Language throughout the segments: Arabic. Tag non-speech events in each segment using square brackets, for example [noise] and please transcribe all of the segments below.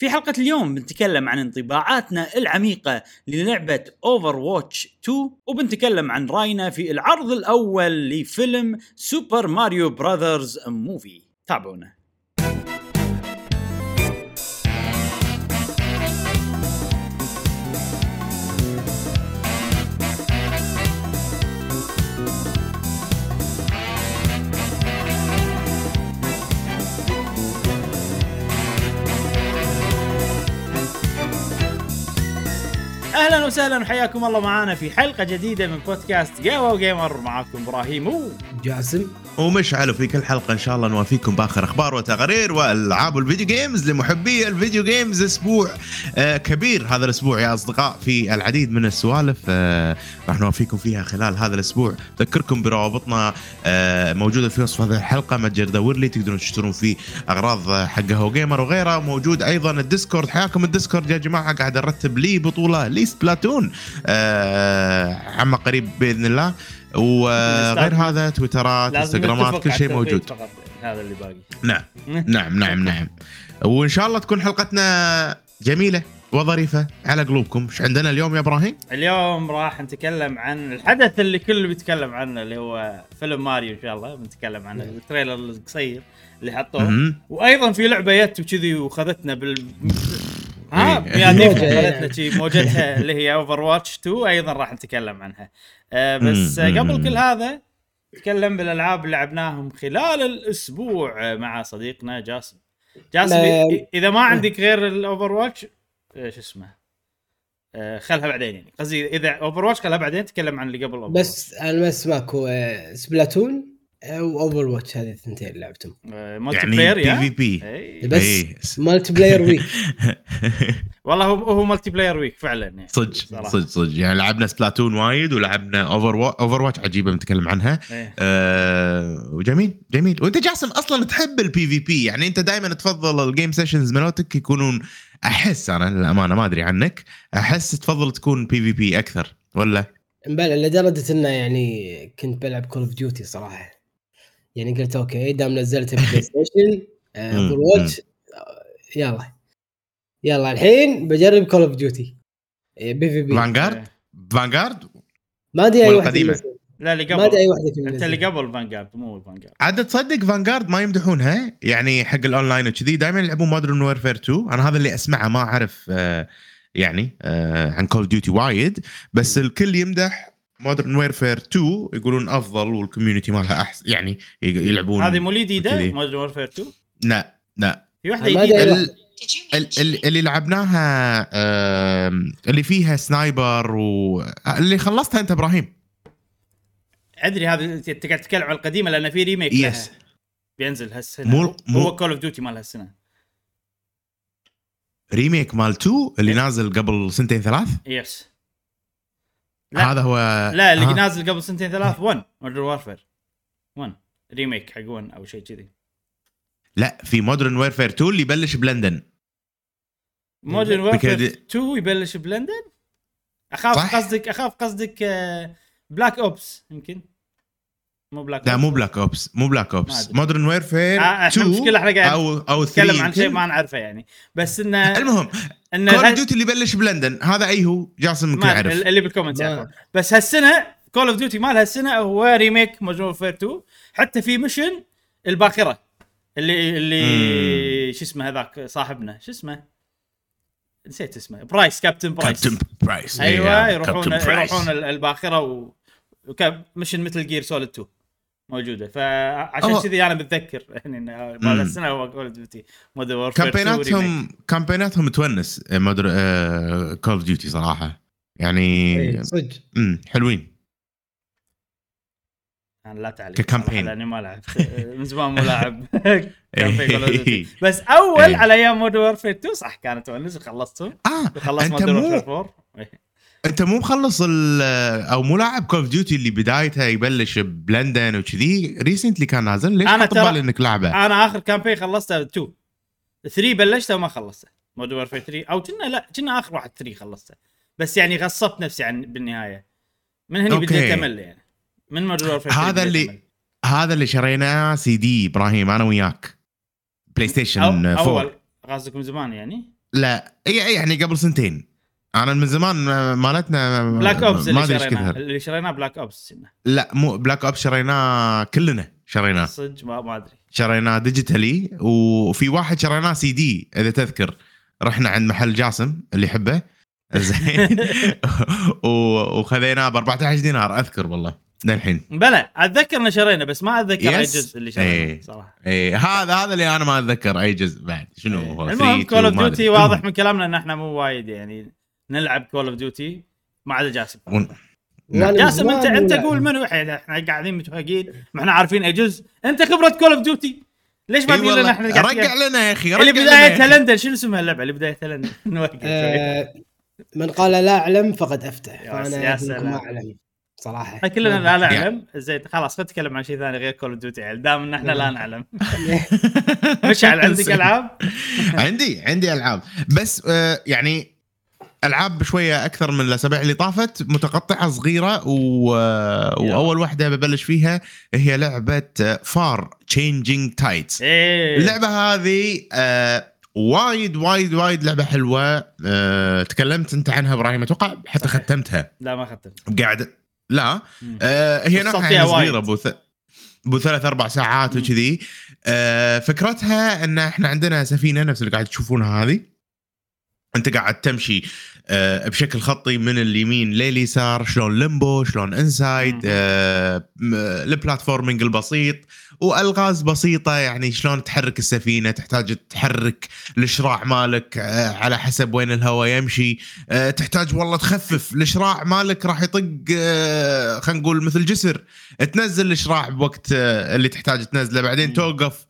في حلقة اليوم بنتكلم عن انطباعاتنا العميقة للعبة Overwatch 2 وبنتكلم عن رأينا في العرض الأول لفيلم Super Mario Brothers Movie تابعونا. أهلا وسهلا وحياكم الله معنا في حلقة جديدة من بودكاست قهوه و gamer. معاكم إبراهيم و جاسم. ومشعل وفي كل حلقة إن شاء الله نوافيكم بآخر أخبار وتقارير وألعاب ال video games لمحبي ال video games أسبوع آه كبير هذا الأسبوع يا أصدقاء في العديد من السوالف آه راح نوافيكم فيها خلال هذا الأسبوع. أذكركم بروابطنا آه موجودة في وصف هذه الحلقة متجر دور لي تقدرون تشترون فيه أغراض حق قهوة gamer وغيره موجود أيضا ال Discord حياكم ال Discord يا جماعة. قاعد أرتب لي بطولة لي Splatoon آه عما قريب بإذن الله. وغير هذا تويترات إنستغرامات كل شيء موجود. هذا اللي باقي. نعم نعم نعم [laughs] نعم. وإن شاء الله تكون حلقتنا جميلة وظريفة. على قلوبكم. إيش عندنا اليوم يا إبراهيم؟ اليوم راح نتكلم عن الحدث اللي كل بيتكلم عنه اللي هو فيلم ماريو إن شاء الله. بنتكلم عنه التريلر القصير اللي حطوه. وأيضا في لعبة جت وكذي وخذتنا بال ها إيه. موجة يعني. موجتها [laughs] اللي هي Overwatch 2 أيضا راح نتكلم عنها آه بس مم. آه، قبل. كل هذا نتكلم بالألعاب اللي لعبناهم خلال الأسبوع آه، مع صديقنا جاسم جاسم إذا ما عندك غير ال Overwatch آه، شو اسمه آه، خلها بعدين يعني قصدي إذا Overwatch خلها بعدين تكلم عن اللي قبل. بس أنا بس ماكو آه، Splatoon و Overwatch هذه الثنتين اللي لعبتهم. آه، multi يعني player P يا VP. بس. multiplayer week والله هو هو multiplayer week فعلا يعني صدق. صدق صدق. يعني لعبنا Splatoon وايد ولعبنا Over Overwatch عجيبه بنتكلم عنها. إيه. آه وجميل جميل. وأنت جاسم أصلا تحب ال PvP يعني أنت دائما تفضل ال game sessions مالتك يكونون أحس أنا للأمانة ما أدري عنك أحس تفضل تكون PvP أكثر ولا؟ مبلى لدرجة إنه يعني كنت بلعب Call of Duty صراحة. يعني قلت أوكي دام نزلت PlayStation. Overwatch يلا. يلا الحين بجرب Call of Duty PvP. Vanguard إيه. Vanguard ما أدري أي واحدة. لا اللي ما أدري أي قبل واحدة فيهم أنت. اللي قبل Vanguard مو Vanguard عاد تصدق Vanguard ما يمدحونها يعني حق الأونلاين وكذي دائما يلعبون Modern Warfare 2 أنا هذا اللي أسمعه ما أعرف آه يعني آه عن Call Duty وايد بس الكل يمدح Modern Warfare 2 يقولون أفضل وال community مالها احسن يعني يلعبون هذه مو جديده. Modern Warfare 2 لا لا. في واحدة جديدة. اللي لعبناها اللي فيها sniper واللي خلصتها أنت إبراهيم. أدري هذا أنت قاعد تتكلم عن القديمة لأن في remake yes بينزل هالسنة. مو- مو- هو Call of Duty مال هالسنة. remake مال 2 اللي نازل قبل سنتين ثلاث؟ yes لا. هذا هو لا اللي ها. نازل قبل سنتين ثلاث 1 Modern Warfare 1 remake حق 1 أو شيء كذي. لا في Modern Warfare 2 اللي يبلش بلندن. Modern Warfare بكده- 2 يبلش بلندن؟ أخاف صح. قصدك أخاف قصدك Black Ops يمكن. مو بلاك لا مو Black Ops مو Black Ops. Modern Warfare آه، إحنا 2 المشكلة إحنا قاعد أو أو نتكلم 3 عن شيء. ما نعرفه يعني. بس انه [laughs] المهم انه Call of Duty اللي يبلش بلندن هذا أي هو؟ جاسم يمكن يعرف. اللي بال comment يعرفون. بس هالسنة Call of Duty مال هالسنة هو remake Modern Warfare 2 حتى في mission الباخره اللي اللي شو اسمه هذاك صاحبنا؟ شو اسمه؟ نسيت اسمه. Price Captain Price Captain Price أيوه يروحون. يروحون ال- الباخره و وكان mission مثل Gear Solid 2 موجودة فعشان. كذي أنا متذكر [laughs] يعني إنه مال. السنة هو Call of Duty Modern Warfare campaign اتهم campaign اتهم تونس Modern Call of Duty صراحة يعني إيه، صدق امم حلوين أنا لا تعليق ك campaign. لأني ما لعب [laughs] من زمان مو لاعب [laughs] Duty. بس أول إيه. على أيام Modern Warfare 2 صح كانت تونس وخلصتهم آه خلصت أنت مودرن مو Warfare 4 إيه. انت مو مخلص ال- أو مو لاعب Call of Duty اللي بدايته يبلش بلندن وكذي recently كان نازل. ليش حاط ترى- إنك لعبه أنا آخر campaign خلصته 2 3 بلشته وما خلصته. Modern Warfare 3 أو كنا لا كنا آخر واحد 3 خلصته. بس يعني غصبت نفسي عن بالنهاية. من هني. بديت امل يعني. من Modern Warfare 3 هذا اللي- أمل. هذا اللي شريناه سي دي إبراهيم أنا وياك. PlayStation أو 4 أول. قصدك من زمان يعني؟ لا هي يعني قبل سنتين. أنا من زمان ما- مالتنا Black Ops ما اللي أدري إيش كثر اللي شريناه Black Ops. لا مو Black Ops شريناه كلنا شريناه. صدق ما ما أدري. شريناه digitally وفي واحد شريناه سي دي إذا تذكر. رحنا عند محل جاسم اللي يحبه. [laughs] زين. وخذيناه ب 14 دينار أذكر والله للحين. بلى أتذكر ان شرينا بس ما أتذكر أي. جزء اللي شريناه إيه. صراحة. اي هذا هذا اللي أنا ما أتذكر أي جزء بعد. شنو هو؟ إيه. المهم 3 Call of 2 ما Duty. واضح من كلامنا إن إحنا مو وايد يعني. نلعب Call of Duty ما عدا جاسم. جاسم من انت أنت قول منو؟ إحنا إحنا قاعدين متفقين ما إحنا عارفين اي جزء أنت خبرة Call of Duty ليش ما تقول لنا. إحنا قاعدين رجع لنا يا أخي رجع اللي بدايتها أخي. لندن شنو اسمها اللعبة؟ اللي بدايتها لندن. [laughs] آه، من قال لا أعلم فقد أفتى. يا فأنا ما أعلم صراحة. كلنا لا. نعلم. زين خلاص خلينا نتكلم عن شيء ثاني غير Call of Duty دام إن إحنا لا نعلم. [laughs] مشعل عندك [laughs] ألعاب؟ عندي عندي ألعاب. بس آه، يعني العاب شوية أكثر من الأسابيع اللي طافت متقطعة صغيرة و... وأول واحدة ببلش فيها هي لعبة FAR Changing إيه. اللعبة هذه آه، وايد وايد وايد لعبة حلوة. آه، تكلمت أنت عنها إبراهيم أتوقع حتى صحيح. ختمتها. لا ما اختم قاعد لا. آه، هي نوعها يعني. صغيرة ابو ث... ابو ثلاث أربع ساعات. وكذي. آه، فكرتها إن إحنا عندنا سفينة نفس اللي قاعد تشوفونها هذه. انت قاعد تمشي آه، بشكل خطي من اليمين لليسار شلون Limbo شلون Inside. آه، ال platforming البسيط والغاز بسيطة يعني شلون تحرك السفينة تحتاج تحرك الاشراع مالك آه، على حسب وين الهواء يمشي تحتاج والله تخفف الاشراع مالك راح يطق خلينا نقول مثل جسر تنزل الشراع بوقت اللي تحتاج تنزله بعدين. توقف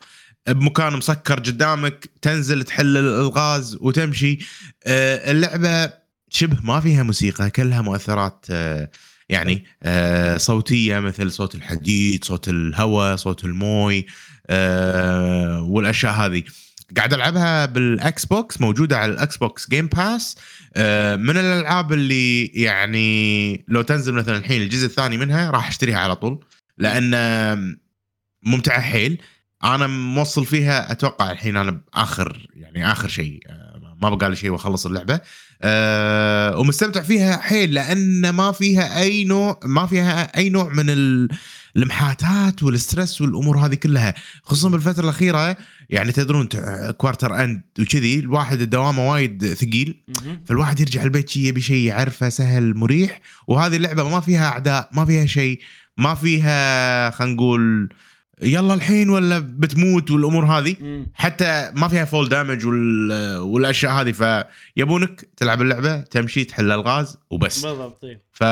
بمكان مسكر قدامك تنزل تحل الغاز وتمشي. آه، اللعبة شبه ما فيها موسيقى كلها مؤثرات آه، يعني آه، صوتية مثل صوت الحديد صوت الهواء صوت الموي والأشياء هذه. قاعد ألعبها بال Xbox موجودة على ال Xbox Game Pass من الألعاب اللي يعني لو تنزل مثلا الحين الجزء الثاني منها راح أشتريها على طول لأن ممتعة حيل. أنا موصل فيها أتوقع الحين أنا بآخر يعني آخر شيء آه، ما بقى لي شيء وأخلص اللعبة. أه ومستمتع فيها حيل لأن ما فيها أي نوع ما فيها أي نوع من ال- المحاتات والستريس والأمور هذه كلها. خصوصا بالفترة الأخيرة يعني تدرون كوارتر اند وكذي الواحد الدوامه وايد ثقيل. فالواحد يرجع البيت شي يبي شيء يعرفه سهل مريح. وهذه اللعبة ما فيها أعداء ما فيها شيء ما فيها خلينا نقول يلا الحين ولا بتموت والأمور هذه مم. حتى ما فيها fall damage وال... والأشياء هذه فيبونك تلعب اللعبة تمشي تحل الغاز وبس بالضبط إيه. ف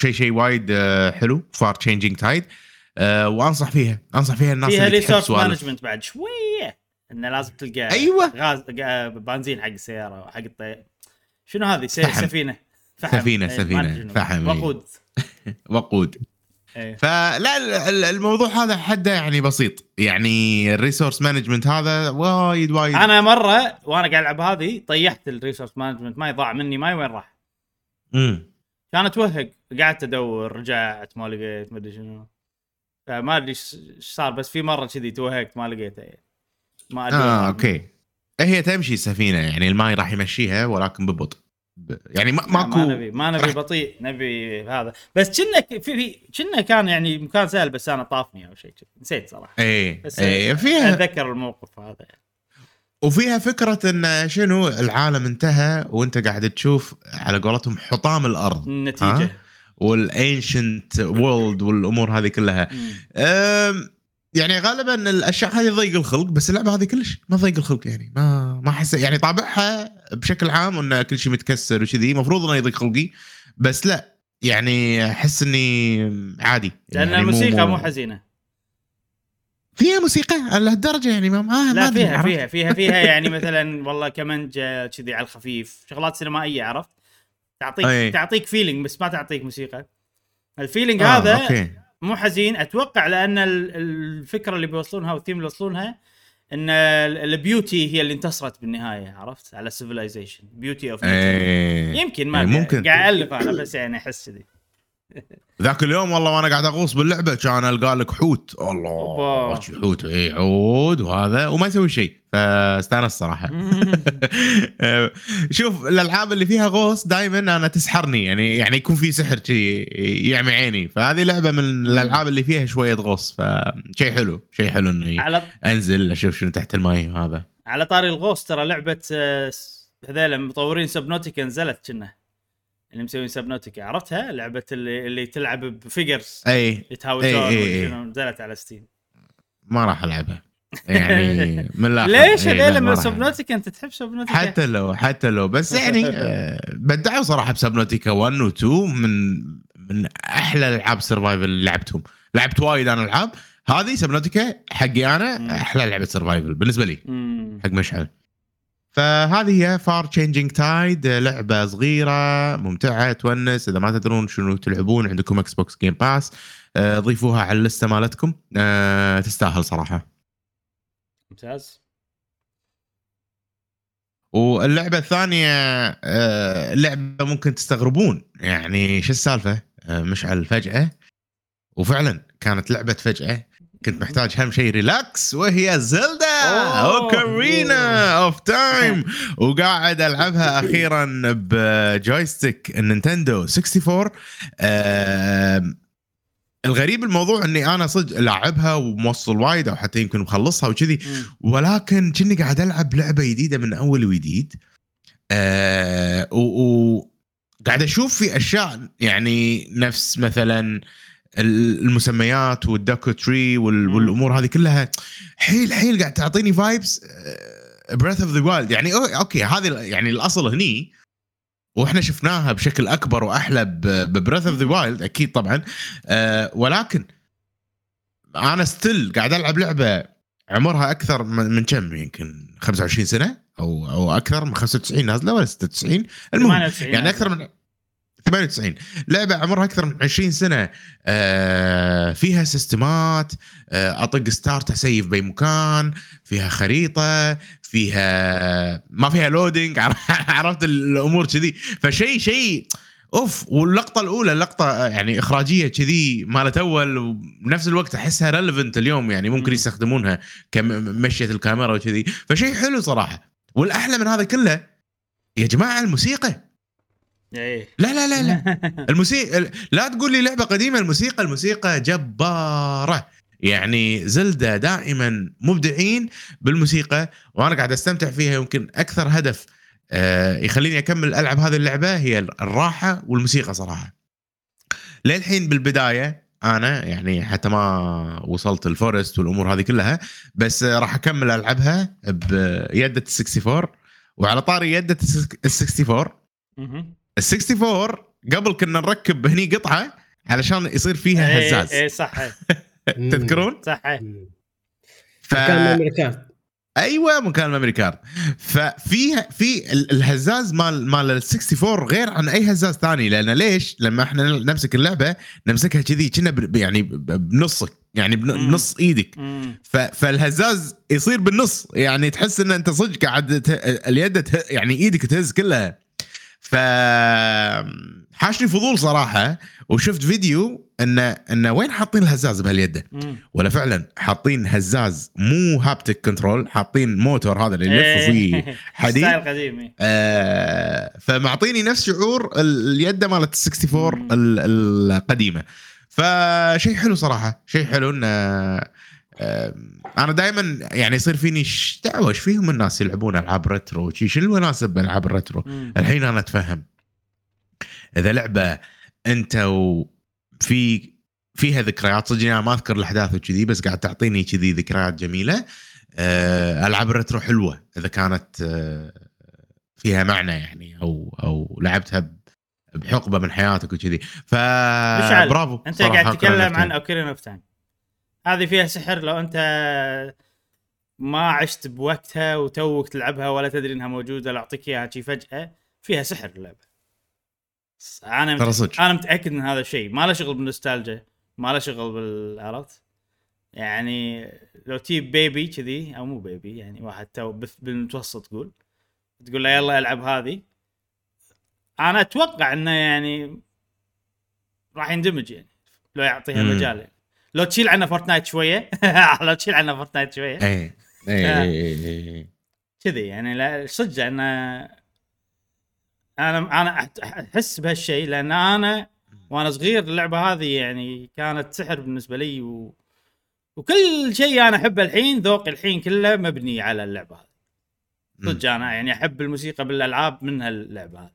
شيء شيء وايد آه، حلو FAR: Changing Tides وأنصح فيها أنصح فيها الناس فيها resource management بعد شوية إنه لازم تلقى أيوة. غاز غا- بنزين حق السيارة حق الطير شنو هذه س- فحم. سفينة إيه، شنو. فحم،. وقود [laughs] وقود إيه. فلا ال- ال- الموضوع هذا حده يعني بسيط. يعني ال resource management هذا وايد وايد. أنا مرة وأنا قاعد ألعب هذه طيحت ال resource management ماي ضاع مني ماي وين راح. مم. كان أتوهق. قعدت أدور رجعت ما لقيت ما أدري شنو. فما أدري إيش صار بس في مرة كذي توهقت ما لقيتها يعني. ما أدري. آه أوكي. هي تمشي السفينه يعني الماي راح يمشيها ولكن ببطء. يعني ما ما, ماكو ما نبي ما نبي بطيء نبي هذا. بس كنا في في كنا كان يعني مكان سهل بس أنا طافني أو شيء نسيت صراحة. إيه بس إيه فيها أتذكر الموقف هذا يعني. وفيها فكرة إن شنو العالم انتهى وأنت قاعد تشوف على قولتهم حطام الأرض النتيجه والانشنت وورلد والأمور هذه كلها. يعني غالبا الأشياء هذه تضيق الخلق بس اللعبة هذه كلش ما تضيق الخلق يعني ما ما احس يعني طابعها بشكل عام إنه كل شيء متكسر وكذي المفروض إنه يضيق خلقي بس لا يعني أحس إني عادي. لأن يعني الموسيقى مو حزينة. فيها موسيقى على هالدرجة يعني ما ما ما لا أدري، فيها؟ فيها فيها فيها يعني مثلا والله كمنجه كذي على الخفيف شغلات سينمائية عرفت؟ تعطيك أي. تعطيك feeling بس ما تعطيك موسيقى. ال feeling آه، هذا أوكي. مو حزين أتوقع لأن ال- الفكرة اللي بيوصلونها والثيم اللي بيوصلونها إن ال- ال beauty هي اللي انتصرت بالنهاية عرفت على ال civilization beauty of يمكن ما أدري. ممكن. قاعد ألف أنا بس يعني أحس كذي ذاك اليوم والله وأنا قاعد اغوص باللعبة كان ألقى لك حوت. الله حوت؟ اي عود وهذا وما يسوي شيء. فاستأنس صراحة. [laughs] شوف الألعاب اللي فيها غوص دائما أنا تسحرني. يعني يعني يكون في سحر شي يعمي عيني. فهذه لعبة من الألعاب اللي فيها شوية غوص. فشيء حلو شيء حلو إني على أنزل أشوف شنو تحت الماي وهذا على طاري الغوص ترى لعبة آه، هذيلا مطورين Subnautica نزلت كنا. اللي مسوين Subnautica عرفتها؟ لعبة اللي اللي تلعب ب figures أي. يتهاوشون إي، إي، إي. وشنو، نزلت على Steam ما راح ألعبها. يعني [laughs] من الآخر. ليش؟ إي، لا، هذيلا ما من راح. Subnautica أنت تحب Subnautica حتى لو حتى لو. بس يعني [laughs] آه، بدعوا صراحة ب Subnautica 1 و 2 من من أحلى ألعاب survival اللي لعبتهم. لعبت وايد أنا ألعاب. هذه Subnautica حقي مم. أنا أحلى لعبة survival بالنسبة لي. حق مشعل. فهذه هي FAR: Changing Tides لعبة صغيرة ممتعة تونس. إذا ما تدرون شنو تلعبون عندكم Xbox Game Pass ضيفوها على ال list ة مالتكم. آه، تستاهل صراحة. ممتاز. واللعبة الثانية آه، لعبة ممكن تستغربون. يعني شو السالفة؟ آه، مشعل فجأة. وفعلا كانت لعبة فجأة. كنت محتاج اهم شيء relax وهي Zelda. Ocarina of Time [laughs] وقاعد ألعبها أخيرا ب joystick ال Nintendo 64 آم، الغريب الموضوع إني أنا صدق لاعبها وموصل وايد أو حتى يمكن مخلصها وكذي. ولكن كني قاعد ألعب لعبة جديدة من أول وجديد آه و, و قاعد أشوف في أشياء يعني نفس مثلا المسميات وال Deku Tree. والأمور هذه كلها حيل حيل قاعد تعطيني vibes Breath of the Wild يعني أوكي هذه يعني الأصل هني وإحنا شفناها بشكل أكبر وأحلى ب Breath of the Wild أكيد طبعا آه ولكن أنا still قاعد ألعب لعبة عمرها أكثر من كم؟ يمكن 25 سنة أو أو أكثر من 95 نازلة ولا 96 المهم 98 يعني أكثر من 98 لعبة عمرها أكثر من 20 سنة. آه فيها سيستمات. آه أطق start أسيف باي مكان. فيها خريطة. فيها ما فيها loading [laughs] عرفت الأمور كذي. فشيء شيء. أوف واللقطة الأولى لقطة يعني إخراجية كذي مالت أول وبنفس الوقت أحسها relevant اليوم. يعني ممكن مم. يستخدمونها كمشيه الكاميرا وكذي. فشيء حلو صراحة. والأحلى من هذا كله يا جماعة الموسيقى. إيه. لا لا لا لا. [laughs] الموسيقى لا تقول لي لعبة قديمة الموسيقى الموسيقى جبارة. يعني زلدة دائما مبدعين بالموسيقى وأنا قاعد أستمتع فيها. يمكن أكثر هدف آه، يخليني أكمل ألعب هذه اللعبة هي الراحة والموسيقى صراحة. للحين بالبداية أنا يعني حتى ما وصلت الفورست والأمور هذه كلها بس راح أكمل ألعبها بيده ال 64 وعلى طاري يده ال 64 مهم. ال 64 قبل كنا نركب هني قطعة علشان يصير فيها إيه هزاز إيه صح إيه. [laughs] تذكرون؟ صح إيه. ف... كان memory card أيوه مكان ال memory card ففيها في ال- الهزاز مال مال ال 64 غير عن أي هزاز ثاني لأن ليش؟ لما إحنا نمسك اللعبة نمسكها كذي كنا ب- يعني بنصك يعني. بنص إيدك فالهزاز يصير بالنص يعني تحس إن أنت صدق قاعد ت- اليد يعني إيدك تهز كلها ف حاشني فضول صراحة وشفت فيديو انه انه وين حاطين الهزاز بهاليده. ولا فعلا حاطين هزاز مو haptic control حاطين موتور هذا اللي يلف فيه. [laughs] حديد style قديم إيه. آه فمعطيني نفس شعور ال- اليده مالت ال 64 مم. ال- القديمة فشيء حلو صراحة شيء حلو انه أنا دائما يعني يصير فيني دعوة؟ إيش فيهم الناس يلعبون ألعاب retro؟ شي شنو الوناسه بألعاب ال retro. الحين أنا أتفهم. إذا لعبة أنت وفي فيها ذكريات صدق أنا ما أذكر الأحداث وكذي بس قاعد تعطيني كذي ذكريات جميلة. آه، ألعاب ال retro حلوة إذا كانت آه، فيها معنى يعني أو أو لعبتها بحقبة من حياتك وكذي. ف برافو. أنت قاعد تتكلم عن. Ocarina of Time هذه فيها سحر لو انت ما عشت بوقتها وتوك تلعبها ولا تدري انها موجودة لو اعطيك إياها شي فجأة. فيها سحر اللعبة. أنا ترى مت... صدق. أنا متأكد من هذا الشيء ما له شغل بالنوستالجيا. ما له شغل بال عرفت يعني لو تجيب baby كذي أو مو baby يعني واحد تو بالمتوسط تقول. تقول له يلا ألعب هذه. أنا أتوقع إنه يعني راح يندمج يعني لو يعطيها. مجال يعني. لو تشيل عنه Fortnite شوية. [laughs] لو تشيل عنه Fortnite شوية. اي آه. اي كذي يعني لا صدق أنا أنا أنا أحس بهالشيء لأن أنا وأنا صغير اللعبة هذه يعني كانت سحر بالنسبة لي و... وكل شيء أنا أحبه الحين ذوقي الحين كله مبني على اللعبة هذه. صدق أنا يعني أحب الموسيقى بالألعاب منها اللعبة هذه.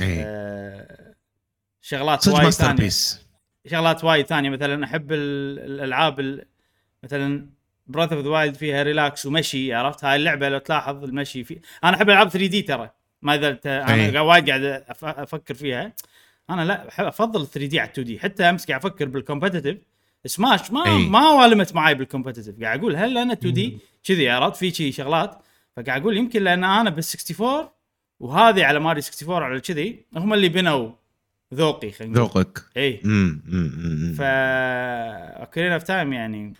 اي أه... شغلات وايد masterpiece شغلات وايد ثانية. مثلا أحب ال- الألعاب ال- مثلا Breath of the Wild فيها relax ومشي عرفت؟ هاي اللعبة لو تلاحظ المشي في أنا أحب ألعاب 3D ترى. ما إذا أنا. قاعد- وايد قاعد أفكر فيها. أنا لا أفضل 3D على 2D حتى أمس قاعد أفكر بال competitive Smash ما أي. ما والمت معي بال competitive قاعد أقول هل أنا 2D كذي عرفت؟ في شي شغلات. فقاعد أقول يمكن لأن أنا بال 64 وهذه على ماري 64 على كذي هم اللي بنوا ذوقي خلينا ذوقك. اي امم. ف Ocarina of Time يعني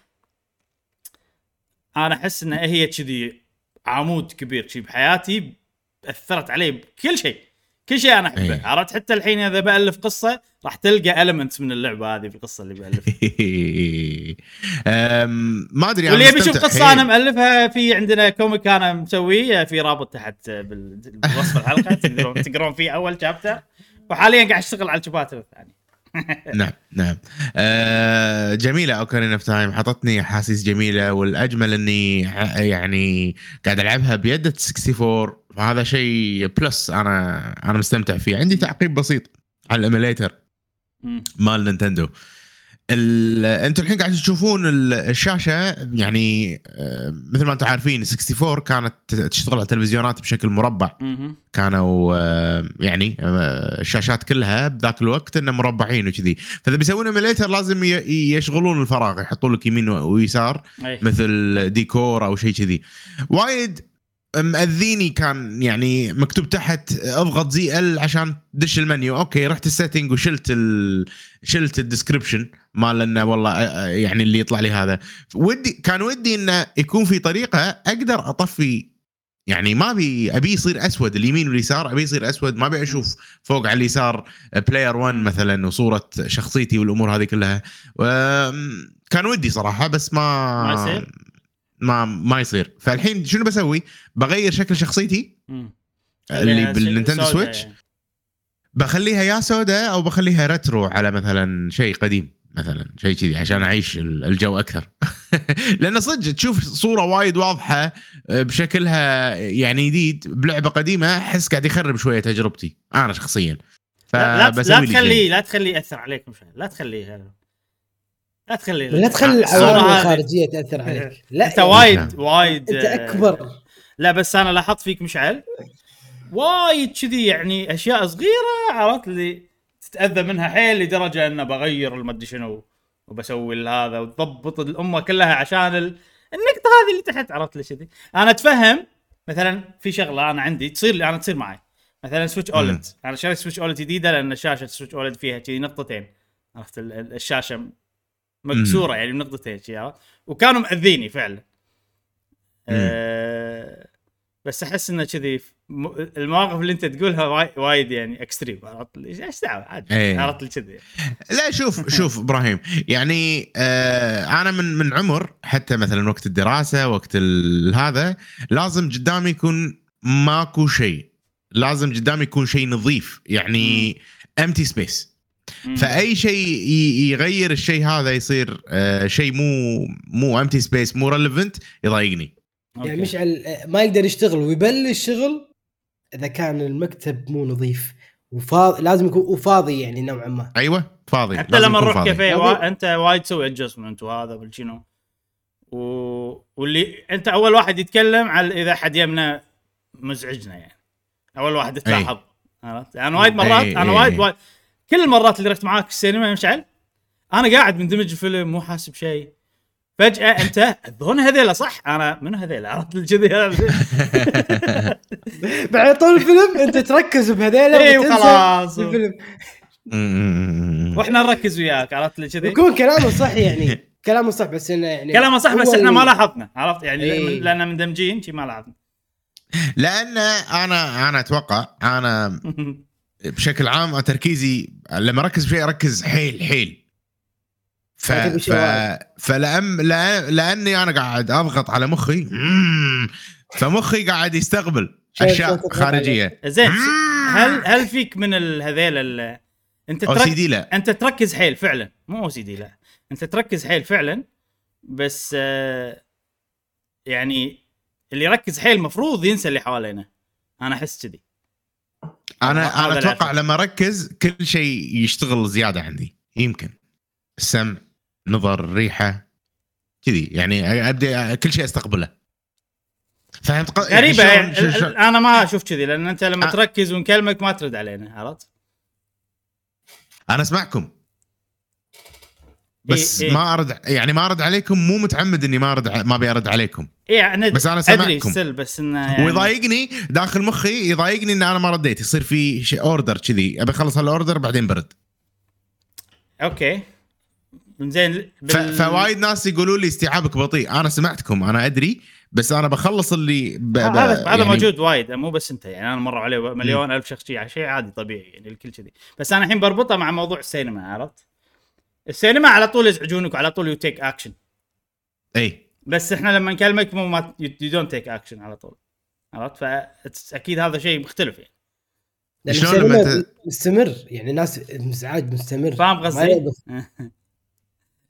أنا أحس إن هي كذي عمود كبير شي بحياتي أثرت علي بكل شيء. كل شيء أنا أحبه. إيه. عرفت؟ حتى الحين إذا بألف قصة راح تلقى elements من اللعبة هذه في القصة اللي بألفها. [laughs] ما أدري واللي يبي يشوف قصة أنا حيل. مألفها في عندنا comic أنا مسويه في رابط تحت بال- [laughs] بوصف الحلقة تقدرون تقرون فيه أول chapter وحاليا قاعد اشتغل على ال chapter الثاني. [laughs] نعم نعم. آه جميلة Ocarina of Time حطتني احاسيس جميلة والأجمل إني يعني قاعد ألعبها بيد 64 فهذا شيء plus أنا أنا مستمتع فيه. عندي تعقيب بسيط على ال emulator مم. مال Nintendo. ال- أنتم الحين قاعد تشوفون ال- الشاشة يعني آه، مثل ما أنتم عارفين 64 كانت تشتغل على التلفزيونات بشكل مربع. كانوا آه، يعني آه، الشاشات كلها بذاك الوقت إنه مربعين وكذي فإذا بيسوون emulator لازم يشغلون الفراغ يحطون لك يمين ويسار. مثل ديكور أو شيء كذي وايد مأذيني كان يعني مكتوب تحت أضغط زي ال عشان تدش ال menu. okay رحت ال setting وشلت ال... شلت ال description مال إنه والله يعني اللي يطلع لي هذا. ودي كان ودي إنه يكون في طريقة أقدر أطفي يعني ما ابي أبي يصير أسود اليمين واليسار أبي يصير أسود. ما أبي أشوف فوق على اليسار player 1 مثلا وصورة شخصيتي والأمور هذه كلها. كان ودي صراحة بس ما ما يصير؟ ما ما يصير فالحين شنو بسوي؟ بغير شكل شخصيتي مم. اللي خليها بال Nintendo Switch يعني. بخليها يا سوداء أو بخليها retro على مثلا شيء قديم مثلا شيء كذي عشان أعيش ال- الجو أكثر [laughs] لأن صدق تشوف صورة وايد واضحة آه، بشكلها يعني جديد بلعبة قديمة أحس قاعد يخرب شوية تجربتي أنا شخصيا لا لا, لا. تخليه لا تخليه يأثر عليك مشان لا تخليه لا تخليه لا تخلي العوامل الخارجية تأثر عليك. لا أنت وايد وايد أنت آه، أكبر. لا بس أنا لاحظت فيك مشعل. وايد كذي يعني أشياء صغيرة عرفت اللي تتأذى منها حيل لدرجة انه بغير المدري شنو وبسوي هذا وتضبط الأمة كلها عشان ال... النقطة هذه اللي تحت عرفت ليش كذي؟ أنا أتفهم مثلا في شغلة أنا عندي تصير أنا تصير معي. مثلا Switch OLED أنا شريت Switch OLED جديدة لأن شاشه Switch OLED فيها كذي نقطتين. عرفت ال- ال- الشاشة مكسورة يعني بنقطتين عرفت؟ وكانوا مأذيني فعلا. أه بس أحس إنه كذي المواقف اللي أنت تقولها واي- وايد يعني extreme عرفت؟ إيش دعوة؟ عادي إيه. عرفت كذي. لا شوف شوف إبراهيم يعني آه أنا من من عمر حتى مثلا وقت الدراسة وقت هذا لازم قدامي يكون ماكو شيء. لازم قدامي يكون شيء نظيف يعني empty space. فأي شيء يغير الشيء هذا يصير آه شيء مو مو empty space مو relevant يضايقني. okay. يعني مشعل ما يقدر يشتغل. ويبلش شغل إذا كان المكتب مو نظيف. وفاضي لازم يكون وفاضي يعني نوعا ما. أيوه فاضي. حتى لما نروح. كافيه. وا... أنت وايد تسوي adjustment وهذا والشنو. و... واللي أنت أول واحد يتكلم على إذا حد يمنا مزعجنا يعني. أول واحد تلاحظ عرفت؟ يعني وايد مرات أنا وايد. وايد كل المرات اللي رحت معاك السينما مشعل أنا قاعد مندمج الفيلم مو حاسب شيء. فجأة أنت [laughs] الظن هذيلا صح؟ أنا من هذيلا عرفت كذي [laughs] بعد طول الفيلم أنت تركز بهذيلا اي وخلاص. الفيلم. وإحنا نركز وياك عرفت كذي يكون كلامه صح يعني كلامه صح بس إنه يعني كلامه صح بس إحنا ما لاحظنا عرفت؟ يعني إيه. لأن مندمجين شي ما لاحظنا. لأن أنا أنا أتوقع أنا [laughs] بشكل عام تركيزي لما أركز بشيء أركز حيل حيل. ف... ف... فلأم... لأ... لأني أنا قاعد أضغط على مخي. مم، فمخي قاعد يستقبل أشياء خارجية. زين هل هل فيك من هذيل ال- أنت OC ترك... D لا. أنت تركز حيل فعلا. مو OCD لا. أنت تركز حيل فعلا بس آه يعني اللي يركز حيل مفروض ينسى اللي حوالينه. أنا أحس كذي. أنا أنا أتوقع. لما أركز كل شيء يشتغل زيادة عندي يمكن السمع نظر ريحة كذي يعني ابدا كل شيء أستقبله فهمت يعني غريبة يعني ال- ال- أنا ما أشوف كذي لأن أنت لما آه. تركز ونكلمك ما ترد علينا عرفت؟ أنا أسمعكم بس إيه. إيه. ما أرد يعني ما أرد عليكم مو متعمد إني ما أرد ع- ما أبي أرد عليكم. أنا بس أنا أدري سامعكم. still بس إنه يعني ويضايقني داخل مخي يضايقني إن أنا ما رديت. يصير في شيء order كذي. أبي أخلص ال order بعدين برد. okay. زين ف... فوايد ناس يقولوا لي استيعابك بطيء. أنا سمعتكم أنا أدري بس أنا بخلص اللي ب... ب... هذا هذا يعني- موجود وايد. مو بس أنت يعني أنا مر عليه مليون ألف شخص شيء شيء عادي طبيعي يعني الكل كذي. بس أنا الحين بربطه مع موضوع السينما عرفت؟ السينما على طول يزعجونك وعلى طول you take action إي. بس إحنا لما نكلمك مو ما you don't take action على طول. عرفت؟ فاكيد هذا شيء مختلف يعني. شلون لما مستمر يعني الناس انزعاج مستمر. فاهم قصدي؟ [laughs]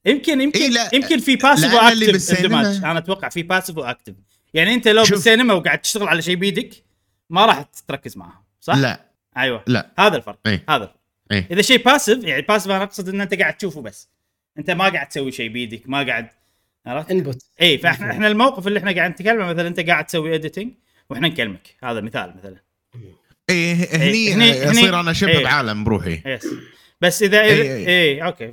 يمكن يمكن إيه لا، يمكن في passive و active أنا أتوقع في passive و active يعني أنت لو شوف. بالسينما وقاعد تشتغل على شيء بيدك ما راح تركز معهم صح؟ لا. أيوه. لا. هذا الفرق. إيه. هذا الفرق. إيه. إذا شيء passive يعني passive أنا أقصد إن أنت قاعد تشوفه بس. أنت ما قاعد تسوي شيء بيدك ما قاعد عرفت؟ input اي فإحنا إحنا الموقف اللي إحنا قاعد نتكلمه مثلا أنت قاعد تسوي editing وإحنا نكلمك. هذا مثال مثلا. إيه هني, هني- هني- أصير أنا شبه إيه. بعالم بروحي. yes بس إذا إذا إي- إي. اي okay.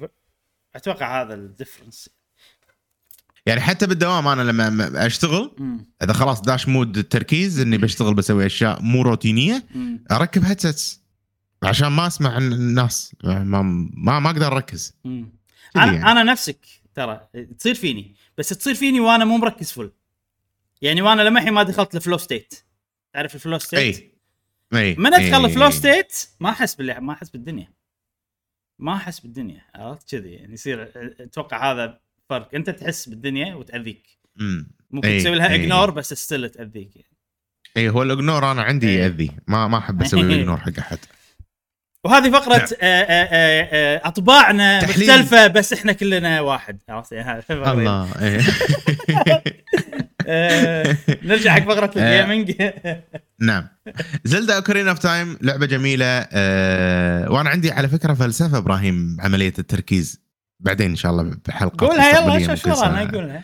أتوقع هذا ال difference يعني حتى بالدوام أنا لما م- أشتغل إذا خلاص داش mode التركيز إني بشتغل بسوي أشياء مو روتينية أركب headsets عشان ما أسمع عن الناس ما ما, ما أقدر أركز أنا يعني. أنا نفسك ترى تصير فيني بس تصير فيني وأنا مو مركز فل يعني وأنا لمحي ما دخلت ال flow state تعرف ال flow state؟ إي إي من أدخل. ال flow state ما أحس باللي ما أحس بالدنيا ما أحس بالدنيا عرفت كذي يعني يصير أتوقع هذا فرق أنت تحس بالدنيا وتأذيك. ممكن إي، تسوي لها. ignore بس still تأذيك يعني. إي هو ال ignore أنا عندي. يأذي ما ما أحب أسوي ال ignore [laughs] حق أحد وهذه فقرة نعم. آه، آه، آه، آه، أطباعنا تحليل. مختلفة بس إحنا كلنا واحد عرفت يعني. الله إيه. نرجع حق فقرة. ال gaming نعم Zelda Ocarina of Time لعبة جميلة وأنا عندي على فكرة فلسفة إبراهيم عملية التركيز بعدين إن شاء الله بحلقة قولها يلا شو شو ممكن ورانا سنة. قولها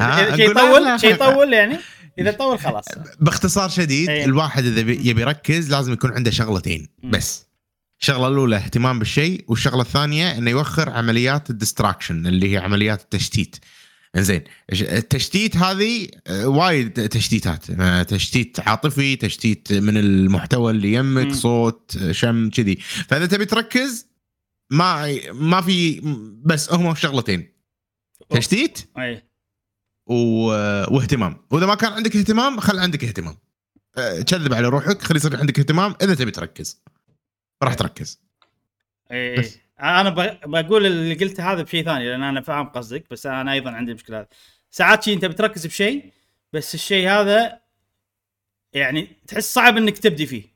آه، إذا شيء أقولها؟ يطول شيء. يطول يعني إذا طول خلاص باختصار شديد إيه. الواحد إذا بي- يبي يركز لازم يكون عنده شغلتين. بس الشغله الأولى اهتمام بالشيء والشغلة الثانية إنه يوخر عمليات ال distraction اللي هي عمليات التشتيت. إنزين التشتيت هذه آه، وايد تشتيتات. آه، تشتيت عاطفي تشتيت من المحتوى اللي يمك. صوت آه، شم كذي. فإذا تبي تركز ما ما في بس هم شغلتين. تشتيت أي. و... واهتمام. وإذا ما كان عندك اهتمام خل عندك اهتمام. أه، كذب على روحك خلي يصير عندك اهتمام إذا تبي تركز. راح تركز اي بس. أنا بقول اللي قلته هذا بشيء ثاني لأن أنا فاهم قصدك بس أنا أيضا عندي المشكلة هذه ساعات شي أنت بتركز بشيء بس الشيء هذا يعني تحس صعب إنك تبدي فيه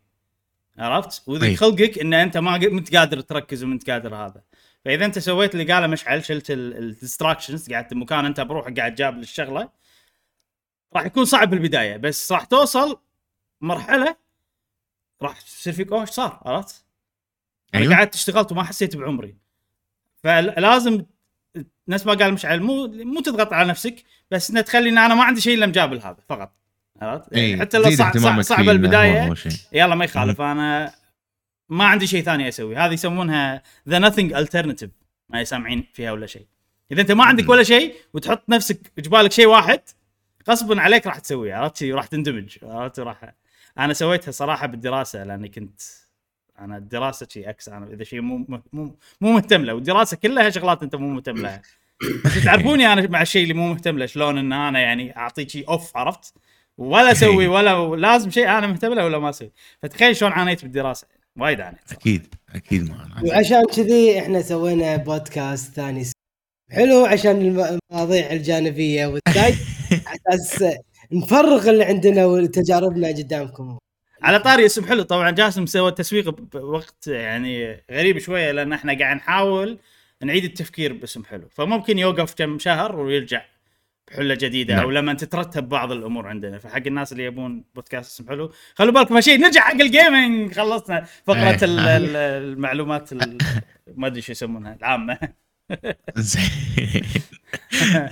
عرفت؟ وذي أي. خلقك إن أنت ما انت قادر تركز وانت قادر هذا فإذا أنت سويت اللي قاله مشعل شلت ال distractions قعدت بمكان أنت بروحك قاعد جاب للشغله راح يكون صعب بالبداية بس راح توصل مرحلة راح تصير فيك أوه إيش صار عرفت؟ أنا أيوه قعدت اشتغلت وما حسيت بعمري فلازم نفس ما قال مشعل مو مو تضغط على نفسك بس إنه تخلي ان أنا ما عندي شيء إلا مجابل هذا فقط عرفت؟ يعني إيه، حتى لو صعب, صعب, البداية. يلا ما يخالف أنا ما عندي شيء ثاني أسوي هذه يسمونها the nothing alternative ما سامعين فيها ولا شيء إذا أنت ما عندك. ولا شيء وتحط نفسك جبالك شيء واحد غصبا عليك راح تسويه عرفت شي؟ وراح تندمج عرفت راح أنا سويتها صراحة بالدراسة لأني كنت أنا الدراسة شيء X أنا اذا شيء مو مو مو مهتم له والدراسة كلها شغلات انت مو مهتم لها. [laughs] بس تعرفوني أنا مع الشيء اللي مو مهتم له شلون ان أنا يعني اعطيه شيء اوف عرفت؟ ولا أسوي ولا لازم شيء أنا مهتم له ولا ما أسوي. فتخيل شلون عانيت بالدراسة. وايد عانيت. أكيد أكيد ما أنا. وعشان كذي إحنا سوينا بودكاست ثاني. حلو عشان الم- المواضيع الجانبية والتاج [laughs] على أساس نفرغ اللي عندنا وتجاربنا قدامكم. على طاري اسم حلو. طبعا جاسم سوى التسويق بوقت يعني غريب شوية لأن إحنا قاعد نحاول نعيد التفكير باسم حلو. فممكن يوقف كم شهر ويرجع بحلة جديدة نعم. أو لما تترتب بعض الأمور عندنا. فحق الناس اللي يبون بودكاست اسم حلو. خلوا بالكم شيء نرجع حق ال gaming خلصنا فقرة إيه. ال- ال- المعلومات ال- ما أدري شو يسمونها العامة. [laughs] زين. [laughs]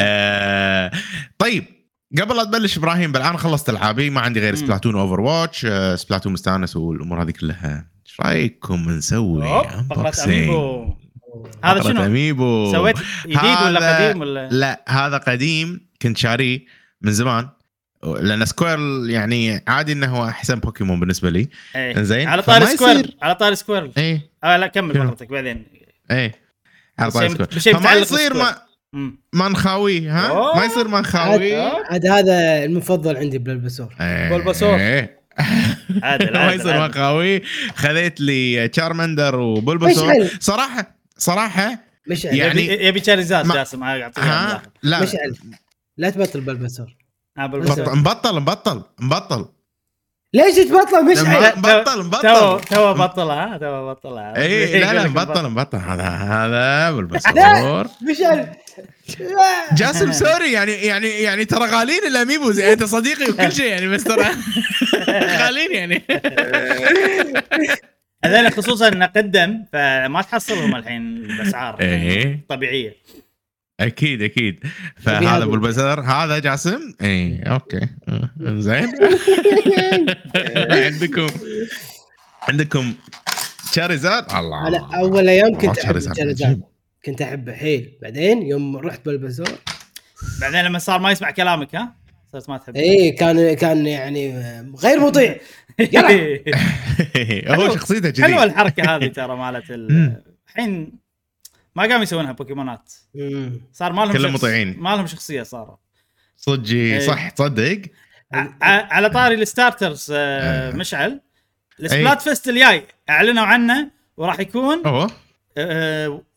آه، طيب. قبل لا تبلش إبراهيم بل أنا خلصت ألعابي ما عندي غير. Splatoon Overwatch Splatoon مستانس والأمور هذه كلها. إيش رأيكم نسوي؟ أميبو. هذا شنو؟ أميبو. سويت جديد ولا قديم ولا؟ لا هذا قديم كنت شاريه من زمان. لأن سكوير يعني عادي إنه هو أحسن بوكيمون بالنسبة لي. إيه. زين، على فما طاري سكوير يصير- على طاري سكوير إيه. آه لا كمل؟ فقرتك بعدين. إيه. على بشيء- طاري سكوير بشيء فما يصير. ما نخاويه ها أوه. ما يصير ما عاد, هذا المفضل عندي بالبسور إيه. بولباسور. إيه. [laughs] عادل ما يصير ما عادل. خاوي خذيت لي تشارمندر وبولباسور مشعل. صراحة صراحة مشعل يعني- يبي ما- جاسم لا مشعل لا تبطل بط- بالبسور. مبطل مبطل مبطل ليش تبطل؟ مشعل مبطل تو مبطل تو بطلها ها؟ تو بطلها اي [laughs] لا لا مبطل مبطل هذا هذا بالباسور مشعل. جاسم سوري يعني يعني يعني ترى غالين الاميبو زي أنت صديقي وكل شيء يعني بس ترى [laughs] غالين يعني. هذول خصوصا انه قدم فما تحصلهم الحين بأسعار إيه. طبيعية. أكيد أكيد. فهذا هذا. أبو البزر هذا جاسم؟ اي أوكي. آه، زين [laughs] عندكم عندكم شاريزارد الله. أنا أول أيام كنت أحب شاريزارد. كنت أحبه. حيل. بعدين يوم رحت بالبسور بعدين لما صار ما يسمع كلامك ها؟ صرت ما تحب اي إيه، كان كان يعني غير مطيع. [laughs] [laughs] هو شخصيته كذي حلوة الحركة هذه ترى مالت. الحين ما قاموا يسوونها بوكيمونات. صار ما لهم كلهم مطيعين. ما لهم شخصيه صاروا صدقي إيه. صح تصدق على طاري ال starters آه، آه. مشعل ال Splatfest الجاي اعلنوا عنه وراح يكون أوه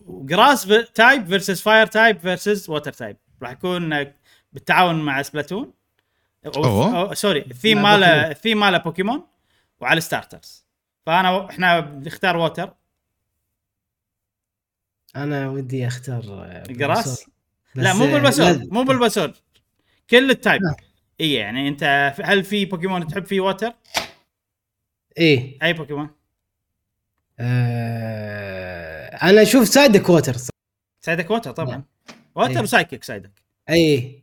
grass type versus fire type versus water type راح يكون آه، بالتعاون مع Splatoon أوه. أو- sorry ال theme ماله بوكيمون. الثيم ماله بوكيمون وعلى ال starters فانا إحنا بنختار water أنا ودي اختار آه، grass. لا مو آه، Bulbasaur لازم. مو Bulbasaur كل ال type. اي يعني أنت هل في بوكيمون تحب فيه water؟ إيه أي بوكيمون؟ آه أنا أشوف Psyduck water Psyduck water طبعا water إيه. و Psyduck Psyduck اي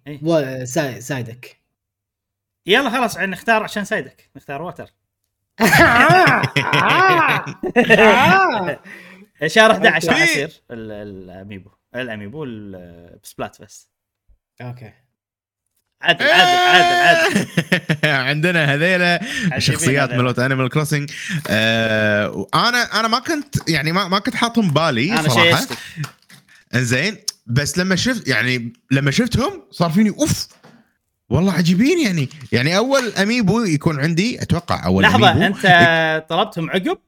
إيه. و- ساي- Psyduck يلا خلاص نختار عشان Psyduck نختار water [laughs] [laughs] شهر 11 راح. يصير ال- ال amiibo. ال amiibo ال Splatfest okay. عادل عادل عادل عادل. [laughs] عندنا هذيلا شخصيات. ملوت Animal Crossing آه أنا أنا ما كنت يعني ما, ما كنت حاطهم بالي صراحة. إنزين بس لما شفت يعني لما شفتهم صار فيني أوف والله عجيبين يعني. يعني أول amiibo يكون عندي أتوقع أول لحظة amiibo. أنت [laughs] طلبتهم عقب؟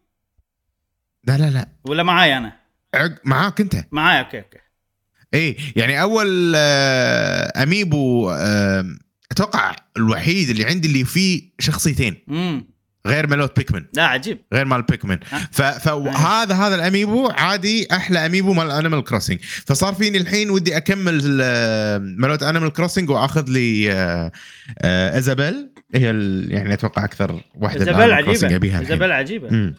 لا لا لا. ولا معاي أنا؟ معاك أنت. معاي okay okay. اي يعني أول آه، amiibo آه، أتوقع الوحيد اللي عندي اللي فيه شخصيتين. امم غير ملوت Pikmin لا عجيب. غير مال Pikmin. فهذا هذا ال amiibo عادي أحلى amiibo مال Animal Crossing فصار فيني الحين ودي أكمل آه، ملوت Animal Crossing وأخذ لي آه، آه، Isabelle. هي يعني أتوقع أكثر واحدة Isabelle عجيبة. Isabelle عجيبة.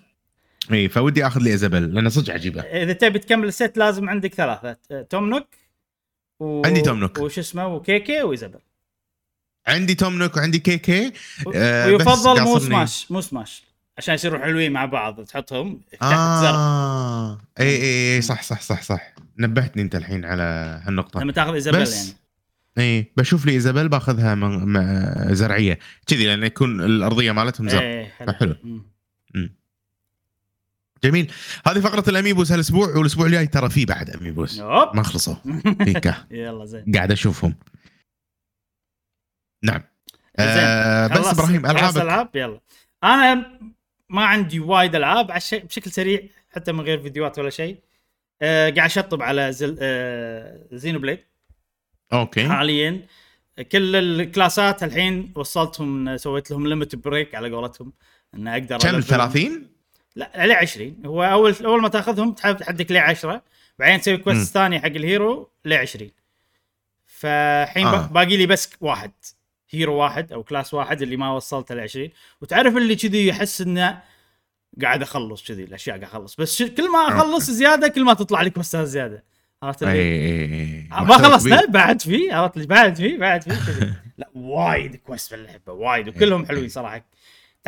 اي فودي آخذ لي Isabelle لانها صدق عجيبة. إذا تبي تكمل ال set لازم عندك ثلاثة Tom Nook و... عندي Tom Nook. وش اسمه؟ و K.K. و Isabelle. عندي Tom Nook وعندي K.K. و- آه، ويفضل مو. سماش مو سماش عشان يصيروا حلوين مع بعض تحطهم تحت زر آه اي اي اي صح صح صح صح. نبهتني أنت الحين على هالنقطة. لما تاخذ Isabelle بس يعني. اي بشوف لي Isabelle باخذها من زرعية. كذي لأن يكون الأرضية مالتهم زرع. إيه فحلو. مم. جميل. هذه فقرة الأميبوس هالأسبوع والأسبوع الجاي ترى في بعد أميبوس. ما خلصوا. فيكا [laughs] يلا زين. قاعد أشوفهم. نعم. زين. آه بس إبراهيم خلص ألعابك. ألعاب؟ يلا. أنا ما عندي وايد ألعاب. بشكل سريع حتى من غير فيديوهات ولا شيء. آه قاعد أشطب على زل... آه زينو بليد okay. حاليا. كل الكلاسات الحين وصلتهم سويت لهم limit break على قولتهم إن أقدر كم؟ أ level- 30 لا ل 20 هو أول أول ما تأخذهم تحدك ل 10 بعدين تسوي. quest ثاني حق ال hero ل 20 فالحين آه. آه. باقي لي بس واحد hero واحد أو class واحد اللي ما وصلته ل 20 وتعرف اللي كذي يحس إنه قاعد أخلص كذي الأشياء قاعد أخلص بس كل ما أخلص زيادة كل ما تطلع لي كويستات زيادة عرفت اللي إي إي ما خلصنا. بعد فيه عرفت بعد فيه بعد كذي. [laughs] لا وايد quest باللعبه وايد [laughs] وكلهم حلوين صراحة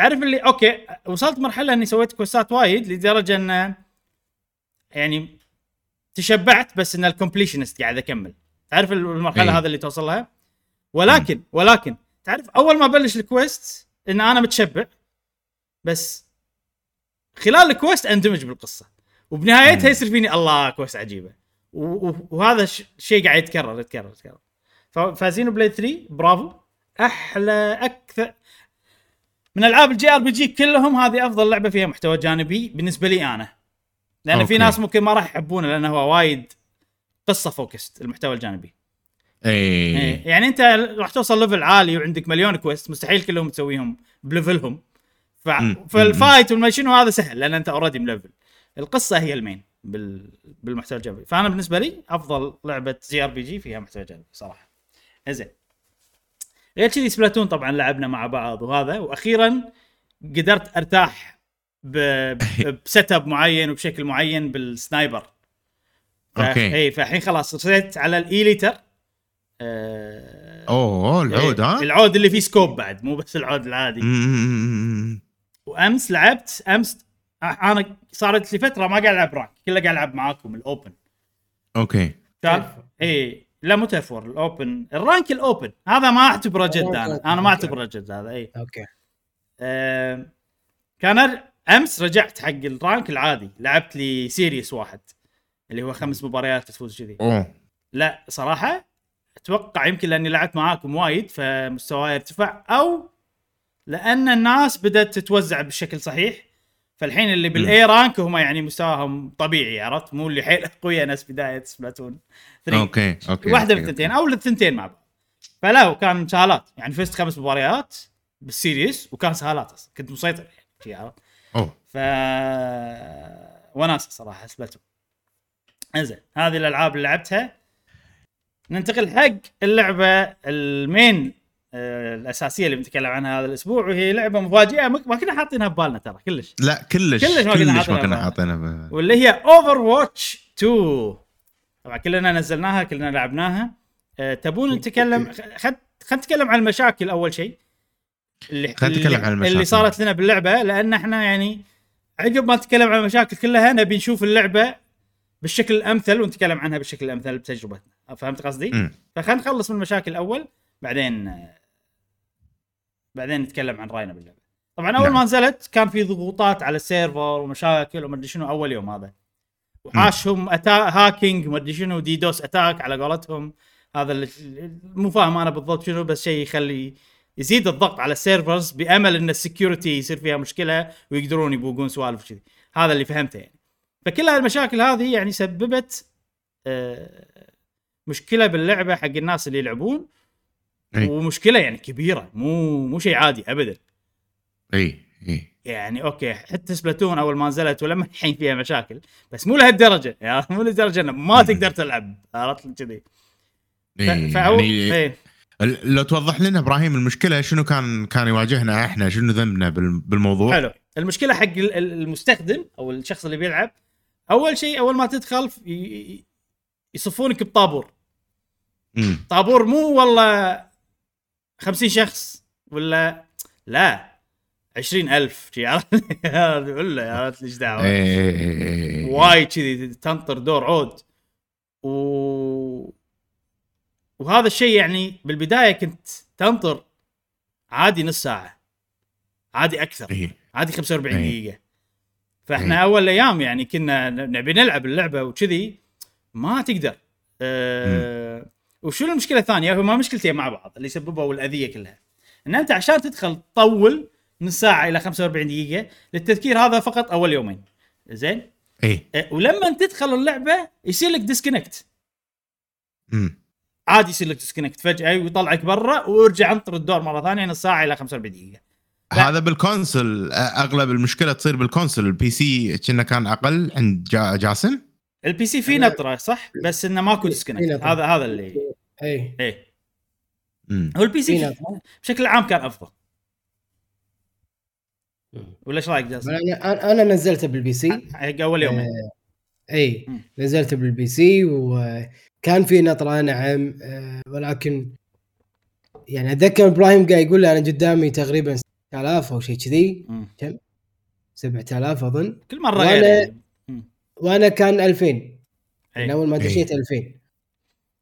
تعرف اللي okay وصلت مرحلة إني سويت كويستات وايد لدرجة إن يعني تشبعت بس إن ال completionist قاعد أكمل. تعرف المرحلة إيه. هذا اللي توصل لها؟ ولكن ولكن تعرف أول ما بلش ال quest إن أنا متشبع بس خلال ال quest أندمج بالقصة. وبنهايتها. يصير فيني الله quest عجيبة. وهذا ش- شيء قاعد يتكرر يتكرر يتكرر. ف- ف Xenoblade 3 برافو. أحلى أكثر من ألعاب ال JRPG كلهم هذه أفضل لعبة فيها محتوى جانبي بالنسبة لي أنا. لأن في okay. ناس ممكن ما راح يحبونه لأنه هو وايد قصة focused المحتوى الجانبي. إي. إيه. يعني أنت راح توصل level عالي وعندك مليون quest مستحيل كلهم تسويهم ب level هم ف... فال fight والما شنو هذا سهل لأن أنت already مليفل القصة هي ال main بال... بالمحتوى الجانبي. فأنا بالنسبة لي أفضل لعبة JRPG فيها محتوى جانبي صراحة. زين غير كذي Splatoon طبعا لعبنا مع بعض وهذا. وأخيرا قدرت أرتاح ب [laughs] setup معين وبشكل معين بال sniper. ف... okay. إي فالحين خلاص رسيت على ال E-liter. آه... أوه العود ها؟ العود اللي فيه scope بعد مو بس العود العادي. وأمس لعبت أمس أنا صارت لي فترة ما قاعد ألعب rank كله قاعد ألعب معاكم ال open. okay. كان إي. لا مو تفور ال open ال rank ال open هذا ما أعتبره جد أنا. أنا ما أعتبره جد هذا اي okay. آه كان أمس رجعت حق ال rank العادي. لعبت لي series واحد اللي هو خمس مباريات تفوز كذي. لا صراحة أتوقع يمكن لأني لعبت معاكم وايد فمستواي ارتفع أو لأن الناس بدأت تتوزع بالشكل صحيح. فالحين اللي بال high rank هم يعني مستواهم طبيعي عرفت؟ مو اللي حيل اقوياء ناس بداية Splatoon 3 okay okay واحدة من. الثنتين أو الثنتين مع بعض فلا وكان سهالات. يعني فزت خمس مباريات بال series وكان سهالات أصلا. كنت مسيطر يعني عرفت؟ أوه. ف وناسة صراحة سبلاتون انزين هذه الألعاب اللي لعبتها. ننتقل حق اللعبة ال main الأساسية اللي بنتكلم عنها هذا الأسبوع وهي لعبة مفاجئة. ما كنا حاطينها ببالنا ترى كلش. لا كلش كلش ما كنا ما حاطينها كنا بقى. حاطينها ب- واللي هي Overwatch 2 طبعا كلنا نزلناها كلنا لعبناها. أه تبون نتكلم خد خلينا نتكلم عن المشاكل أول شيء. اللي خلينا نتكلم عن المشاكل. اللي صارت لنا باللعبة لأن إحنا يعني عقب ما نتكلم عن المشاكل كلها نبي نشوف اللعبة بالشكل الأمثل ونتكلم عنها بالشكل الأمثل بتجربتنا. فهمت قصدي؟ فخلينا نخلص من المشاكل أول بعدين آه، بعدين نتكلم عن راينا باللعبة. طبعا أول نعم. ما نزلت كان في ضغوطات على ال server ومشاكل وما أدري شنو أول يوم هذا. وحاشهم atta... hacking ما أدري شنو DDoS attack على قولتهم. هذا اللي مو فاهم أنا بالضبط شنو بس شيء يخلي يزيد الضغط على ال servers بأمل إن ال security يصير فيها مشكلة ويقدرون يبوقون سوالف كذي. هذا اللي فهمته يعني. فكل هالمشاكل هذه يعني سببت آه، مشكلة باللعبة حق الناس اللي يلعبون. إي. ومشكلة يعني كبيرة مو مو شيء عادي ابدا اي اي يعني okay حتى سبلاتون أول ما نزلت ولما الحين فيها مشاكل بس مو لهالدرجة يعني مو لهالدرجة إنه ما تقدر تلعب عرفت كذي ف- إي. فأو... يعني إيه. لو توضح لنا إبراهيم المشكلة شنو كان كان يواجهنا إحنا شنو ذنبنا بال- بالموضوع حلو المشكلة حق ال- ال- المستخدم أو الشخص اللي بيلعب أول شيء أول ما تدخل يصفونك بطابور. طابور مو والله 50 شخص ولا؟ لا. 20000 شي ولا [laughs] عرفت ليش دعوة. إي- إي- إي- إي. وايد كذي تنطر دور عود. و وهذا الشيء يعني بالبداية كنت تنطر عادي نص ساعة. عادي أكثر. عادي 45 إي. دقيقة. فإحنا. أول أيام يعني كنا نبي نلعب اللعبة وكذي ما تقدر. أه وشو المشكلة الثانية؟ هما مشكلتين مع بعض اللي سببوا الاذيه كلها. إن أنت عشان تدخل تطول نص ساعة إلى 45 دقيقة للتذكير هذا فقط أول يومين. زين؟ اي أه، ولما تدخل اللعبة يصير لك disconnect أمم. عادي يصير لك disconnect فجأة ويطلعك برا وارجع انطر الدور مرة ثانية نص ساعة إلى 45 دقيقة. لا. هذا بال console أغلب المشكلة تصير بال console ال PC كنا كان أقل. عند جا جاسم ال PC فيه نطره صح؟ بس إنه ماكو في disconnect. هذا هذا اللي اي إيه أمم. هو ال PC. بشكل عام كان أفضل ولا إيش رأيك جاسم؟ أنا أنا نزلته بال PC حق اول يومين اي مم. نزلته بال PC وكان في نطرة نعم آه، ولكن يعني أتذكر إبراهيم قاعد يقول لي أنا قدامي تقريبا 6000 أو شيء كذي مم. 7000 أظن كل مرة غير يعني. مم. وأنا كان 2000 يعني إيه. أول ما إيه. دشيت 2000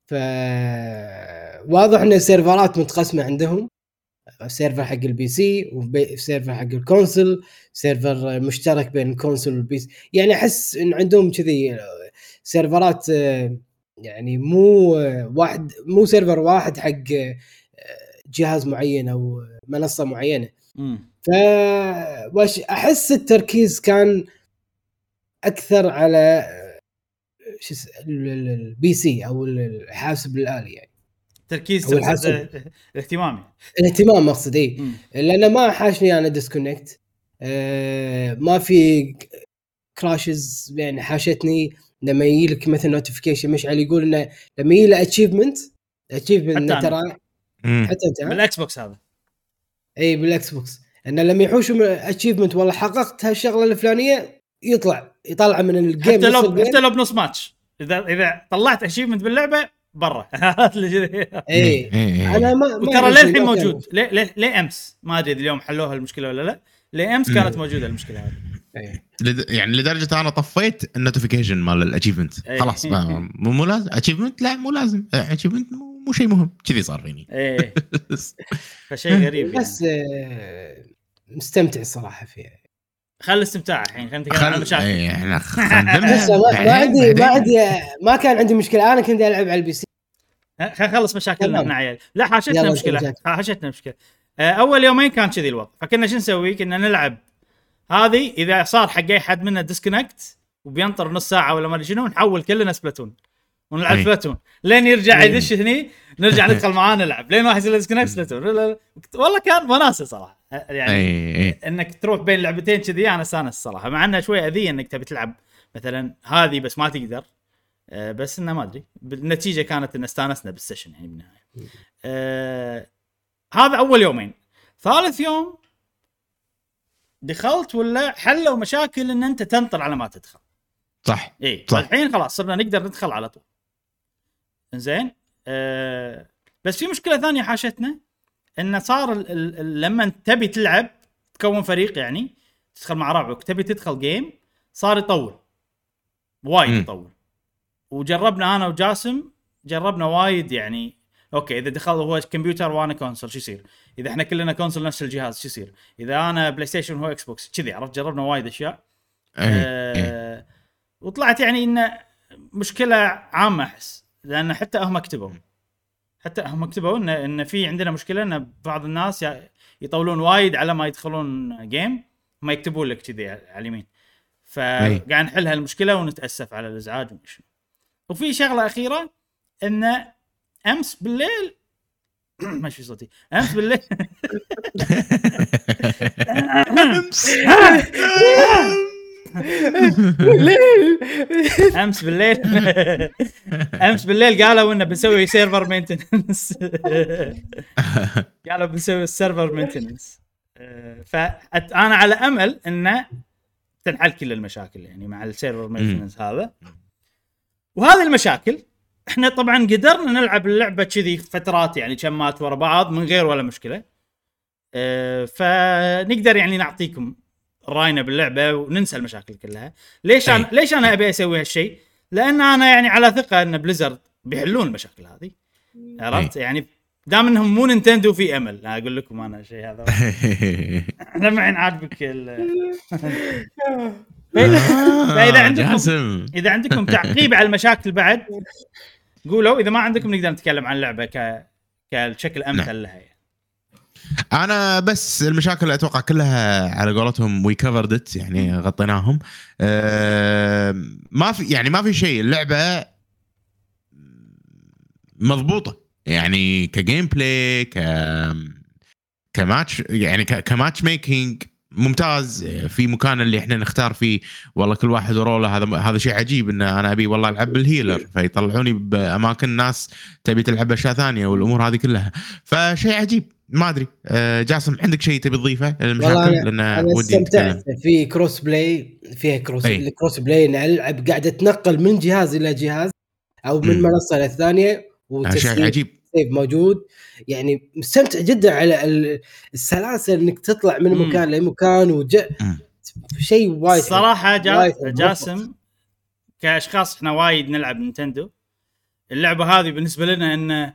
ف واضح إن السيرفرات متقسمة عندهم. server حق ال PC و server حق ال console server مشترك بين ال console وال PC يعني أحس إن عندهم كذي سيرفرات يعني مو واحد مو server واحد حق جهاز معين أو منصة معينة. ف أحس التركيز كان أكثر على شو اس- ال- ال- ال PC أو ال- الحاسب الآلي يعني تركيز الحاسب. تقصد الاهتمام الاهتمام أقصد إي مم. لأن ما حاشني أنا disconnect آه ما في crashes يعني حاشتني لما يجي لك مثلا notification مشعل يقول إنه لما يجي له achievement achievement. ترى. حتى أنت؟ بال Xbox هذا إي بال Xbox إنه لما يحوش من achievement والله حققت هالشغلة الفلانية يطلع يطلع من ال game حتى لو. حتى لو بنص ماتش. اذا إذا طلعت achievement باللعبة برا. [laughs] اي إيه، إيه. أنا ما وترى أدري للحين موجود؟ ليه ليه ليه أمس؟ ما أدري اليوم حلوها المشكلة ولا لا. ليه أمس كانت موجودة المشكلة هذه؟ إيه. لد- يعني لدرجة أنا طفيت ال notification مال ال achievement إيه. خلاص ما- [laughs] مو مو لازم. achievement لا مو لازم. achievement مو مو شيء مهم. كذي صار فيني. إيه. [laughs] فشيء غريب يعني. بس آه، مستمتع الصراحه فيها. خل الاستمتاع الحين خلينا نتكلم عن المشاكل. إيه، إحنا [laughs] ما, عندي ما. عندي ما كان عندي مشكلة. أنا كنت ألعب على ال PC. خلينا نخلص مشاكلنا. إحنا عيال. لا حاشتنا مشكلة. حاشتنا مشكلة. آه، أول يومين كان كذي الوضع. فكنا شو نسوي؟ كنا نلعب. هذه إذا صار حق اي حد منا disconnect وبينطر نص ساعة ولا ما أدري شنو نحول كلنا سبلاتون. ونلعب أي. سبلاتون. لين يرجع أي. يدش هني نرجع [laughs] ندخل معاه نلعب لين واحد يصير disconnect سبلاتون. لا- لا- والله كان وناسه صراحة. يعني اي اي إنك تروح بين لعبتين كذي أنا استانس الصراحه مع إنها شوي أذية إنك تبي تلعب مثلا هذه بس ما تقدر آه، بس إنه ما أدري. النتيجه كانت إن استانسنا بال session يعني بالنهاية. آه هذا أول يومين. ثالث يوم دخلت ولا حلوا مشاكل إن أنت تنطر على ما تدخل. صح اي صح. الحين خلاص صرنا نقدر ندخل على طول. زين آه بس في مشكلة ثانية حاشتنا. انه صار ال- ال- ال- لما تبي تلعب تكون فريق يعني تدخل مع ربعك تبي تدخل game صار يطول وايد. يطول وجربنا أنا وجاسم جربنا وايد يعني okay إذا دخل هو كمبيوتر وأنا console شو يصير؟ إذا إحنا كلنا console نفس الجهاز شو يصير؟ إذا أنا PlayStation وهو Xbox كذي عرفت جربنا وايد أشياء إيه، إيه. آه وطلعت يعني انه مشكلة عامة أحس لأن حتى هم كتبوا حتى هم كتبوا ان إن في عندنا مشكلة إن بعض الناس يطولون وايد على ما يدخلون جيم ما يكتبون لك كذي على اليمين. فقاعد نحل هالمشكلة ونتأسف على الإزعاج وما شنو. وفي شغلة أخيرة إن أمس بالليل [coughs] ماشي صوتي. أمس بالليل [laughs] [coughs] أمس. [coughs] بالليل. أمس بالليل قالوا إنه بنسوي server maintenance قالوا بنسوي ال server maintenance فانا على أمل إنه تنحل كل المشاكل يعني مع ال server maintenance هذا. وهذه المشاكل إحنا طبعا قدرنا نلعب اللعبة كذي فترات يعني games ورا بعض من غير ولا مشكلة. آه، فنقدر يعني نعطيكم راينا باللعبة وننسى المشاكل كلها. ليش أنا أي. ليش أنا أبي أسوي هالشيء؟ لأن أنا يعني على ثقة أن بليزرد بيحلون المشاكل هذه. عرفت؟ يعني دام إنهم مو نينتندو في أمل. لا أقول لكم أنا الشيء هذا. [laughs] لما عين عاجبك ال- [laughs] فإذا عندكم- إذا عندكم تعقيب على المشاكل بعد قولوا. إذا ما عندكم نقدر نتكلم عن اللعبة ك كشكل أمثل لها يعني. أنا بس المشاكل أتوقع كلها على قولتهم وي covered it يعني غطيناهم. آه، ما في يعني ما في شيء اللعبة مضبوطة. يعني ك gameplay ك كماتش يعني ك matchmaking ممتاز. في مكان اللي إحنا نختار فيه والله كل واحد و role ه هذا هذا شيء عجيب إن أنا أبي والله ألعب بال healer فيطلعوني بأماكن ناس تبي تلعب أشياء ثانية والأمور هذه كلها. فشيء عجيب. ما أدري آه، جاسم عندك شيء تبي تضيفه للمشاكل لأن أنا ودي استمتعت نتكلم في cross-play فيها كروس أي. ال cross-play ان العب قاعدة تنقل من جهاز إلى جهاز أو من مم. منصة للثانيه آه، شيء وتسليم عجيب save موجود يعني مستمتع جدا على ال- السلاسه إنك تطلع من. مكان لمكان وج... شيء وايد حلو. الصراحه جا وايد حلو. جاسم كأشخاص إحنا وايد نلعب نينتندو اللعبة هذه بالنسبة لنا إنه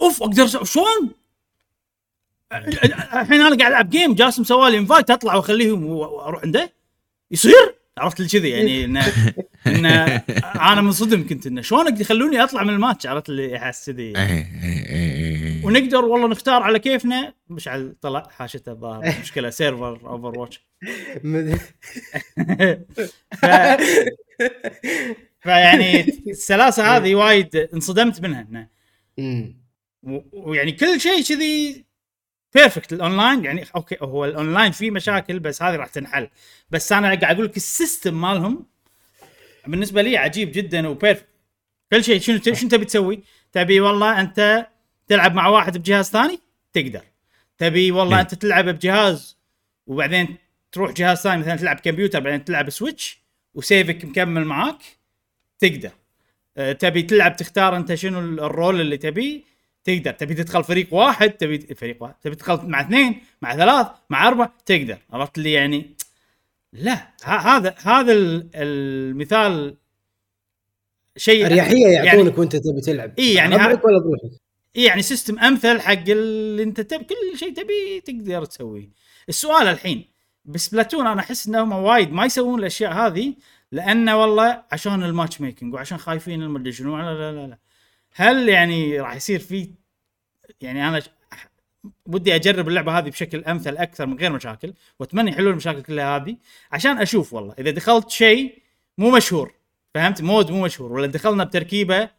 أوف أقدر شلون؟ الحين أنا قاعد العب game جاسم سوى لي invite اطلع واخليهم وأروح عنده. يصير؟ عرفت لي كذي؟ يعني انه [laughs] إنه أنا منصدم كنت إنه شلون يخلوني أطلع من الماتش؟ عرفت اللي احس كذي؟ إيه، إيه، إيه،. ونقدر والله نختار على كيفنا. مشعل طلع حاشته الظاهر مشكله server اوفر واتش ف... فيعني السلاسة هذه وايد انصدمت منها. و- ويعني كل شيء كذي perfect ال online يعني okay هو الاونلاين فيه مشاكل بس هذه راح تنحل. بس أنا قاعد أقول لك ال system مالهم بالنسبة لي عجيب جدا و perfect كل شيء شنو شنو تبي تسوي؟ تبي والله أنت تلعب مع واحد بجهاز ثاني؟ تقدر. تبي والله إيه. أنت تلعب بجهاز وبعدين تروح جهاز ثاني مثلا تلعب كمبيوتر بعدين تلعب سويتش و save ك مكمل معاك؟ تقدر. أه، تبي تلعب تختار أنت شنو ال- ال role اللي تبيه؟ تقدر. تبي تدخل فريق واحد تبي فريق واحد. تبي تدخل مع اثنين مع ثلاث مع أربعة تقدر. عرفت لي يعني؟ لا. هذا هذا ال- المثال شيء أريحية يعني يعطونك وأنت تبي تلعب. إي يعني ها- ولا بروحك إيه يعني system أمثل حق اللي أنت تبي كل شيء تبي تقدر تسويه. السؤال الحين بسبلاتون أنا أحس إنهم وايد ما يسوون الأشياء هذه لأنه والله عشان ال matchmaking وعشان خايفين المدري شنو لا لا لا لا. هل يعني راح يصير في يعني أنا ودي أجرب اللعبة هذه بشكل أمثل أكثر من غير مشاكل وأتمنى يحلون المشاكل كلها هذه عشان أشوف والله. إذا دخلت شيء مو مشهور فهمت؟ mode مو مشهور ولا دخلنا بتركيبة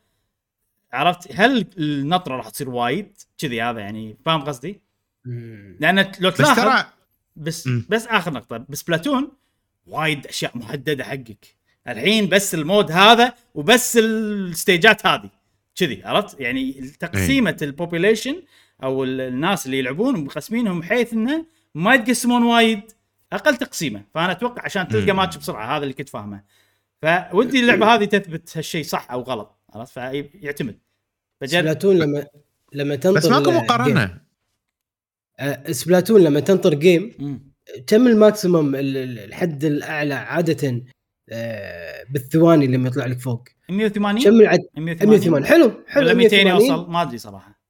عرفت؟ هل النطرة راح تصير وايد؟ كذي هذا يعني فاهم قصدي؟ لأن لو بس تلاحظ ترى بس. بس آخر نقطة بسبلاتون وايد أشياء محددة حقك. الحين بس ال mode هذا وبس ال stage ات هذه. كذي عرفت؟ يعني تقسيمة ال population أو ال- الناس اللي يلعبون مقسمينهم بحيث إنه ما يتقسمون وايد. أقل تقسيمة. فأنا أتوقع عشان تلقى. ماتش بسرعة هذا اللي كنت فاهمه. فودي اللعبة هذه تثبت هالشيء صح أو غلط عرفت؟ فيعتمد. فجرب سبلاتون لما لما تنطر بس ماكو مقارنة. آه، سبلاتون لما تنطر game. كم ال maximum ال- ال- الحد الأعلى عادة بالثواني لما يطلع لك فوق. 180 كم العد 180 180 حلو حلو ولا 200 180 يوصل؟ ما أدري صراحة.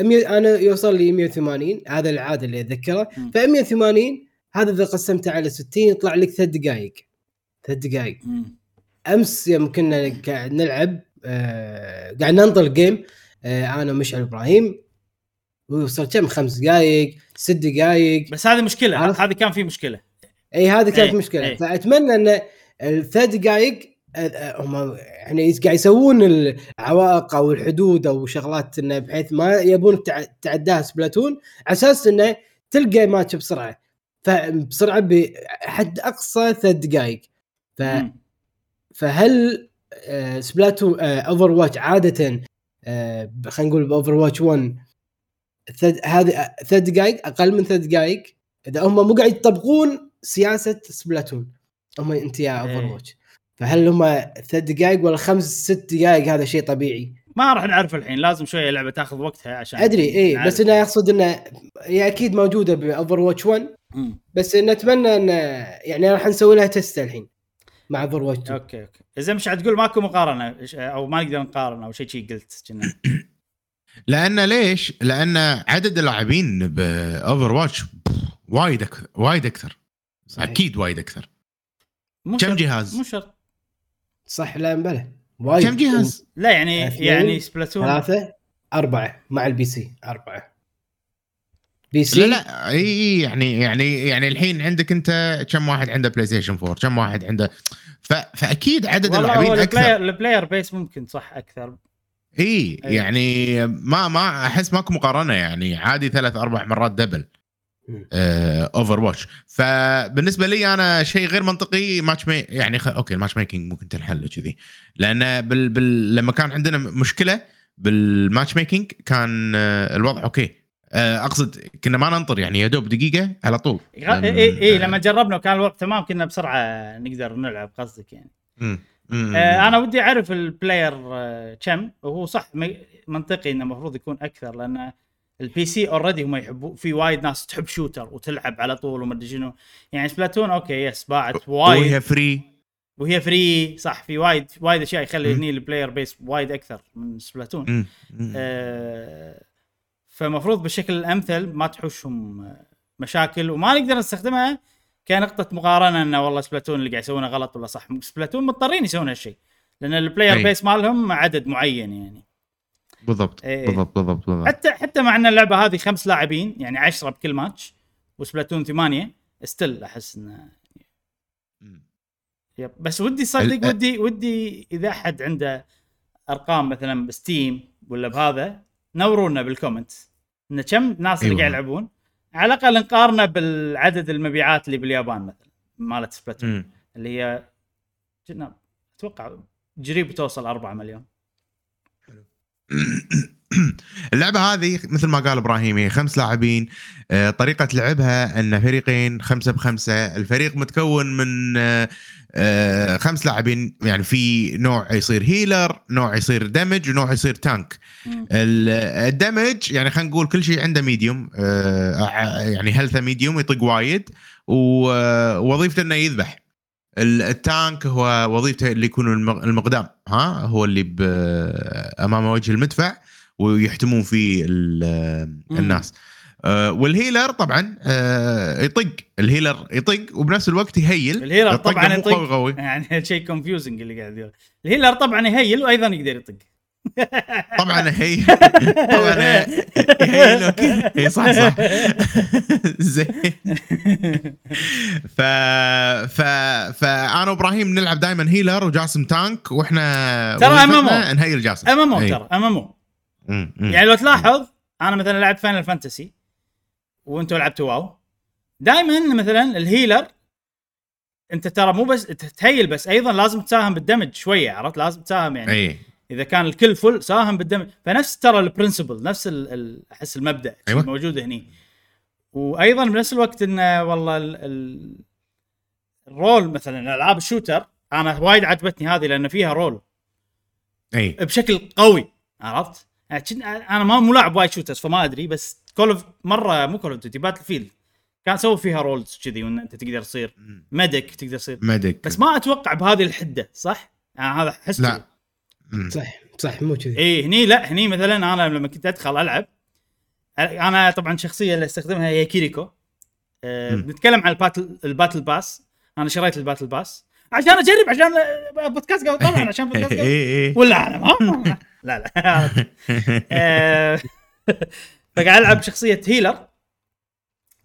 100 أنا يوصل لي 180 هذا العاده اللي أتذكره. ف 180 هذا إذا قسمته على 60 يطلع لك ثلاث دقائق ثلاث دقائق. أمس يوم كنا قاعد نلعب آه قاعد ننطر game آه أنا ومشعل إبراهيم. وصل كم؟ خمس دقائق ست دقائق بس هذه مشكلة؟ هذه كان في مشكلة. إي هذه كانت إي، مشكلة. إي. فأتمنى إن الثلاث دقائق آه، آه، هم يعني قاعد يسوون العوائق أو الحدود أو شغلات إنه بحيث ما يبون تع- تعداها سبلاتون على أساس إنه تلقى ماتش بسرعة. فبسرعه بحد أقصى ثلاث دقائق ف. فهل آه، سبلاتون اوفر واتش عادة آه، خلينا نقول باوفر واتش 1 ثلاث- هذه ثلاث دقائق أقل من ثلاث دقائق إذا هم مو قاعد يطبقون سياسة سبلاتون. هم انت يا اوفر إيه. واتش فهل هم ثلاث دقائق ولا خمس ست دقائق هذا شيء طبيعي؟ ما راح نعرف الحين لازم شوية اللعبه تاخذ وقتها عشان أدري اي. بس أنا أقصد إنه هي أكيد موجودة باوفر واتش 1 مم. بس نتمنى إن يعني راح نسوي لها test الحين مع اوفر واتش 2 okay okay إذا مش تقول ماكو مقارنة أو ما نقدر نقارن أو شيء شيء قلت كنا [coughs] لأن ليش؟ لأن عدد اللاعبين باوفر واتش وايد أكثر وايد أكثر صحيح. أكيد وايد أكثر مو كم جهاز؟ مو شرط. صح لا بلى وايد. كم جهاز؟ لا يعني يعني سبلاتون ثلاثة أربعة مع ال PC أربعة. PC؟ لا لا إي يعني يعني يعني الحين عندك أنت كم واحد عنده بلاي ستيشن 4 كم واحد عنده؟ ف... فأكيد عدد اللاعبين أكثر. البلاير البلاير بيس ممكن صح أكثر. إي. يعني ما ما أحس ماكو مقارنة يعني عادي ثلاث أربع مرات double. Overwatch فبالنسبة لي أنا شيء غير منطقي match ma يعني خ... okay ال matchmaking ممكن تنحل كذي لأن بال... بال... لما كان عندنا مشكلة بال matchmaking كان آه، الوضع okay. آه، أقصد كنا ما ننطر يعني يا دوب دقيقة على طول. إي إي إيه لما جربنا وكان الوقت تمام كنا بسرعة نقدر نلعب قصدك يعني. مم. مم. آه أنا ودي أعرف ال player آه كم؟ وهو صح منطقي إنه المفروض يكون أكثر لأن ال PC already هم يحبوا في وايد ناس تحب shooter وتلعب على طول وما أدري شنو. يعني Splatoon okay بس باعت وايد وهي free وهي free صح في وايد وايد أشياء يخلي. هني ال player base وايد أكثر من Splatoon. آه فمفروض بالشكل الأمثل ما تحوشهم آه، مشاكل وما نقدر نستخدمها كنقطة مقارنة إنه والله Splatoon اللي قاعد يسوونه غلط ولا صح. Splatoon مضطرين يسوون هالشيء لأن ال player. base مالهم عدد معين يعني. بالضبط إيه. بالضبط بالضبط بالضبط حتى حتى مع إن اللعبة هذه خمس لاعبين يعني عشرة بكل ماتش و Splatoon ثمانية still أحس إنه. yep بس ودي صدق ودي ودي إذا أحد عنده أرقام مثلا ب Steam ولا بهذا نورونا بال comment إن كم ناس اللي أيوة. قاعد يلعبون على الأقل نقارنه بالعدد المبيعات اللي باليابان مثلا مالت Splatoon. اللي هي أتوقع قريب توصل 4 مليون [coughs] اللعبة هذه مثل ما قال إبراهيم هي خمس لاعبين آه، طريقة لعبها أن فريقين خمسة بخمسة الفريق متكون من آه، آه، خمس لاعبين يعني في نوع يصير healer نوع يصير damage ونوع يصير tank ال- ال damage يعني خلينا نقول كل شيء عنده medium يعني health medium يطق وايد ووظيفته إنه يذبح. ال tank هو وظيفته اللي يكون المق- المقدام ها؟ هو اللي أمام وجه المدفع ويحتمون فيه. الناس. آه، وال healer طبعا آه، يطق. ال healer يطق وبنفس الوقت يهيل. الهيلر طبعا يطق. يعني [laughs] شيء confusing اللي قاعد يقول. ال healer طبعا ي heal وأيضا يقدر يطق. طبعا هي [laughs] طبعا ي heal okay اي صح صح. [laughs] زين. ف ف فانا وإبراهيم نلعب دائما healer وجاسم tank وإحنا ترى وظيفتنا MMO. ن heal جاسم. MMO أي. ترى MM. يعني لو تلاحظ أنا مثلا لعبت Final Fantasy وأنتم لعبتوا WoW. دائما مثلا ال healer أنت ترى مو بس ت heal بس أيضا لازم تساهم بال damage شوية عرفت؟ لازم تساهم يعني. اي إذا كان الكل full ساهم بال damage فنفس ترى ال principle نفس أحس المبدأ أيوة. موجود هني وأيضا بنفس الوقت إنه والله ال ال ال role مثلا العاب ال shooter أنا وايد عجبتني هذه لأن فيها role أي بشكل قوي عرفت؟ يعني أنا ما مو لاعب وايد shooters فما أدري بس Call of مرة مو Call of Duty Battlefield كان سووا فيها roles كذي وإن أنت تقدر تصير medic تقدر تصير medic بس ما أتوقع بهذه الحدة صح؟ يعني هذا احس لا. صح صح مو كذي. اي هني لا هني مثلا أنا لما كنت أدخل ألعب أنا طبعا الشخصيه اللي أستخدمها هي Kiriko. أه مم. بنتكلم عن ال battle ال battle pass. أنا شريت ال battle pass. عشان أجرب عشان بودكاست قبل طبعا [laughs] عشان بودكاست قبل. اي اي ولا أنا ما لا لا. [laughs] آه، [laughs] فقاعد ألعب شخصية healer.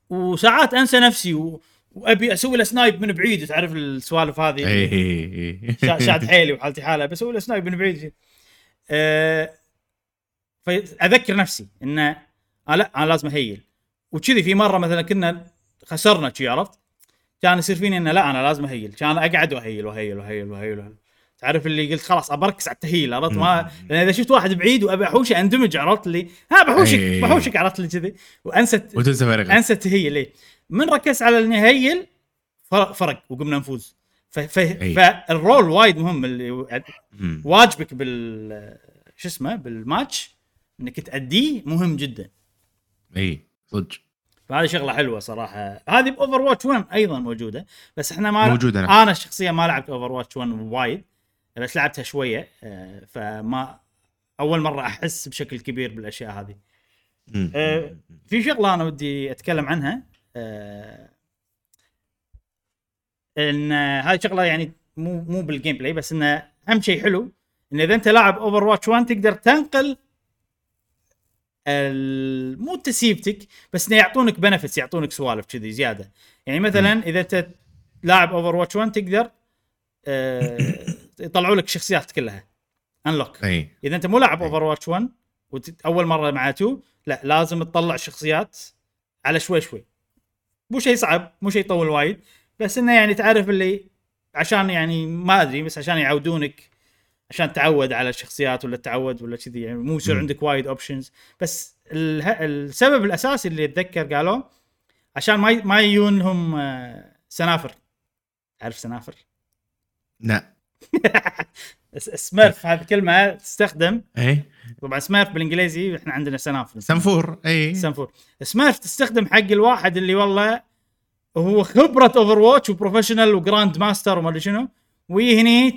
وساعات أنسى نفسي و... وابي أسوي له snipe من بعيد تعرف السوالف هذه؟ اي اي شا- شاد [laughs] حيلي وحالتي حاله بسوي له snipe من بعيد. أه فأذكر نفسي انه آه لا أنا لازم أ heal. وكذي في مرة مثلا كنا خسرنا شي عرفت؟ كان يصير فيني انه لا أنا لازم أهيل. كان أقعد وأهيل وأهيل وأهيل وأهيل, وأهيل. تعرف اللي قلت خلاص ابركز على التهيل عرفت؟ ما لأن إذا شفت واحد بعيد وأبي أحوشه أندمج عرفت اللي؟ ها بحوشك أي. بحوشك عرفت اللي كذي؟ وانسى وتنسى فريقك. أنسى التهيل ليه من ركز على اني هيل فرق, فرق وقمنا نفوز. ف... ف... أي. فالرول وايد مهم اللي. واجبك بال شو اسمه؟ بالماتش إنك تأديه مهم جدا. اي صدق. فهذه شغلة حلوة صراحة. هذه بأوفر واتش 1 أيضا موجودة بس إحنا ما موجودة، نعم. أنا الشخصيه ما لعبت أوفر واتش 1 وايد. بس لعبتها شوية آه، فما أول مرة أحس بشكل كبير بالأشياء هذه. آه، في شغلة أنا ودي أتكلم عنها آه، إن هذه شغلة يعني مو مو بال gameplay بس انه أهم شيء حلو إن إذا أنت لاعب Overwatch 1 تقدر تنقل ال- مو تسيبتك بس إنه يعطونك benefits يعطونك سوالف كذي زيادة. يعني مثلا إذا أنت لاعب Overwatch 1 تقدر [laughs] يطلعوا لك الشخصيات كلها. unlock أي. إذا أنت مو لاعب. Overwatch 1 واول مرة مع 2 لا لازم تطلع الشخصيات على شوي شوي. مو شيء صعب مو شيء يطول وايد بس إنه يعني تعرف اللي عشان يعني ما أدري بس عشان يعودونك عشان تعود على الشخصيات ولا تعود ولا كذي يعني مو يصير. عندك وايد options بس اله- السبب الأساسي اللي أتذكر قالوا عشان ما ي- ما يجون لهم آه، سنافر. تعرف سنافر؟ لا. smurf هذه كلمه تستخدم. إي. طبعا smurf بالإنجليزي إحنا عندنا سنافر سنفور إي. سنفور. smurf تستخدم حق الواحد اللي والله هو خبرة Overwatch و professional و grandmaster وما أدري شنو. ويجي هني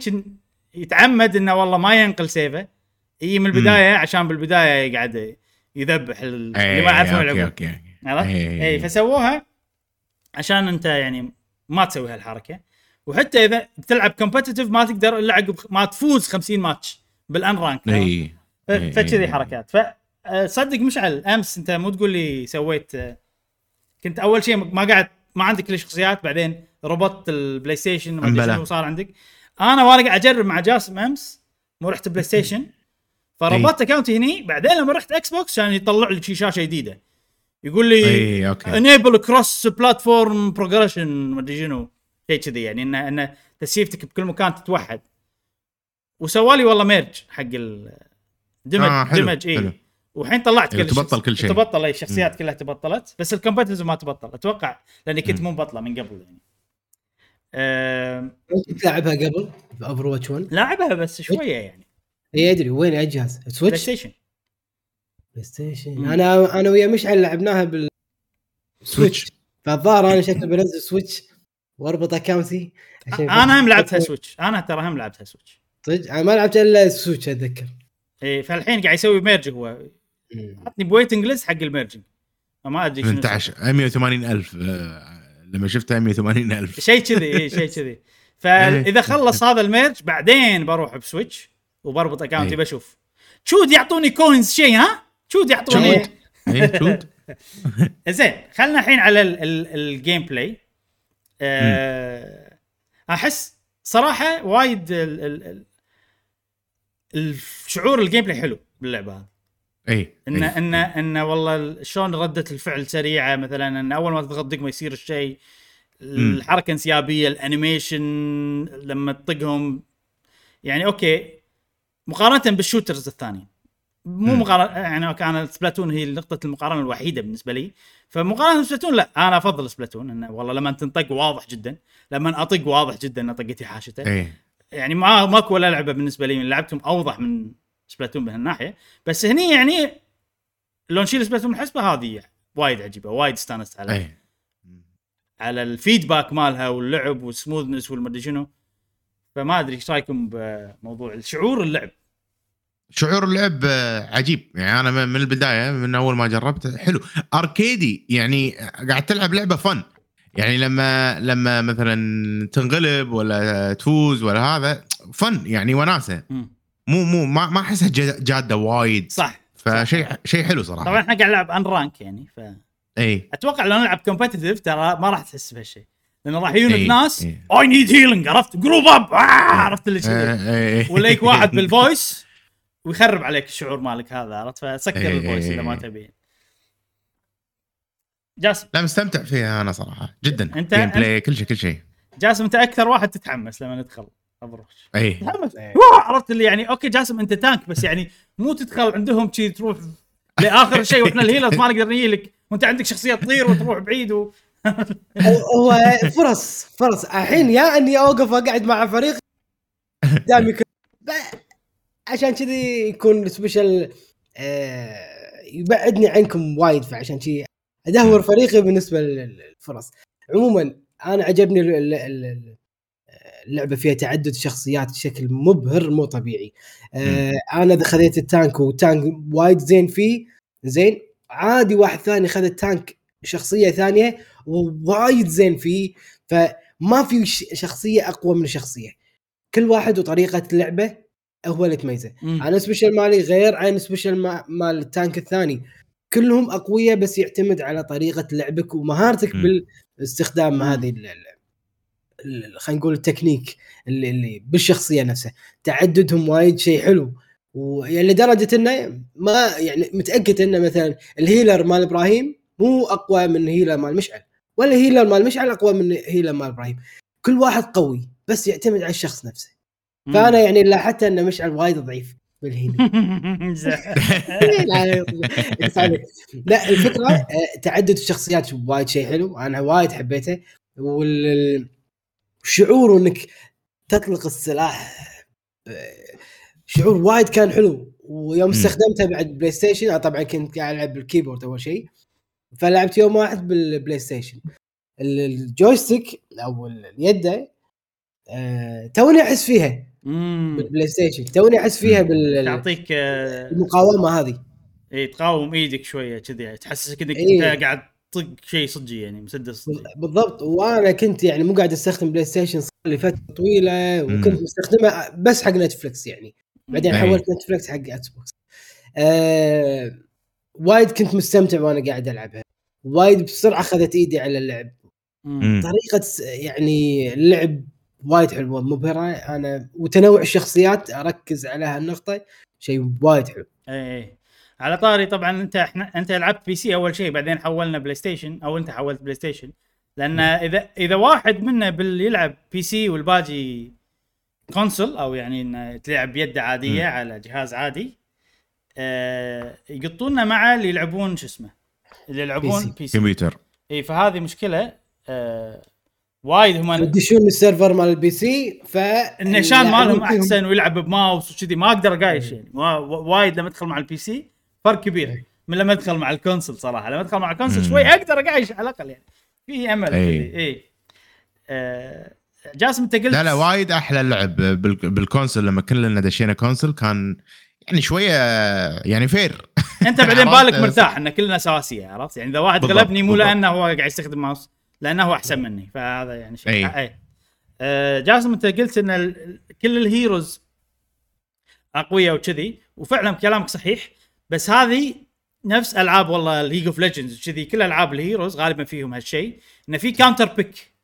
يتعمد إنه والله ما ينقل save ه. يجي من البداية عشان بالبداية يقعد يذبح ال- اللي ما يعرفون يلعبون okay. okay. إي فسووها عشان أنت يعني ما تسوي هالحركة. وحتى إذا بتلعب competitive ما تقدر إلا عقب ما تفوز 50 match بال unranked إي فكذي. حركات. ف آه، مشعل أمس أنت مو تقول لي سويت آه، كنت أول شيء ما قاعد ما عندك كل الشخصيات بعدين ربطت البلاي ستيشن ما. شنو صار عندك. أنا وأنا قاعد أجرب مع جاسم أمس مو رحت بلاي ستيشن [laughs] فربطت account ي هني بعدين لما رحت إكس بوكس كان يطلع لي شي شاشة جديدة. يقول لي إي أوكي. enable cross platform progression ما أدري شنو. شيء كذي يعني انه انه ال save تك بكل مكان تتوحد. وسوالي والله merge حق ال دمج آه، حلو، دمج اي حلو. والحين طلعت كل تبطل. كل شيء. تبطل اي الشخصيات كلها تبطلت بس ال competitive ما تبطل. أتوقع لأني كنت مو مبطله من قبل يعني. أه ممكن تلعبها قبل في اوفر واتش 1 لاعبها بس شوية يعني. اي أدري وين أي جهاز. بلاي سويتش ستيشن بلاي ستيشن مم. أنا أنا ويا مشعل لعبناها بال سويتش فالظاهر أنا شكلي بنزل سويتش واربط account ي عشان أنا هم لعبتها سويتش أنا ترى هم لعبتها سويتش صدق؟ أنا ما لعبت إلا سويتش أتذكر. إيه فالحين قاعد يسوي merge هو. حطني ب waiting list حق ال merging فما أدري شنو 18 180 ألف لما شفتها 180 ألف. شيء كذي اي شيء كذي. [laughs] فإذا خلص هذا ال merge بعدين بروح بسويتش وبربط account ي إيه. بشوف. should يعطوني coins شيء ها؟ should يعطوني should. اي should [laughs] زين خلنا الحين على ال- ال- ال gameplay أه أحس صراحة وايد ال- ال- ال- الشعور ال gameplay حلو باللعبة هذه. إي انه إي. انه انه والله شلون ردة الفعل سريعة مثلا إن أول ما تضغط دقمة يصير الشيء الحركة انسيابية ال animation لما تطقهم يعني okay مقارنة بال shooters الثانيين. مو. مقارنة يعني كان سبلاتون هي نقطة المقارنة الوحيدة بالنسبة لي. فمقارنة بسبلاتون لا أنا أفضل سبلاتون إنه والله لما تطق واضح جدا لما أطق واضح جدا ان طقتي حاشته اي يعني ما ماكو ولا لعبة بالنسبة لي من لعبتهم أوضح من سبلاتون بهالناحيه بس هني يعني لو نشيل سبلاتون من الحسبه هذه وايد عجيبة وايد استانست على اي على ال feedback مالها واللعب وال smoothness والمدري شنو. فما أدري إيش رأيكم بموضوع الشعور اللعب؟ شعور اللعب آه، عجيب. يعني أنا من البداية من أول ما جربت حلو. arcade ي يعني قاعد تلعب لعبة fun. يعني لما لما مثلا تنغلب ولا تفوز ولا هذا fun يعني وناسة. مو مو ما ما أحسها جا- جادة وايد. صح. فشيء شيء حلو صراحة. طبعا إحنا قاعد نلعب unranked يعني إي. فاتوقع لو نلعب competitive ترى ما راح تحس بهالشيء. لأنه راح يجون الناس. إي. need healing عرفت؟ group up [laughs] عرفت اللي كذي ولا يجيك واحد بال voice ويخرب عليك الشعور مالك هذا عرفت؟ فسكر إيه، ال voice إذا ما إيه. تبي جاسم. لا مستمتع فيها أنا صراحة جدا. أنت- gameplay كل شيء كل شيء. جاسم أنت أكثر واحد تتحمس لما ندخل approach اي تتحمس؟ إيه. عرفت اللي يعني okay جاسم أنت tank بس يعني مو تدخل عندهم شي تروح لآخر شيء وإحنا [laughs] ال healers ما نقدر نجيلك وأنت عندك شخصية تطير وتروح بعيد و... هو فرص فرص. الحين يا إني أوقف أقعد مع فريق [laughs] قدامي ب- عشان كذي يكون سبيشل آه، يبعدني عنكم وايد فعشان كذي أدهور فريقي بالنسبة للفرص. عموما أنا عجبني ال- ال- ال- اللعبة فيها تعدد شخصيات بشكل مبهر مو طبيعي. آه أنا اذا خذيت التانك وتانك وايد زين فيه. زين عادي واحد ثاني خذ التانك شخصية ثانية ووايد زين فيه. فما في شخصية أقوى من شخصيه كل واحد وطريقة لعبه هو اللي تميزه. أنا سبيشل مالي غير عن سبيشل ما- مال التانك الثاني كلهم أقوياء بس يعتمد على طريقة لعبك ومهارتك مم. باستخدام مم. هذه خلينا نقول التكنيك اللي, اللي بالشخصية نفسها تعددهم وايد شيء حلو ويعني لدرجة إنه ما يعني متأكد إنه مثلا ال healer مال إبراهيم مو أقوى من healer مال مشعل ولا healer مال مشعل أقوى من healer مال إبراهيم كل واحد قوي بس يعتمد على الشخص نفسه. فأنا يعني لاحظت ان مشعل وايد ضعيف. [laughs] [laughs] لا الفكرة آه، تعدد الشخصيات وايد شيء حلو. أنا وايد حبيته. والشعور إنك تطلق السلاح آه، شعور وايد كان حلو. ويوم. استخدمته بعد بلاي ستيشن أنا طبعا كنت قاعد ألعب بال keyboard أول شيء. فلعبت يوم واحد بالبلاي ستيشن ال- ال joystick أو ال- اليد آه، توني أحس فيها. بالبلاي ستيشن توني أحس فيها. بال- تعطيك آه، بالمقاومه هذه إي تقاوم إيدك شوية كذي تحسسك إنك إيه. أنت قاعد تطق شيء صجي يعني مسدس صجي بالضبط وأنا كنت يعني مو قاعد أستخدم بلاي ستيشن صار لي فترة طويلة وكنت. مستخدمه بس حق نتفلكس يعني بعدين. حولت نتفلكس حق إكس بوكس آه وايد كنت مستمتع وأنا قاعد ألعبها وايد بسرعة أخذت إيدي على اللعب مم. طريقة س- يعني اللعب وايد حلوة مبهره أنا وتنوع الشخصيات أركز على هالنقطة شيء وايد حلو. اي اي على طاري طبعا أنت إحنا أنت لعبت PC أول شيء بعدين حولنا بلاي ستيشن أو أنت حولت بلاي ستيشن لأن إذا إذا واحد منا باللي يلعب PC والباقي console أو يعني إنه تلعب بيد عادية مم. على جهاز عادي آه يقطونا مع اللي يلعبون شو اسمه اللي يلعبون. PC كمبيوتر. اي فهذه مشكلة آه وايد هم يدشون السيرفر مال ال PC ف النشان مالهم اللاعبين فيهم- أحسن ويلعب بماوس وكذي ما أقدر أقايش يعني. وا- وا- وايد لما أدخل مع ال PC فرق كبير. من لما أدخل مع ال console صراحة. لما أدخل مع ال console مم. شوي أقدر أقايش على الأقل يعني. في أمل اي آه جاسم أنت قلت لا لا وايد أحلى اللعب بال- بال console لما كلنا دشينا console كان يعني شوية يعني fair. أنت بعدين؟ [laughs] بالك مرتاح إن كلنا سواسية عرفت؟ يعني إذا واحد بالضبط، غلبني مو. لأنه هو قاعد يستخدم ماوس. لأنه هو أحسن مني فهذا يعني شيء. أي. اي آه جاسم أنت قلت إن ال- كل ال heroes أقوياء وكذي وفعلا كلامك صحيح بس هذه نفس ألعاب والله ليج اوف ليجندز وكذي كل ألعاب ال heroes غالبا فيهم هالشيء إنه في counter pick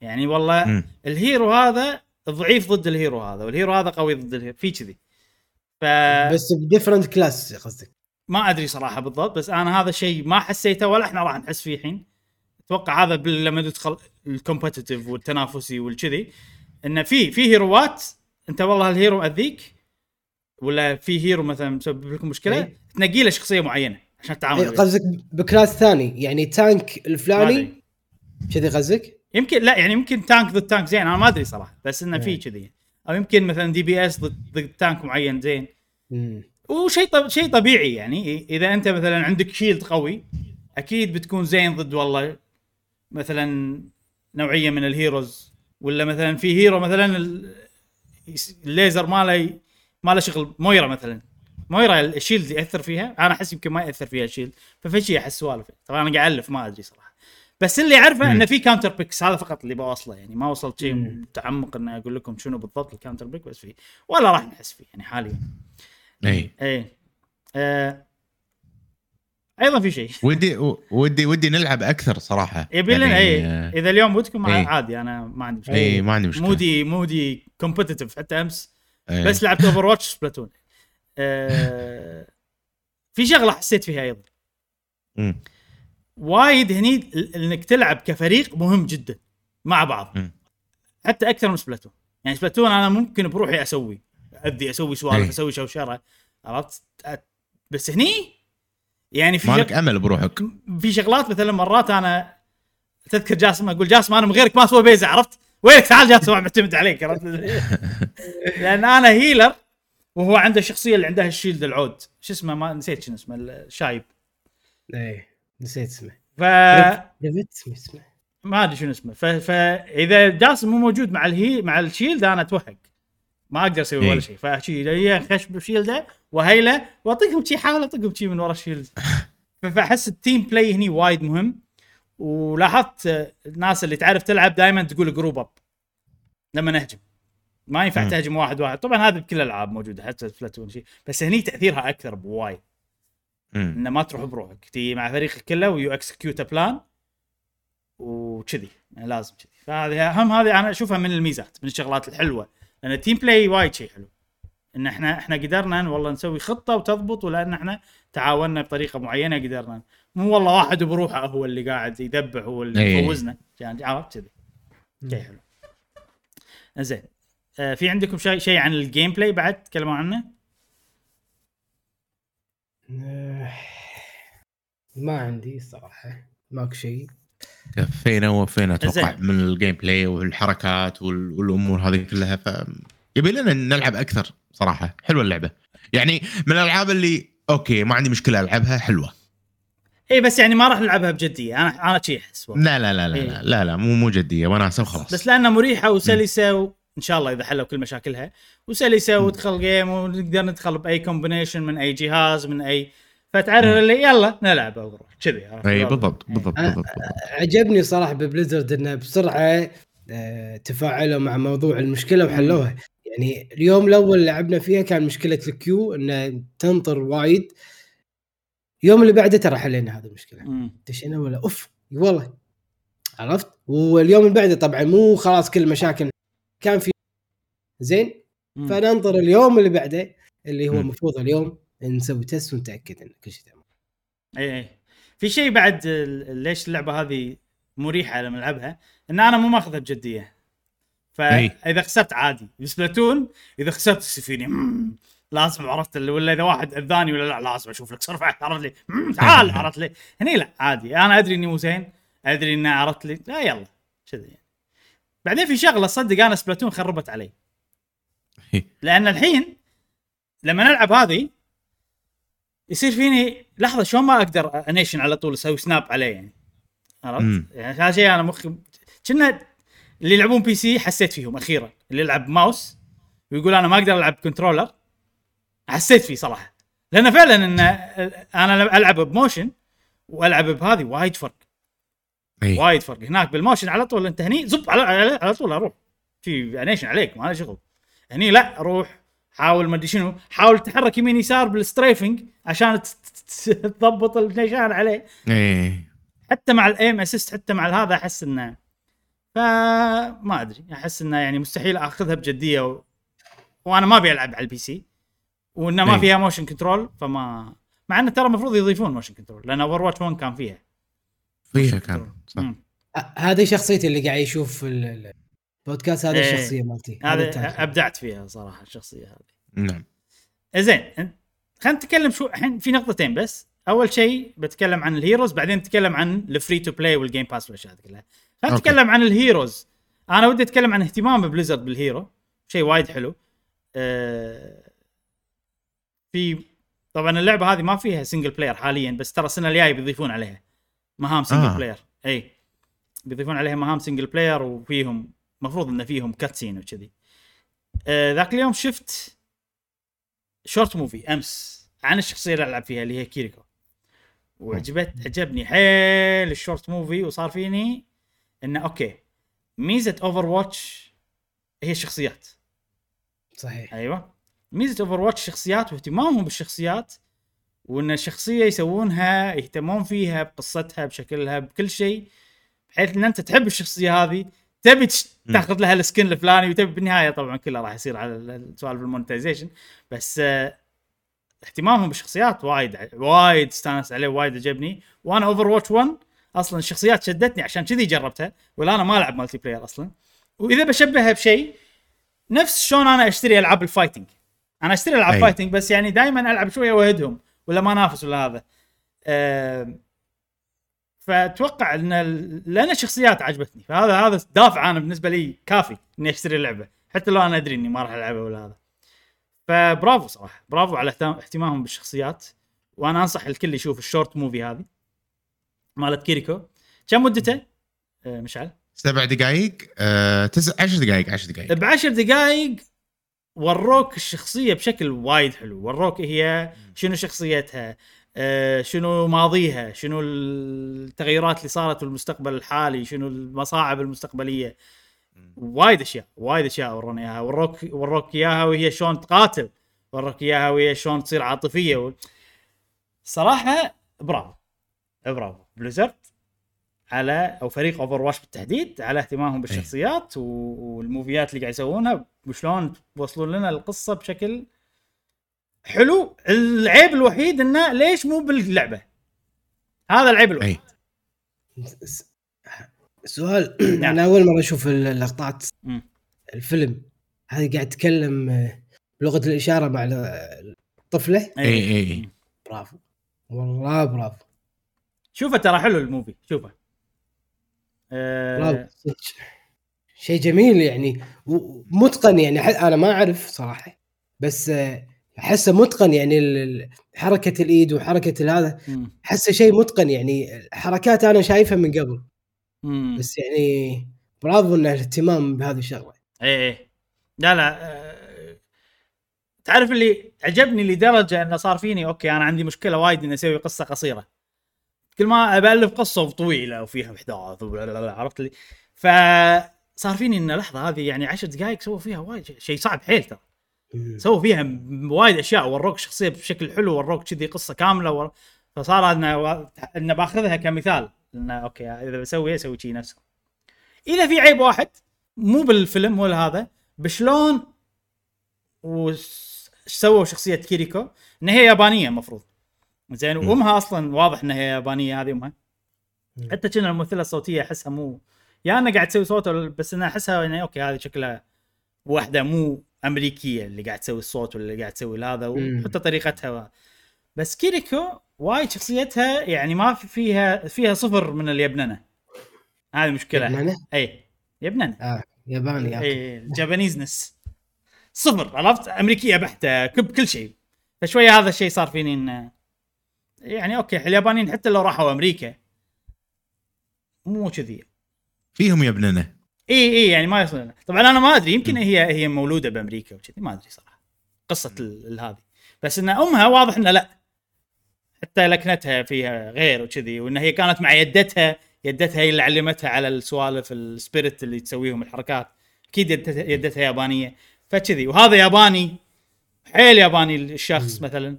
يعني والله مم. ال hero هذا ضعيف ضد ال hero هذا وال hero هذا قوي ضد ال hero في كذي. ف بس ب different class قصدك. ما أدري صراحة بالضبط بس أنا هذا الشيء ما حسيته ولا إحنا راح نحس فيه الحين. أتوقع هذا لما تدخل ال competitive والتنافسي والكذي انه في في hero ات أنت والله ال hero أذيك ولا في hero مثلا مسبب لكم مشكلة إيه. تنقي له شخصية معينة عشان تتعامل إيه،. قصدك ب class ثاني يعني tank الفلاني. كذي قصدك؟ يمكن لا يعني يمكن tank ضد tank زين أنا ما أدري صراحة بس إنه في إيه. كذي أو يمكن مثلا DPS ضد ضد tank معين زين. وشيء طب... شيء طبيعي يعني إذا أنت مثلا عندك shield قوي أكيد بتكون زين ضد والله مثلا نوعية من ال heroes ولا مثلا في hero مثلا الليزر ماله ما له شغل مويرا مثلا مويرا ال shield يأثر فيها أنا أحس يمكن ما يأثر فيها ال shield ففي شيء أحس سوالف طبعا أنا قاعد ألف ما أدري صراحة بس اللي أعرفه. انه في counter picks هذا فقط اللي بوصله يعني ما وصلت شيء. متعمق إني أقول لكم شنو بالضبط ال counter pick بس فيه ولا راح نحس فيه يعني حاليا اي إيه آه. أيضا في شيء ودي ودي ودي نلعب أكثر صراحة يبي لنا يعني، إيه آه، إذا اليوم ودكم إيه. عادي أنا ما عندي مشكلة اي ما عندي مشكلة مودي مودي competitive حتى أمس إيه. بس لعبت Overwatch Splatoon آه في شغلة حسيت فيها أيضا مم. وايد هني إنك تلعب كفريق مهم جدا مع بعض مم. حتى أكثر من Splatoon يعني Splatoon أنا ممكن بروحي أسوي أبدي أسوي سوالف إيه. أسوي شوشرة عرفت بس هني يعني في مالك شغ- أمل بروحك. في شغلات مثلا مرات أنا تذكر جاسم أقول جاسم أنا من غيرك ما أسوي بيزه عرفت؟ وينك تعال جاسم أنا معتمد عليك عرفت؟ [laughs] لأن أنا healer وهو عنده الشخصيه اللي عندها ال shield العود. شو اسمه؟ ما نسيت شنو اسمه الشايب إيه نسيت اسمه. ف ديفيد اسمه. ما أدري شنو اسمه. ف... فاذا جاسم مو موجود مع الهي مع ال shield أنا أتوهق. ما أقدر أسوي إيه. ولا شيء. فشي هي خش ب shield ه؟ و heal ه واطقهم شي حاول اطقهم شي من ورا ال shield [laughs] فاحس ال team play هني وايد مهم. ولاحظت آه، الناس اللي تعرف تلعب دائما تقول group up لما نهجم. ما ينفع. تهجم واحد واحد. طبعا هذا بكل الألعاب موجودة حتى Splatoon شيء بس هني تأثيرها أكثر بوايد. إنه ما تروح بروحك. team مع فريقك كله و you execute plan وكذي. يعني لازم كذي. فهذه أهم هذه أنا أشوفها من الميزات من الشغلات الحلوة. لأن ال team play وايد شيء حلو. إن إحنا إحنا قدرنا والله نسوي خطة وتضبط ولأن إحنا تعاوننا بطريقة معينة قدرنا. مو والله واحد بروحه هو اللي قاعد يذبح هو اللي إيه. يفوزنا. يعني عرفت كذي؟ شيء حلو زين. آه في عندكم شيء شيء عن ال gameplay بعد؟ تكلموا عنه؟ آه، ما عندي صراحة. ماكو شيء. كفينا ووفينا أتوقع. من ال gameplay والحركات وال- والأمور هذه كلها ف يبي لنا نلعب أكثر صراحة حلوة اللعبة يعني من الألعاب اللي okay ما عندي مشكلة ألعبها حلوة اي بس يعني ما راح نلعبها بجدية أنا أنا شي أحس. لا لا لا لا إيه. لا, لا, لا مو مو جدية وناسة وخلاص بس لأنها مريحة وسلسة وان شاء الله إذا حلوا كل مشاكلها وسلسة وتدخل game ونقدر ندخل بأي combination من أي جهاز من أي فتعرف اللي يلا نلعب ونروح كذي؟ إي. بالضبط بالضبط بالضبط, بالضبط. عجبني صراحة ب Blizzard إنه بسرعة آه، تفاعلوا مع موضوع المشكلة وحلوها يعني اليوم الأول لعبنا فيها كان مشكلة ال queue إنه تنطر وايد. اليوم اللي بعده ترى حلينا هذه المشكلة. دشينا ولا؟ أوف والله. عرفت؟ واليوم اللي بعده طبعا مو خلاص كل المشاكل كان في. زين؟ مم. فننظر اليوم اللي بعده اللي هو. المفروض اليوم نسوي تست ونتأكد إن كل شيء تمام. اي اي في شيء بعد ليش اللعبة هذه مريحة لما نلعبها؟ إن أنا مو ماخذها بجدية. فإذا خسرت عادي. بسبلاتون إذا خسرت "مم، لازم عرفت اللي ولا إذا واحد اذاني ولا لا لازم أشوف لك صرفة عرفت لي؟ "مم، تعال [laughs] عرفت لي؟ هني لا عادي. أنا أدري إني مو زين أدري انه عرفت لي. لا يلا كذي يعني. بعدين في شغلة صدق أنا Splatoon خربت علي. لأن الحين لما نلعب هذه يصير فيني لحظة شلون ما أقدر أنيشن على طول أسوي snap عليه يعني؟ عرفت؟ يعني هذا شيء أنا مخي كنا اللي يلعبون PC حسيت فيهم أخيرا. اللي يلعب ماوس ويقول أنا ما أقدر ألعب controller حسيت فيه صراحة. لأن فعلا إن أنا ألعب ب motion وألعب بهذه وايد فرق. إي. وايد فرق. هناك بال motion على طول أنت هني زب على على, على طول أروح. في انيشن عليك ما له شغل. هني لا روح حاول ما أدري شنو حاول تتحرك يمين يسار بال strafing عشان تضبط النيشان عليه. إي. حتى مع ال aim assist حتى مع هذا أحس إنه فما أدري أحس إنه يعني مستحيل أخذها بجدية و... وأنا ما أبي ألعب على ال PC. وإنه ما إي. فيها motion control فما مع إنه ترى المفروض يضيفون motion control لأن Overwatch 1 كان فيها. فيها كان صح. هذه شخصيتي اللي قاعد يشوف ال- ال- البودكاست هذه إيه. الشخصية مالتي. هذا. أبدعت فيها صراحة الشخصية هذه. نعم. زين خلينا نتكلم شو الحين في نقطتين بس. أول شيء بتكلم عن ال heroes بعدين نتكلم عن ال free to play وال Game Pass والأشياء هذه كلها. خلينا. نتكلم عن ال heroes. أنا ودي أتكلم عن اهتمام Blizzard بال hero. شيء وايد حلو. أه في طبعا اللعبة هذه ما فيها single player حاليا بس ترى السنة الجاية بيضيفون عليها. مهام single آه. آه. player إي. بيضيفون عليها مهام single player وفيهم المفروض انه فيهم cutscene وكذي. آه ذاك اليوم شفت short movie أمس عن الشخصية اللي ألعب فيها اللي هي كيريكو. وعجبت عجبني حيل ال short movie وصار فيني إنه okay ميزة Overwatch هي الشخصيات. صحيح. أيوه. ميزة Overwatch شخصيات واهتمامهم بالشخصيات وإن الشخصية يسوونها يهتمون فيها بقصتها بشكلها بكل شيء بحيث إن أنت تحب الشخصية هذه تبي. تاخذ لها ال skin الفلاني وتبي بالنهاية طبعا كله راح يصير على ال- ال- سوالف ال monetization. بس آه، اهتمامهم بالشخصيات وايد وايد استانس عليه وايد عجبني. وأنا Overwatch 1 أصلا الشخصيات شدتني عشان كذي جربتها ولا أنا ما ألعب multiplayer أصلا. وإذا بشبهها بشيء نفس شلون أنا أشتري ألعاب ال fighting أنا أشتري ألعاب أي. fighting بس يعني دائما ألعب شوية وأهدهم ولا ما أنافس ولا هذا. آم، فأتوقع إن لأن الشخصيات عجبتني فهذا هذا دافع أنا بالنسبة لي كافي إني أشتري اللعبة حتى لو أنا أدري إني ما راح ألعبها ولا هذا. فبرافو صراحة برافو على اهتم- اهتمامهم بالشخصيات وأنا أنصح الكل يشوف ال short movie هذه. مالت كيريكو. كم مدته؟ آه، مشعل. سبع دقائق آه تسع عشر دقائق عشر دقائق بعشر دقائق وروك الشخصية بشكل وايد حلو. وروك هي شنو شخصيتها آه، شنو ماضيها شنو التغيرات اللي صارت في المستقبل الحالي شنو المصاعب المستقبلية. وايد أشياء وايد أشياء ورونا إياها. وروك وروك إياها وهي شلون تقاتل. وروك إياها وهي شلون تصير عاطفية. و... صراحة bravo. bravo. Blizzard على أو فريق Overwatch بالتحديد على اهتمامهم بالشخصيات و... وال movieات اللي قاعد يسوونها. وشلون يوصلون لنا القصة بشكل حلو. العيب الوحيد إنه ليش مو باللعبة؟ هذا العيب الوحيد. اي س- سؤال. نعم. أنا أول مرة أشوف اللقطات. الفيلم. هذه قاعد تتكلم آه، بلغة الإشارة مع الطفله اي اي اي برافو. والله برافو. شوفه ترى حلو الموفي شوفه صدق. شيء جميل يعني ومتقن يعني أنا ما أعرف صراحة بس آه، أحسه متقن يعني حركة الإيد وحركة هذا. أحسه شيء متقن يعني حركات أنا شايفها من قبل مم. بس يعني برافو إنه الاهتمام بهذه الشغلة إيه إيه لا لا آه، تعرف اللي عجبني لدرجة إنه صار فيني أوكي أنا عندي مشكلة وايد إني أسوي قصة قصيرة كل ما بالف قصة طويلة وفيها احداث عرفت لي فصار فيني إن لحظه هذه يعني عشر دقائق سووا فيها وايد شيء- صعب حيل ترى. مم. سووا فيها وايد أشياء وروك شخصية بشكل حلو وروك كذي قصة كاملة ور... فصار انه انه بأخذها كمثال. انه أوكي إذا بسوي أسوي شيء نفسه. إذا في عيب واحد مو بالفيلم ولا هذا بشلون وش سووا شخصية كيريكو؟ إن هي يابانية المفروض زين. وامها أصلا واضح إنها يابانية هذه أمها. حتى كنا الممثلة الصوتية أحسها مو يا أنا قاعد تسوي صوت بس أنا أحسها يعني okay هذه شكلها واحدة مو أمريكية اللي قاعد تسوي الصوت ولا اللي قاعد تسوي هذا. وحتى طريقتها و... بس كيريكو وايد شخصيتها يعني ما في فيها فيها صفر من اليبننه هذه مشكلة يبننة؟ إي يبننه آه ياباني. إي Japaneseness صفر عرفت أمريكية بحتة كب كل شيء فشوية هذا الشيء صار فيني إنه يعني okay اليابانيين حتى لو راحوا أمريكا مو كذي. فيهم يابننه. إي إي يعني ما يصير. طبعا أنا ما أدري يمكن هي هي مولودة بأمريكا وكذي ما أدري صراحة. قصة هذه. بس إن أمها واضح انها لا. حتى لكنتها فيها غير وكذي وإن هي كانت مع يدتها يدتها هي اللي علمتها على السوالف ال spirit اللي تسويهم الحركات. أكيد يدتها, يدتها يابانية فكذي. وهذا ياباني حيل ياباني الشخص مثلا.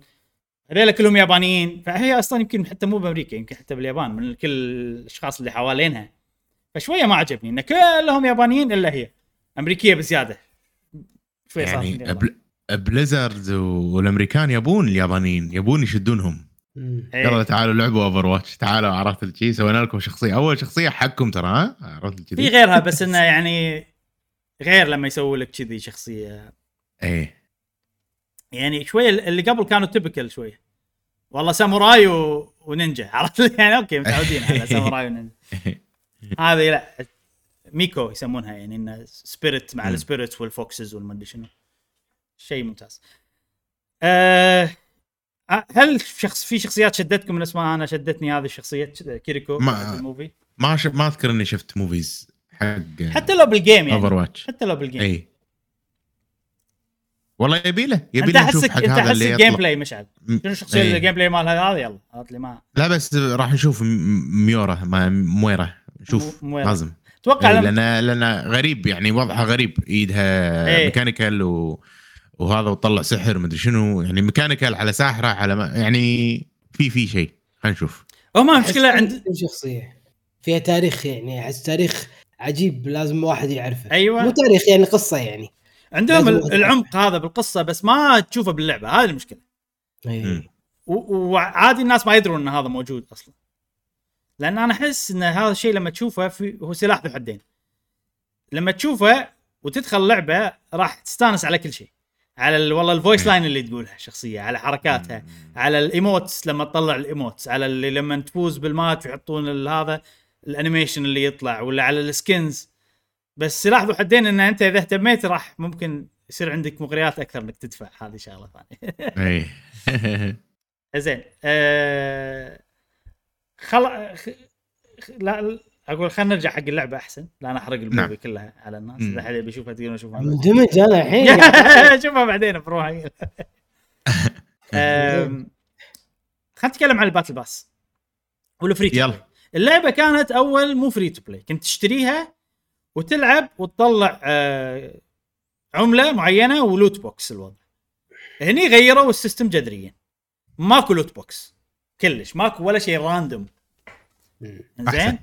هذول كلهم يابانيين. فهي أصلا يمكن حتى مو بأمريكا يمكن حتى باليابان من كل الأشخاص اللي حوالينها. فشوية ما عجبني إن كلهم يابانيين إلا هي. أمريكية بزيادة. شوية يعني. Blizzard والأمريكان يبون اليابانيين يبون يشدونهم. إيه. يلا تعالوا لعبوا Overwatch تعالوا عرفت الشيء سوينا لكم شخصية. أول شخصية حقكم ترى ها؟ عرفت في غيرها بس إنه يعني غير لما يسوي لك كذي شخصية. إيه. يعني شوية اللي قبل كانوا typical شوية والله ساموراي و... ونينجا عرفت؟ [laughs] يعني okay متعودين على [laughs] ساموراي ونينجا. هذه لا ميكو يسمونها يعني إنه spirit مع مم. ال spirits وال foxes والمدري شنو. شيء ممتاز. أه هل شخص في شخصيات شدتكم من اسمها؟ أنا شدتني هذه الشخصية كيريكو ما- في ال movie ما. ما أذكر إني شفت موفيز حق حتى لو بالجيم اوفر يعني. واتش حتى لو بالجيم إي. والله يبي له يبي أنت له نشوف احسك حق أنت هذا اللي الجيم بلاي مشعل. شنو الشخصيه إيه. اللي الجيم بلاي مالها هذا يلا هات لي ما لا بس راح نشوف م- ميورا ما مويرا. نشوف. لازم. أتوقع لما لأن لأن غريب يعني وضعها غريب. إيدها إيه. ميكانيكال و... وهذا وطلع سحر مدري شنو. يعني ميكانيكال على ساحرة على ما يعني في في شيء. خلينا نشوف. هم أحس مشكلة عند شخصية. فيها تاريخ يعني أحس تاريخ عجيب لازم واحد يعرفه. أيوة. مو تاريخ يعني قصة يعني. عندهم العمق هذا بالقصة بس ما تشوفه باللعبة هذه المشكلة. و- وعادي الناس ما يدرون إن هذا موجود أصلا. لأن أنا أحس إن هذا الشيء لما تشوفه في هو سلاح ذو حدين. لما تشوفه وتدخل لعبه راح تستانس على كل شيء. على ال- والله ال voice line اللي تقولها الشخصيه على حركاتها على ال emotes لما تطلع ال emotes على اللي لما تفوز بالماتش ويحطون ال- هذا ال animation اللي يطلع ولا على ال skins بس سلاح ذو حدين إن أنت إذا اهتميت راح ممكن يصير عندك مغريات أكثر إنك تدفع. هذه شغلة ثانية. [laughs] اي [laughs] زين أه... خل... خ... لا أقول خلينا نرجع حق اللعبة أحسن. لا أنا احرق ال movie نعم. كلها على الناس. إذا حد يبي يشوفها تقدرون يشوفها مندمج أنا الحين. [laughs] شوفها بعدين بروحك أم، خلينا نتكلم عن ال battle pass. وال free to يلا. play. اللعبة كانت أول مو free to play. كنت تشتريها وتلعب وتطلع آه عملة معينة و loot box الوضع. هني غيروا ال system جذريا. ماكو loot box. كلش. ماكو ولا شيء random. زين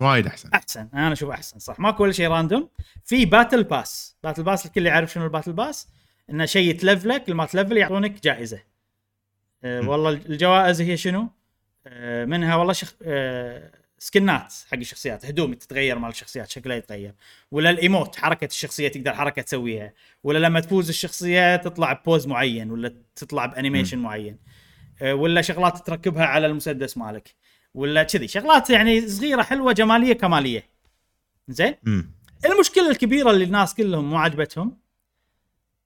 وايد أحسن. أحسن. أنا أشوف أحسن. صح. ماكو ولا شيء random. في battle pass. battle pass الكل يعرف شنو ال battle pass. إنه شيء يتلفلك. لما تلفل يعطونك جائزة. أه. والله الجوائز هي شنو؟ أه منها والله شخ... أه سكنات حق الشخصيات هدوم تتغير مال الشخصيات شكلها يتغير. ولا الإيموت حركة الشخصية تقدر حركة تسويها. ولا لما تفوز الشخصية تطلع ببوز معين ولا تطلع بانيميشن معين. أه ولا شغلات تركبها على المسدس مالك. ولا كذي. شغلات يعني صغيرة حلوة جمالية كمالية. زين. المشكلة الكبيرة اللي الناس كلهم مو عجبتهم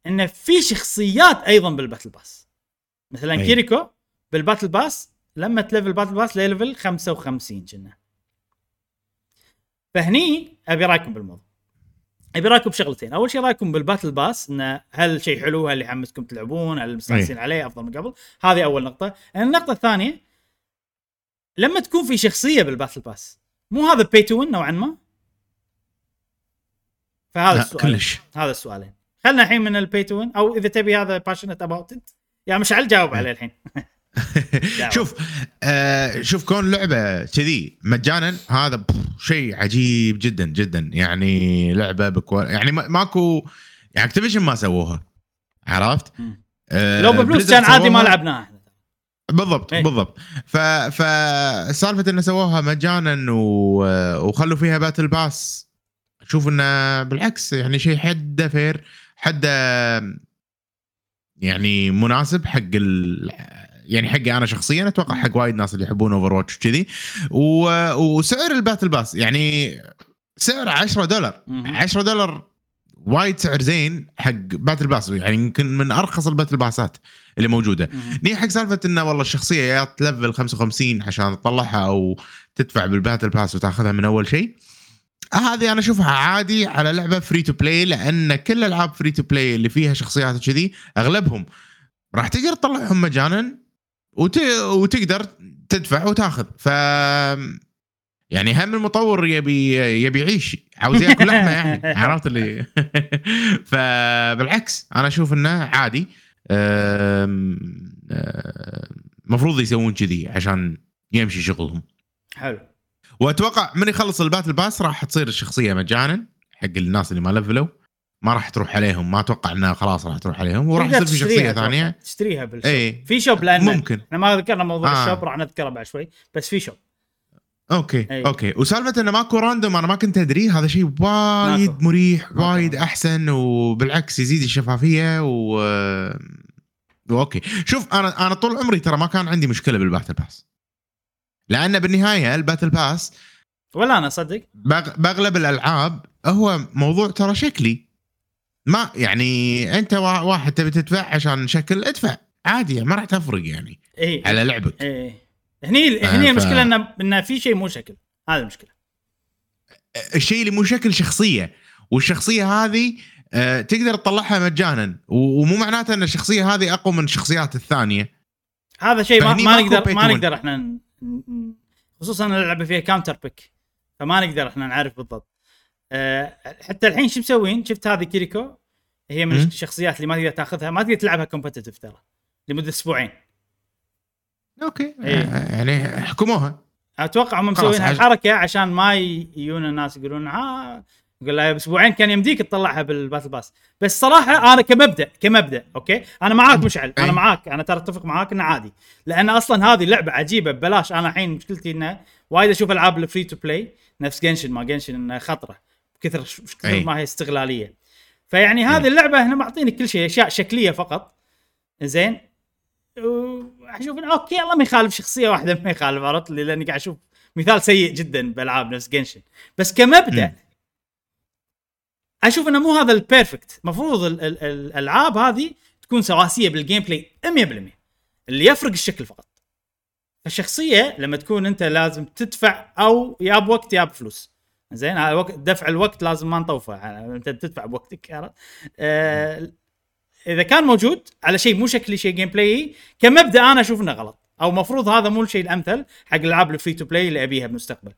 انه في شخصيات أيضا بال battle pass. مثلا أي. كيريكو بال battle pass لما تلفل battle pass level 55 كنا. فهني أبي رأيكم بالموضوع. أبي رأيكم بشغلتين. أول شيء رأيكم بال battle pass انه هل شيء حلو؟ هل يحمسكم تلعبون؟ هل مستانسين عليه؟ أفضل من قبل. هذه أول نقطة. النقطة الثانية لما تكون في شخصية بال battle pass مو هذا pay to win نوعا ما؟ فهذا السؤال. كلش. هذا السؤالين. خلنا الحين من ال pay to win أو إذا تبي هذا passionate about يا مشعل جاوب عليه الحين. [laughs] [laughs] شوف آه شوف كون لعبة كذي مجانا هذا شيء عجيب جدا جدا. يعني لعبة بكو يعني ما- ماكو يعني Activision ما سووها عرفت؟ آه لو بفلوس كان عادي ما لعبناها إحنا. بالضبط إيه. بالضبط. ف فسالفه إنه سووها مجانا و... وخلوا فيها battle pass أشوف إنه بالعكس يعني شيء حده fair حده يعني مناسب حق ال... يعني حقي أنا شخصيا أتوقع حق وايد ناس اللي يحبون Overwatch وكذي. وسعر ال battle pass يعني سعر 10 دولار مهم. 10 دولار وايد سعر زين حق battle pass يعني يمكن من أرخص ال battle pass ات اللي موجودة. ني حق سالفة إنه والله الشخصية يا تلفل 55 عشان تطلعها أو تدفع بال battle pass وتاخذها من أول شيء هذه أنا أشوفها عادي على لعبة free to play لأن كل الألعاب free to play اللي فيها شخصيات كذي أغلبهم راح تقدر تطلعهم مجانا وت... وتقدر تدفع وتاخذ. ف يعني هم المطور يبي يبي يعيش. عاوز ياكل لحمة يعني. [laughs] عرفت اللي [laughs] فبالعكس أنا أشوف إنه عادي. المفروض يسوون كذي عشان يمشي شغلهم. حلو. وأتوقع من يخلص ال battle pass راح تصير الشخصية مجانا حق الناس اللي ما لفلوا. ما راح تروح عليهم ما أتوقع إنها خلاص راح تروح عليهم وراح يصير في شخصية. ثانية تشتريها بال shop اي في shop لأن ممكن إحنا ما ذكرنا موضوع آه. ال shop راح نذكره بعد شوي بس في shop okay أي. okay وسالفة إنه ماكو random أنا ما كنت أدري هذا شيء وايد. مريح. وايد أحسن وبالعكس يزيد الشفافية و okay شوف أنا أنا طول عمري ترى ما كان عندي مشكلة بال battle pass لأن بالنهاية ال battle pass ولا أنا صدق بأغلب الألعاب هو موضوع ترى شكلي ما يعني انت وا- واحد تبي تدفع عشان شكل ادفع. عادي ما راح تفرق يعني. اي على لعبك. اي هني آه، هني ف- المشكلة انه انه في شيء مو شكل. هذا المشكلة. الشيء اللي مو شكل شخصية. والشخصية هذه آه، تقدر تطلعها مجانا. ومو معناته إن الشخصية هذه أقوى من الشخصيات الثانية. هذا شيء ما, ما نقدر ما. نقدر إحنا خصوصا ان اللعبة فيها counter pick فما نقدر إحنا نعرف بالضبط. أه حتى الحين شو مسوين؟ شفت هذه كيريكو؟ هي من. الشخصيات اللي ما تقدر تاخذها ما تقدر تلعبها competitive ترى لمدة أسبوعين. okay. إيه. آه، يعني حكموها. أتوقع هم مسوين هالحركه عشان ما يجون الناس يقولون آه يقول لها بأسبوعين كان يمديك تطلعها بال battle pass. بس صراحة أنا كمبدأ كمبدأ okay؟ أنا معاك مشعل. أنا أي. معاك. أنا ترى أتفق معاك إنه عادي. لأن أصلا هذه لعبة عجيبة ببلاش. أنا الحين مشكلتي إنه وايد أشوف ألعاب ال free to play نفس Genshin ما Genshin إنه خطرة. كثر كثر. ما هي استغلالية. فيعني هذه اللعبة هنا معطيني كل شيء أشياء شكلية فقط. زين. أشوف okay الله ما يخالف شخصية واحدة ما يخالف عرفت؟ لي لأني قاعد أشوف مثال سيء جدا بألعاب نفس Genshin بس كمبدأ مم. أشوف إنه مو هذا ال perfect المفروض ال- ال- ال- الألعاب هذه تكون سواسية بال gameplay 100% اللي يفرق الشكل فقط. الشخصيه لما تكون أنت لازم تدفع أو يا بوقت يا بفلوس. زين هذا وقت دفع الوقت لازم ما نطوفه انت تدفع بوقتك عرفت؟ آه إذا كان موجود على شيء مو شكلي شيء gameplay كمبدأ أنا أشوف انه غلط أو مفروض هذا مو الشيء الأمثل حق الالعاب ال free to play اللي أبيها بالمستقبل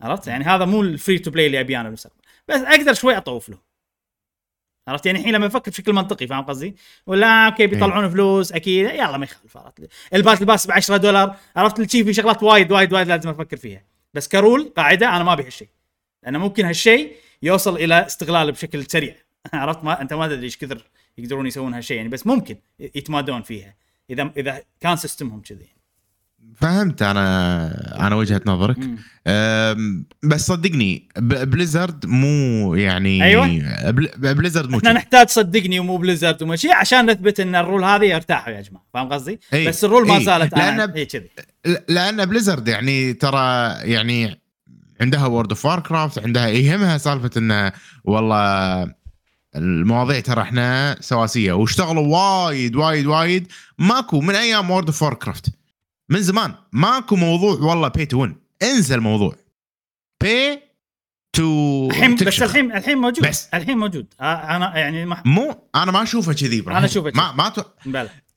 عرفت؟ يعني هذا مو ال free to play اللي أبيه أنا بالمستقبل بس أقدر شوي أطوف له عرفت؟ يعني الحين لما أفكر بشكل منطقي فاهم قصدي؟ ولا okay بيطلعون فلوس أكيد يلا ما يخالف عرفت؟ ال pass ال pass ب 10 دولار عرفت؟ الشي في شغلات وايد وايد وايد لازم أفكر فيها بس ك rule قاعدة أنا ما أبي هالشيء. لأنه ممكن هالشيء يوصل إلى استغلال بشكل سريع [laughs] عرفت ما أنت ما تدري إيش كثر يقدرون يسوون هالشيء يعني بس ممكن يتمادون فيها اذا إذا كان system هم كذي فهمت أنا أنا وجهة نظرك بس صدقني Blizzard مو يعني. بل- Blizzard مو إحنا. نحتاج صدقني ومو Blizzard وما شيء عشان نثبت إن ال rule هذه ارتاحوا يا جماعة فاهم قصدي؟ إي. بس ال rule ما إي. زالت أنا لأن- اي كذي ل- لأن Blizzard يعني ترى يعني عندها World of Warcraft عندها يهمها سالفة إنه والله المواضيع ترى إحنا سواسية واشتغلوا وايد وايد وايد. ماكو من أيام World of Warcraft من زمان. ماكو موضوع والله pay to win انسى الموضوع pay to الحين بس. الحين الحين موجود. بس. الحين موجود. آه، أنا يعني ما مو أنا ما أشوفه كذي أنا أشوفه ما ما to...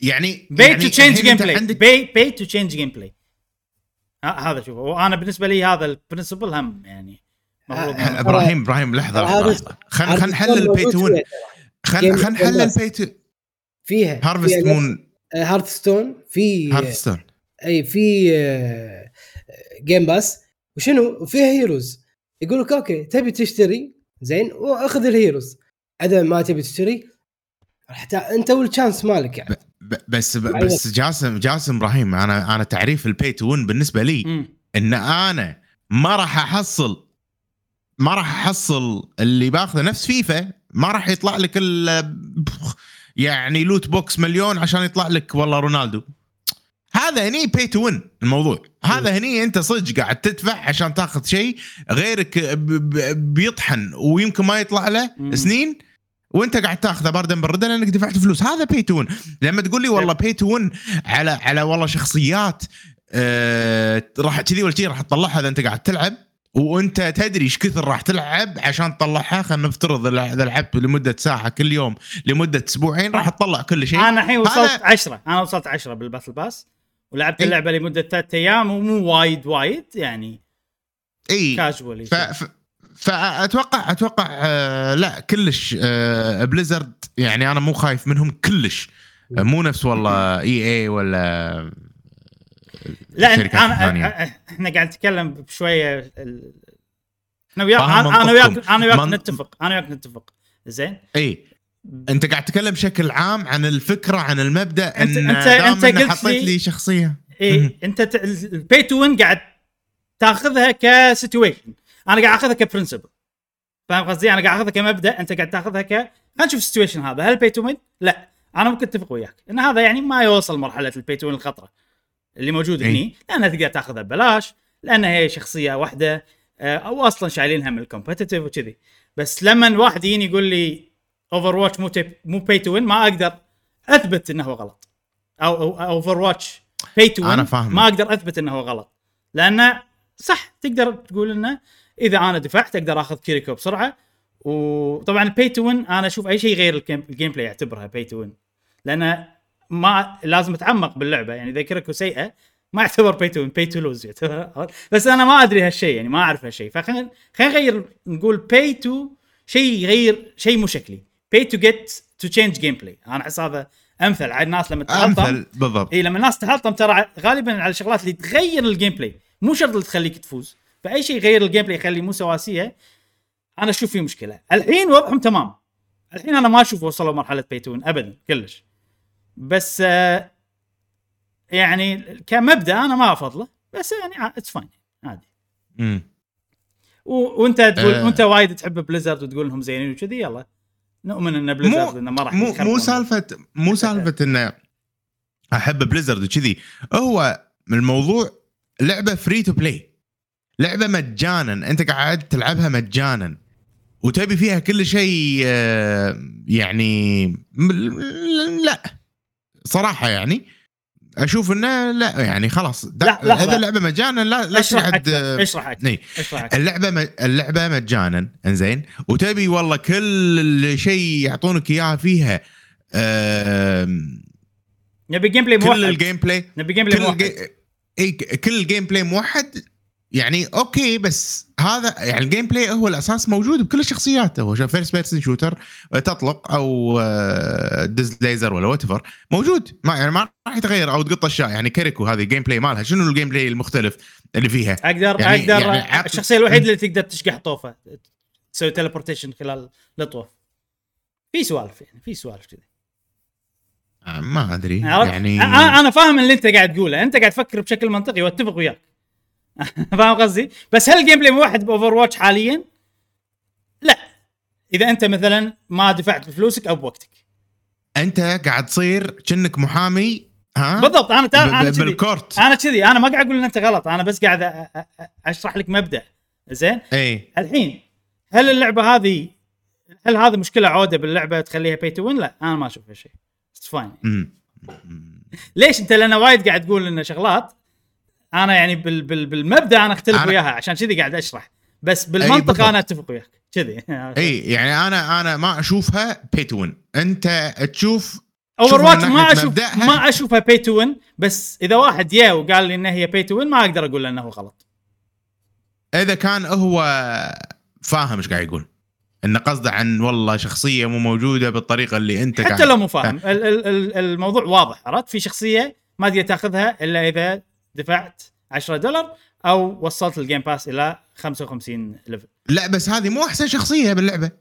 يعني يعني to change gameplay pay to change gameplay هذا شوف وأنا بالنسبة لي هذا ال principle هم يعني آه، إبراهيم إبراهيم لحظة هذا- لحظة. خلينا خلينا نحلل ال pay to win خلينا خلينا نحلل game ال pay to فيها هارفست فيها مون Hearthstone في Hearthstone أي في آه، game pass وشنو؟ وفيها heroes يقول لك okay تبي تشتري؟ زين وأخذ ال heroes أذا ما تبي تشتري حتى أنت وال chance مالك يعني. بس أيوة. بس جاسم جاسم إبراهيم أنا أنا تعريف ال pay to win بالنسبة لي. إن أنا ما راح أحصل ما راح أحصل اللي باخذه نفس فيفا ما راح يطلع لك ال [laughs] يعني loot box مليون عشان يطلع لك والله رونالدو هذا هني pay to win الموضوع هذا هني أنت صدق قاعد تدفع عشان تاخذ شيء غيرك بيطحن ويمكن ما يطلع له. سنين وانت قاعد تاخذه بردا بردا لانك دفعت فلوس. هذا pay to لما تقول لي والله pay to على على والله شخصيات آه راح كذي ولا كذي راح تطلعها إذا أنت قاعد تلعب. وأنت تدري إيش كثر راح تلعب عشان تطلعها. خلينا نفترض إذا لعبت لمدة ساعة كل يوم لمدة أسبوعين راح تطلع كل شيء. أنا الحين وصلت هذا- 10 أنا وصلت 10 بال battle pass ولعبت. اللعبة لمدة ثلاث أيام ومو وايد وايد يعني إي. casually ف... ف... فأتوقع أتوقع آه لا كلش آه Blizzard يعني أنا مو خايف منهم كلش. آه، مو نفس والله إي إي ولا لا أنا إحنا قاعد نتكلم بشوية ال... إحنا وياك أنا وياك. أنا وياك من- نتفق أنا وياك نتفق. زين؟ إي. أنت قاعد تتكلم بشكل عام عن الفكرة عن المبدأ إن أنت إن قلت حطيت لي- لي شخصية. إي أنت ال pay to win قاعد تاخذها ك situation. أنا قاعد اخذها ك principle فاهم قصدي؟ أنا قاعد اخذها كمبدأ انت قاعد تاخذها ك خلينا نشوف ال situation هذا. هل pay to win لا. أنا ممكن اتفق وياك. ان هذا يعني ما يوصل مرحلة ال pay to win الخطرة. اللي موجود إي. هني لانها تقدر تاخذها ببلاش لانها هي شخصية واحدة آه، أو أصلا شايلينها من ال competitive وكذي. بس لما واحد يجيني يقول لي Overwatch مو تيب مو pay to win ما أقدر أثبت إنه هو غلط. أو Overwatch pay to win. ما أقدر أثبت إنه هو غلط. لأنه صح تقدر تقول إنه إذا أنا دفعت أقدر آخذ كيريكو بسرعة. وطبعا ال pay to win أنا أشوف أي شيء غير ال gameplay اعتبرها pay to win لأنه ما لازم أتعمق باللعبة. يعني إذا كيريكو سيئة ما يعتبر pay to win pay to lose يعتبر. بس أنا ما أدري هالشيء يعني ما أعرف هالشيء. فخلينا خلينا نغير نقول pay to شيء يغير شيء مو شكلي. pay to get to change gameplay أنا أحس هذا أمثل. على الناس لما تحطم أمثل بالضبط. إي لما الناس تحطم ترى غالبا على الشغلات اللي تغير ال gameplay مو شرط اللي تخليك تفوز. فأي شيء يغير ال gameplay يخليه مو سواسيه أنا أشوف فيه مشكلة. الحين وضعهم تمام. الحين أنا ما أشوف وصلوا مرحلة pay to win ابدا كلش. بس آه، يعني كمبدأ أنا ما أفضله بس يعني it's fine عادي. مم. و- وأنت تقول آه. وأنت وايد تحب Blizzard وتقول انهم زينين وكذي يلا. نؤمن إن Blizzard إنه ما راح مو. مو سالفة مو سالفة إنه أحب Blizzard وكذي. هو الموضوع لعبة free to play لعبة مجانا. أنت قاعد تلعبها مجانا. وتبي فيها كل شيء آه، يعني لا. صراحة يعني. أشوف إنه لا يعني خلاص. لا، لحظة. إذا اللعبة مجانا لا لا اشرح آه، اشرح إي. اشرح اللعبة م... اللعبة مجانا. إنزين. وتبي والله كل شيء يعطونك اياه فيها آم... نبي gameplay كل موحد. ال gameplay نبي gameplay كل موحد. إي كل ال gameplay موحد. يعني okay بس هذا يعني ال gameplay هو الأساس موجود بكل الشخصيات هو first person shooter تطلق أو آه، دز ليزر ولا what موجود. ما يعني ما راح يتغير أو تقط أشياء. يعني كيريكو هذه ال gameplay مالها. شنو ال gameplay المختلف اللي فيها؟ أقدر يعني- أقدر يعني عط- الشخصية الوحيدة اللي تقدر تشقح طوفه. تسوي teleportation خلال الطوف. في سوالف يعني في سوالف كذي. آه، ما أدري؟ يعني أنا فاهم اللي أنت قاعد تقوله. أنت قاعد تفكر بشكل منطقي وأتفق وياك. [laughs] فاهم قصدي؟ بس هل ال gameplay موحد ب Overwatch حاليا؟ لا. إذا أنت مثلا ما دفعت بفلوسك أو بوقتك. أنت قاعد تصير كأنك محامي ها؟ بالضبط أنا ب- أنا كذي. بال court. أنا كذي. أنا ما قاعد أقول إن أنت غلط. أنا بس قاعد أ- أ- أ- أشرح لك مبدأ. زين؟ إي. الحين هل اللعبة هذه هل هذه مشكلة عودة باللعبة تخليها pay to win لا أنا ما اشوفها شيء fine أمم. ليش أنت؟ لأن وايد قاعد تقول ان شغلات. أنا يعني بال بال بالمبدأ أنا اختلف أنا- وياها عشان كذي قاعد اشرح. بس بالمنطق. أنا اتفق وياك. كذي. [laughs] أي يعني أنا أنا ما أشوفها pay to win أنت تشوف Overwatch ما أشوف مبدأها. ما أشوفها pay to win بس إذا واحد يا وقال لي انها هي pay to win ما أقدر أقول له انه غلط. إذا كان هو فاهم إيش قاعد يقول. انه قصده عن والله شخصية مو موجودة بالطريقة اللي أنت حتى لو مو فاهم. ال- ال- ال- الموضوع واضح عرفت؟ في شخصية ما تقدر تاخذها إلا إذا دفعت 10 دولار أو وصلت ال game pass إلى 55 level لا بس هذه مو أحسن شخصية باللعبة.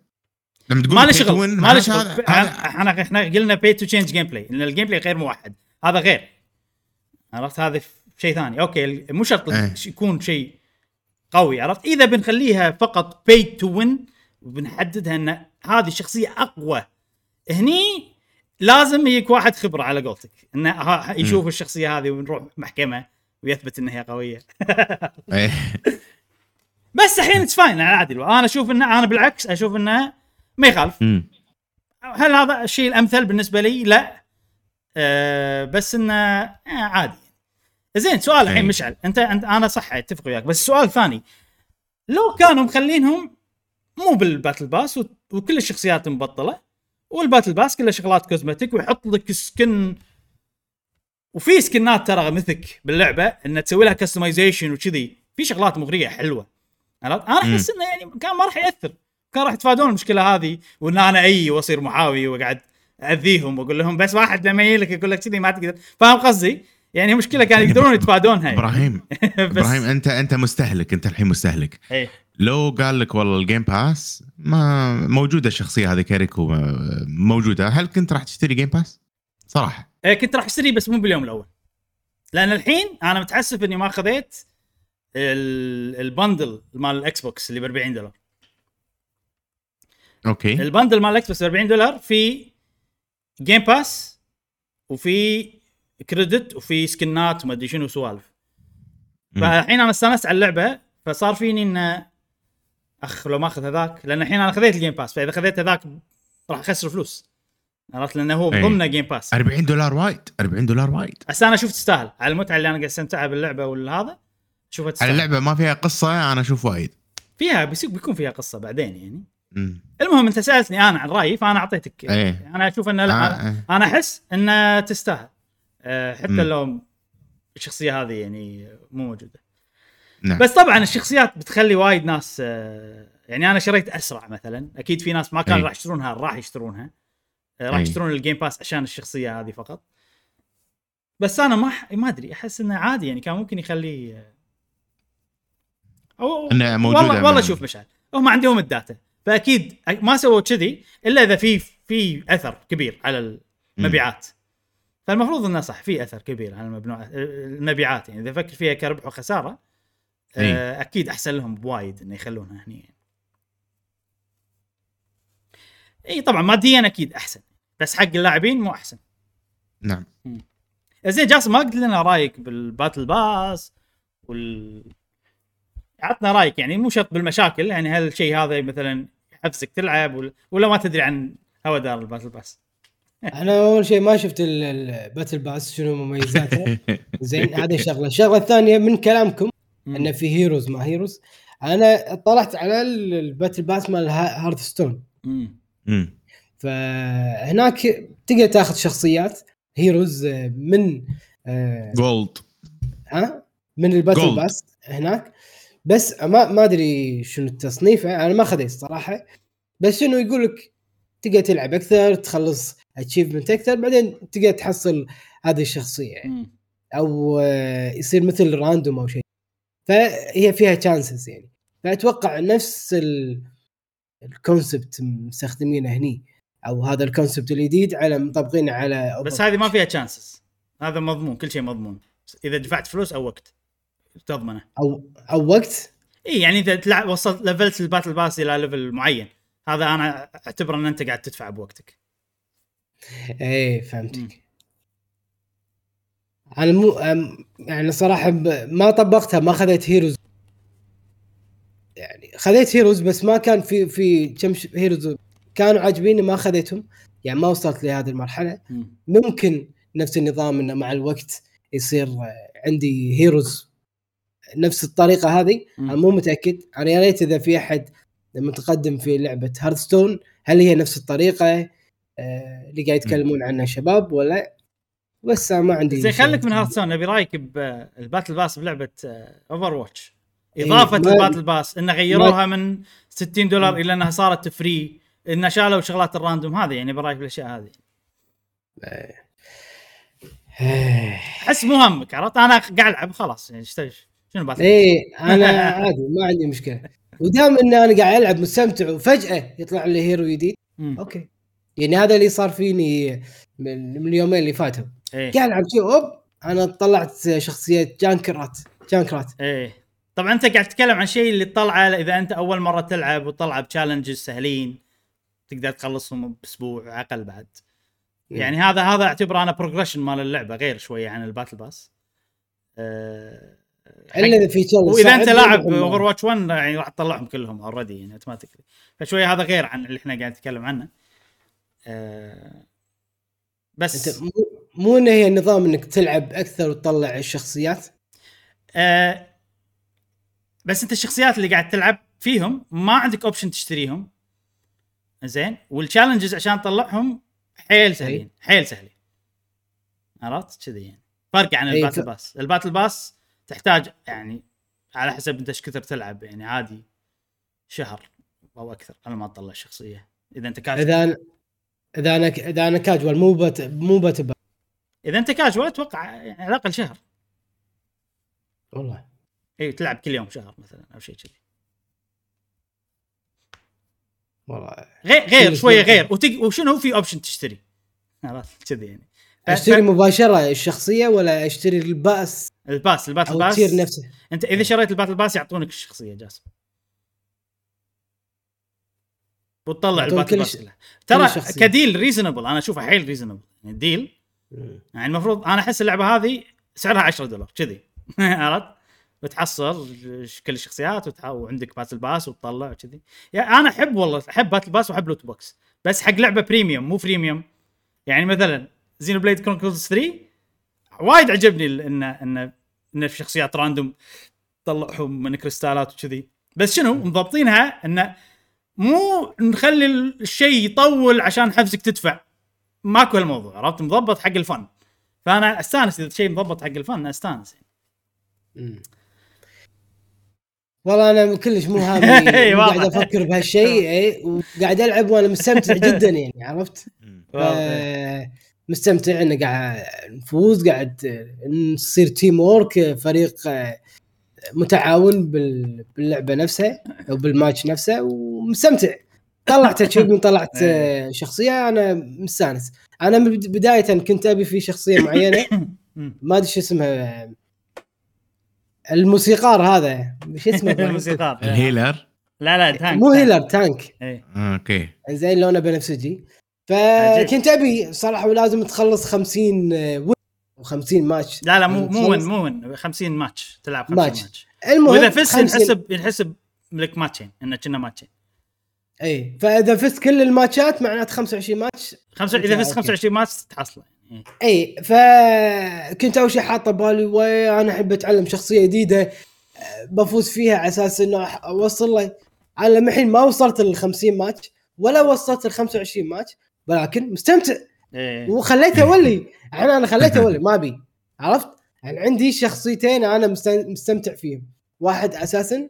لما تقول ما له شغل ما له شغل. إحنا إحنا قلنا pay to change gameplay إن ال gameplay غير موحد. هذا غير. عرفت؟ هذا شيء ثاني. okay مو شرط إيه. يكون شيء قوي عرفت؟ إذا بنخليها فقط pay to win وبنحددها إن هذه الشخصيه أقوى هني لازم يجيك واحد خبرة على قولتك. انه يشوف الشخصية هذه ونروح محكمة. ويثبت إنها هي قوية [laughs] إيه. بس الحين it's fine عادي أنا أشوف إنه أنا بالعكس أشوف إنه ما يخالف. هل هذا الشيء الأمثل بالنسبة لي؟ لا أه بس إنه آه عادي زين سؤال الحين أي. مشعل أنت أنا صح أتفق وياك بس السؤال الثاني لو كانوا مخلينهم مو بال battle pass وكل الشخصيات مبطلة وال battle pass كلها شغلات cosmetic ويحط لك skin وفي skin ات ترى mythic باللعبة ان تسوي لها customization وكذي. في شغلات مغرية حلوة. عرفت؟ أنا أحس إنه يعني كان ما راح يأثر. كان راح يتفادون المشكلة هذه وإن أنا أي وأصير محاوي وأقعد اذيهم وأقول لهم بس واحد لما يجي لك يقول لك كذي ما تقدر. فاهم قصدي؟ يعني مشكلة كانوا يقدرون [laughs] يتفادونها يعني. إبراهيم. [laughs] إبراهيم انت أنت مستهلك. أنت الحين مستهلك. إيه. لو قال لك والله ال game pass ما موجودة الشخصية هذه كيريكو آه، موجودة. هل كنت راح تشتري game pass؟ صراحة. إيه، كنت راح أشتري بس مو باليوم الأول. لأن الحين أنا متحسف إني ما خذيت ال- ال bundle مال ال Xbox اللي ب 40 دولار. okay. ال bundle مال ال Xbox ب 40 دولار في game pass وفي credit وفي skin ات وما أدري شنو سوالف. فالحين أنا استأنست على اللعبة فصار فيني انه أخ لو ما أخذ هذاك لأن الحين أنا خذيت ال game pass فإذا خذيت هذاك راح أخسر فلوس. عرفت؟ لأنه هو. ضمنه game pass 40 دولار وايد 40 دولار وايد. بس أنا أشوف تستاهل. على المتعة اللي أنا قاعد استمتعها باللعبة والهذا اشوفها على تستاهل. اللعبة ما فيها قصة أنا أشوف وايد. فيها بيكون فيها قصة بعدين يعني. أمم. المهم أنت سألتني أنا عن رأيي فأنا أعطيتك إيه. أنا أشوف إنه لا آه، آه. أنا أحس انها تستاهل. أه حتى مم. لو الشخصية هذه يعني مو موجودة. نعم. بس طبعا الشخصيات بتخلي وايد ناس أه يعني أنا شريت أسرع مثلا. أكيد في ناس ما كانوا أي. راح يشترونها راح يشترونها. راح أي. يشترون ال game pass عشان الشخصية هذه فقط بس أنا ما ح- ما أدري أحس إنه عادي يعني كان ممكن يخلي آه، أو إنها موجودة والله والله شوف مشعل هم عندهم ال data فأكيد ما سووا كذي إلا إذا في في أثر كبير على المبيعات فالمفروض إنه صح في أثر كبير على المبنوع المبيعات يعني إذا فكر فيها كربح وخسارة إي. آه، أكيد أحسن لهم بوايد إنه يخلونها هني اي طبعا ماديا أكيد أحسن بس حق اللاعبين مو أحسن. نعم. زين جاسم ما قلت لنا رأيك بال battle pass وال عطنا رأيك يعني مو شرط بالمشاكل يعني هل الشيء هذا مثلا يحفزك تلعب ولا, ولا ما تدري عن هوى دار ال battle pass؟ [laughs] أنا أول شيء ما شفت ال- battle pass شنو مميزاته؟ [laughs] زين هذه شغلة. الشغلة الثانية من كلامكم إنه في heroes ما heroes. أنا طلعت على ال- battle pass مال Hearthstone فهناك تقدر تاخذ شخصيات heroes من آه، gold ها؟ من ال battle. pass هناك. بس ما ما أدري شنو التصنيفه أنا ما خذيت صراحة بس شنو يقول لك تقدر تلعب أكثر تخلص achievement أكثر بعدين تقدر تحصل هذه الشخصية. يعني. أو آه، يصير مثل random أو شيء. فهي فيها chances يعني. فأتوقع نفس ال- concept مستخدمينه هني أو هذا ال concept الجديد على مطبقينه على بس هذه ما فيها chances هذا مضمون كل شيء مضمون. إذا دفعت فلوس أو وقت. تضمنه. أو أو وقت؟ إي يعني إذا تلعب وصلت level ت ال battle pass إلى level معين. هذا أنا أعتبر أن أنت قاعد تدفع بوقتك. إيه. فهمتك. أنا مو يعني صراحة ما طبقتها ما خذيت heroes يعني خذيت heroes بس ما كان في في كم heroes كانوا عاجبيني ما خذيتهم. يعني ما وصلت لهذه المرحلة. مم. ممكن نفس النظام إنه مع الوقت يصير آه، عندي heroes نفس الطريقة هذه. أنا مو متأكد. أنا يا ريت إذا في أحد متقدم في لعبة Hearthstone هل هي نفس الطريقة؟ آه، اللي قاعد يتكلمون عنها شباب ولا بس ما عندي شيء. خليك من Hearthstone نبي رأيك بال battle pass بلعبة Overwatch إضافة إيه، ال battle pass انه غيروها من 60 دولار إلى إنها صارت free انه شالوا شغلات ال random هذه يعني برايك بالأشياء هذه؟ إيه. احس مو همك عرفت؟ أنا قاعد ألعب خلاص يعني إيش- شنو battle إيه أنا [laughs] عادي ما عندي مشكلة. ودام إن أنا قاعد ألعب مستمتع وفجأة يطلع لي hero جديد. okay. يعني هذا اللي صار فيني من, اليومين اللي فاتوا. إيه. قاعد ألعب شيء أوب أنا طلعت شخصية جانكرات جانكرات إيه. طبعا أنت قاعد تتكلم عن شيء اللي تطلعه إذا أنت أول مرة تلعب وتطلع ب challenges سهلين تقدر تخلصهم بأسبوع أقل بعد. يعني هذا هذا أعتبره أنا progression مال اللعبة غير شوية عن ال battle pass أه إلا إذا في وإذا أنت لاعب اوفر واتش 1 يعني راح تطلعهم كلهم already يعني automatically فشويه هذا غير عن اللي إحنا قاعد نتكلم عنه. أه بس أنت مو مو إنه هي نظام إنك تلعب أكثر وتطلع الشخصيات؟ آه بس انت الشخصيات اللي قاعد تلعب فيهم ما عندك option تشتريهم. زين؟ وال challenges عشان تطلعهم حيل سهلين. حيل سهلين. عرفت؟ كذي يعني. فرق عن أي، ال battle pass. ال battle pass تحتاج يعني على حسب انت إيش كثر تلعب يعني عادي شهر أو أكثر على ما تطلع الشخصية. إذا انت كاجوال إذا أنا إذا أنا إذا أنا كاجوال مو بت مو بتبع إذا انت كاجوال أتوقع يعني على الأقل شهر. والله. اي تلعب كل يوم شهر مثلا أو شيء كذي. والله. غير غير شوية. غير. وتق... وشنو في option تشتري؟ عرفت كذي يعني. ف- أشتري ف- مباشرة الشخصية ولا أشتري ال pass ال pass ال battle أو pass تصير نفسه. أنت إذا شريت ال battle pass يعطونك الشخصية جاسم. وتطلع يعطون ال battle كل pass ش- كلها ترى. ك deal reasonable أنا اشوفها حيل reasonable يعني deal. يعني المفروض أنا أحس اللعبة هذه سعرها 10 دولار كذي. [laughs] عرفت؟ بتحصل كل الشخصيات وتح... وعندك battle pass وتطلع وكذي. يعني أنا أحب والله أحب battle pass وأحب loot box. بس حق لعبة premium مو freemium يعني مثلا Xenoblade Chronicles 3 وايد عجبني ان ان إن في شخصيات random تطلعهم من crystalات وكذي. بس شنو؟ مضبطينها انه مو نخلي الشيء يطول عشان حفزك تدفع. ماكو هالموضوع عرفت؟ مضبط حق الفن. فأنا أستانس إذا شيء مضبط حق الفن أستانس مم. والله أنا كلش مو هامي [laughs] مو قاعد. أفكر بهالشيء إي وقاعد ألعب وأنا مستمتع [laughs] جدا يعني عرفت؟ مستمتع إنه قاعد نفوز قاعد نصير teamwork فريق متعاون بال- باللعبة نفسها أو بالماتش نفسه ومستمتع. طلعت achievement طلعت [laughs] شخصية أنا مستانس. أنا بداية كنت أبي في شخصية معينة. ما أدري شو اسمها الموسيقار هذا. شو اسمه؟ [laughs] الموسيقار. ال healer؟ لا لا tank مو. healer tank. إيه. okay. زين لونه بنفسجي. فكنت أبي صراحة ولازم تخلص 50 وين و50 ماتش لا لا مو مو وين تخلص- مو وين 50 ماتش تلعب 50 match. match, المهم وإذا فزت 50 ينحسب ينحسب لك ماتشين. انه كنا ماتشين. اي فإذا فزت كل الماتشات معناته 25 ماتش خمسة إذا فزت okay. 25 ماتش تحصله. اي فكنت أول شيء حاطه ببالي وأنا أحب أتعلم شخصية جديدة بفوز فيها على أساس إنه أوصل له. أنا الحين ما وصلت لل 50 ماتش ولا وصلت ال 25 ماتش ولكن مستمتع. إيه. وخليته [laughs] أولي. الحين أنا خليته أولي [laughs] ما أبي. عرفت؟ يعني عندي شخصيتين أنا مست- مستمتع فيهم. واحد assassin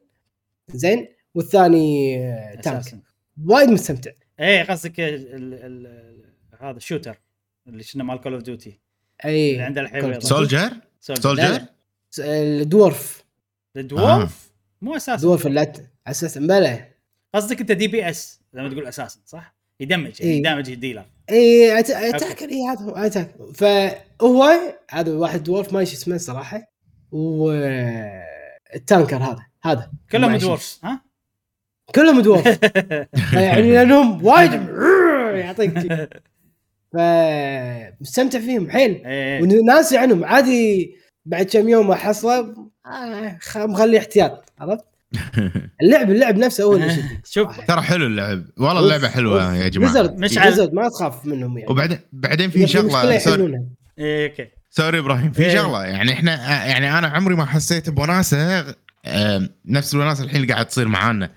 زين والثاني tank. وايد مستمتع. إيه قصدك هذا ال shooter اللي شنو مال Call of Duty أي اللي عنده الحين. سولجر سولجر. الدورف الدوورف مو أساسا. دورف اللات أساسا بلا. قصدك أنت دي بي اس لما تقول أساسا صح؟ يدمج يعني إيه. يدمج الديلر. إي اتاكر إي هذا هو اتاكر فهو هذا واحد دورف ما إيش اسمه صراحة. و التانكر هذا هذا. كلهم. دورفز ها؟ كلهم دورف [laughs] يعني لأنهم وايد [laughs] يعطيك. [laughs] فمستمتع فيهم حيل. إيه وناسي عنهم. عادي بعد كم يوم احصله آه مخلي احتياط عرفت؟ [laughs] اللعب اللعب نفسه هو اللي [laughs] شوف. ترى حلو اللعب. والله اللعبة حلوة يا جماعة. بليزرد مشعل. بليزرد ما تخاف منهم يعني. وبعدين بعدين في شغلة sorry, إيه okay. sorry إبراهيم في إيه. شغلة. يعني إحنا يعني أنا عمري ما حسيت بوناسة آه، نفس الوناسة الحين اللي قاعد تصير معانا.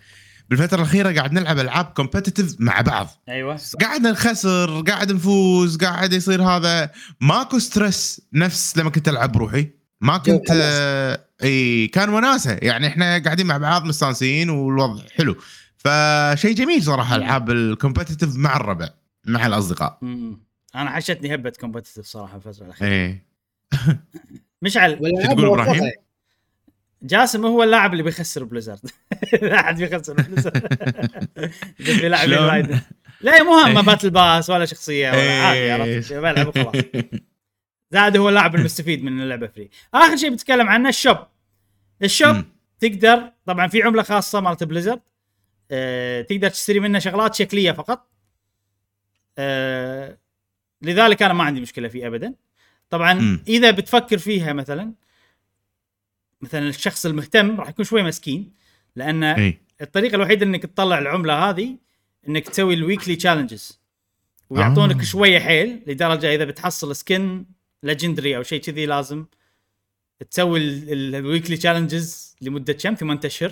بالفترة الأخيرة قاعد نلعب ألعاب competitive مع بعض. أيوه. قاعد نخسر قاعد نفوز قاعد يصير هذا. ماكو stress نفس لما كنت ألعب بروحي ما كنت. آه، إي كان وناسة. يعني إحنا قاعدين مع بعض مستانسين والوضع حلو. فشيء جميل صراحة ألعاب ال competitive مع الربع مع الأصدقاء. مم. أنا حشتني هبة competitive صراحة الفترة الأخيرة. إيه. [laughs] مشعل. تقول موفقة. جاسم هو اللاعب اللي بيخسر بليزرد [laughs] لا أحد بيخسر بليزرد [laughs] إذا في لاعبين شلون؟ وايد لا مو همه إيه. battle pass ولا شخصية ولا عادي إيه. عرفت بلعب وخلاص [laughs] زاد هو اللاعب المستفيد من اللعبة free آخر شيء بتكلم عنه ال shop ال shop. تقدر طبعا في عملة خاصة مالت بليزرد أه تقدر تشتري منه شغلات شكلية فقط أه لذلك أنا ما عندي مشكلة فيه ابدا طبعا. إذا بتفكر فيها مثلا مثلا الشخص المهتم راح يكون شوي مسكين لأن إيه الطريقة الوحيدة إنك تطلع العملة هذه إنك تسوي ال weekly challenges ويعطونك آه. شوية حيل لدرجة إذا بتحصل skin legendary أو شيء كذي لازم تسوي ال weekly challenges لمدة كم؟ ثمان أشهر.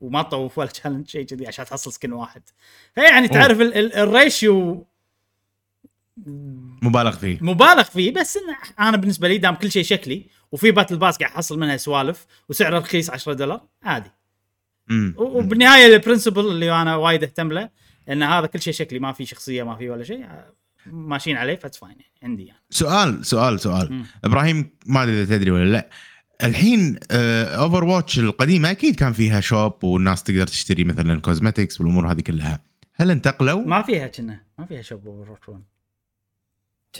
وما تطوف ولا challenge شيء كذي عشان تحصل skin واحد. فيعني تعرف ال- ال- ال ratio مبالغ فيه. مبالغ فيه بس إن أنا بالنسبة لي دام كل شيء شكلي وفي battle pass قاعد احصل منها سوالف وسعره رخيص 10 دولار عادي. وبالنهاية ال principle اللي أنا وايد أهتم له إن هذا كل شيء شكلي ما في شخصية ما في ولا شيء آه، ماشيين عليه that's fine عندي يعني. سؤال سؤال سؤال. مم. إبراهيم ما أدري إذا تدري ولا لا الحين اوفر واتش القديمة أكيد كان فيها shop والناس تقدر تشتري مثلا cosmetics والأمور هذه كلها. هل انتقلوا؟ ما فيها كنا ما فيها shop اوفر 1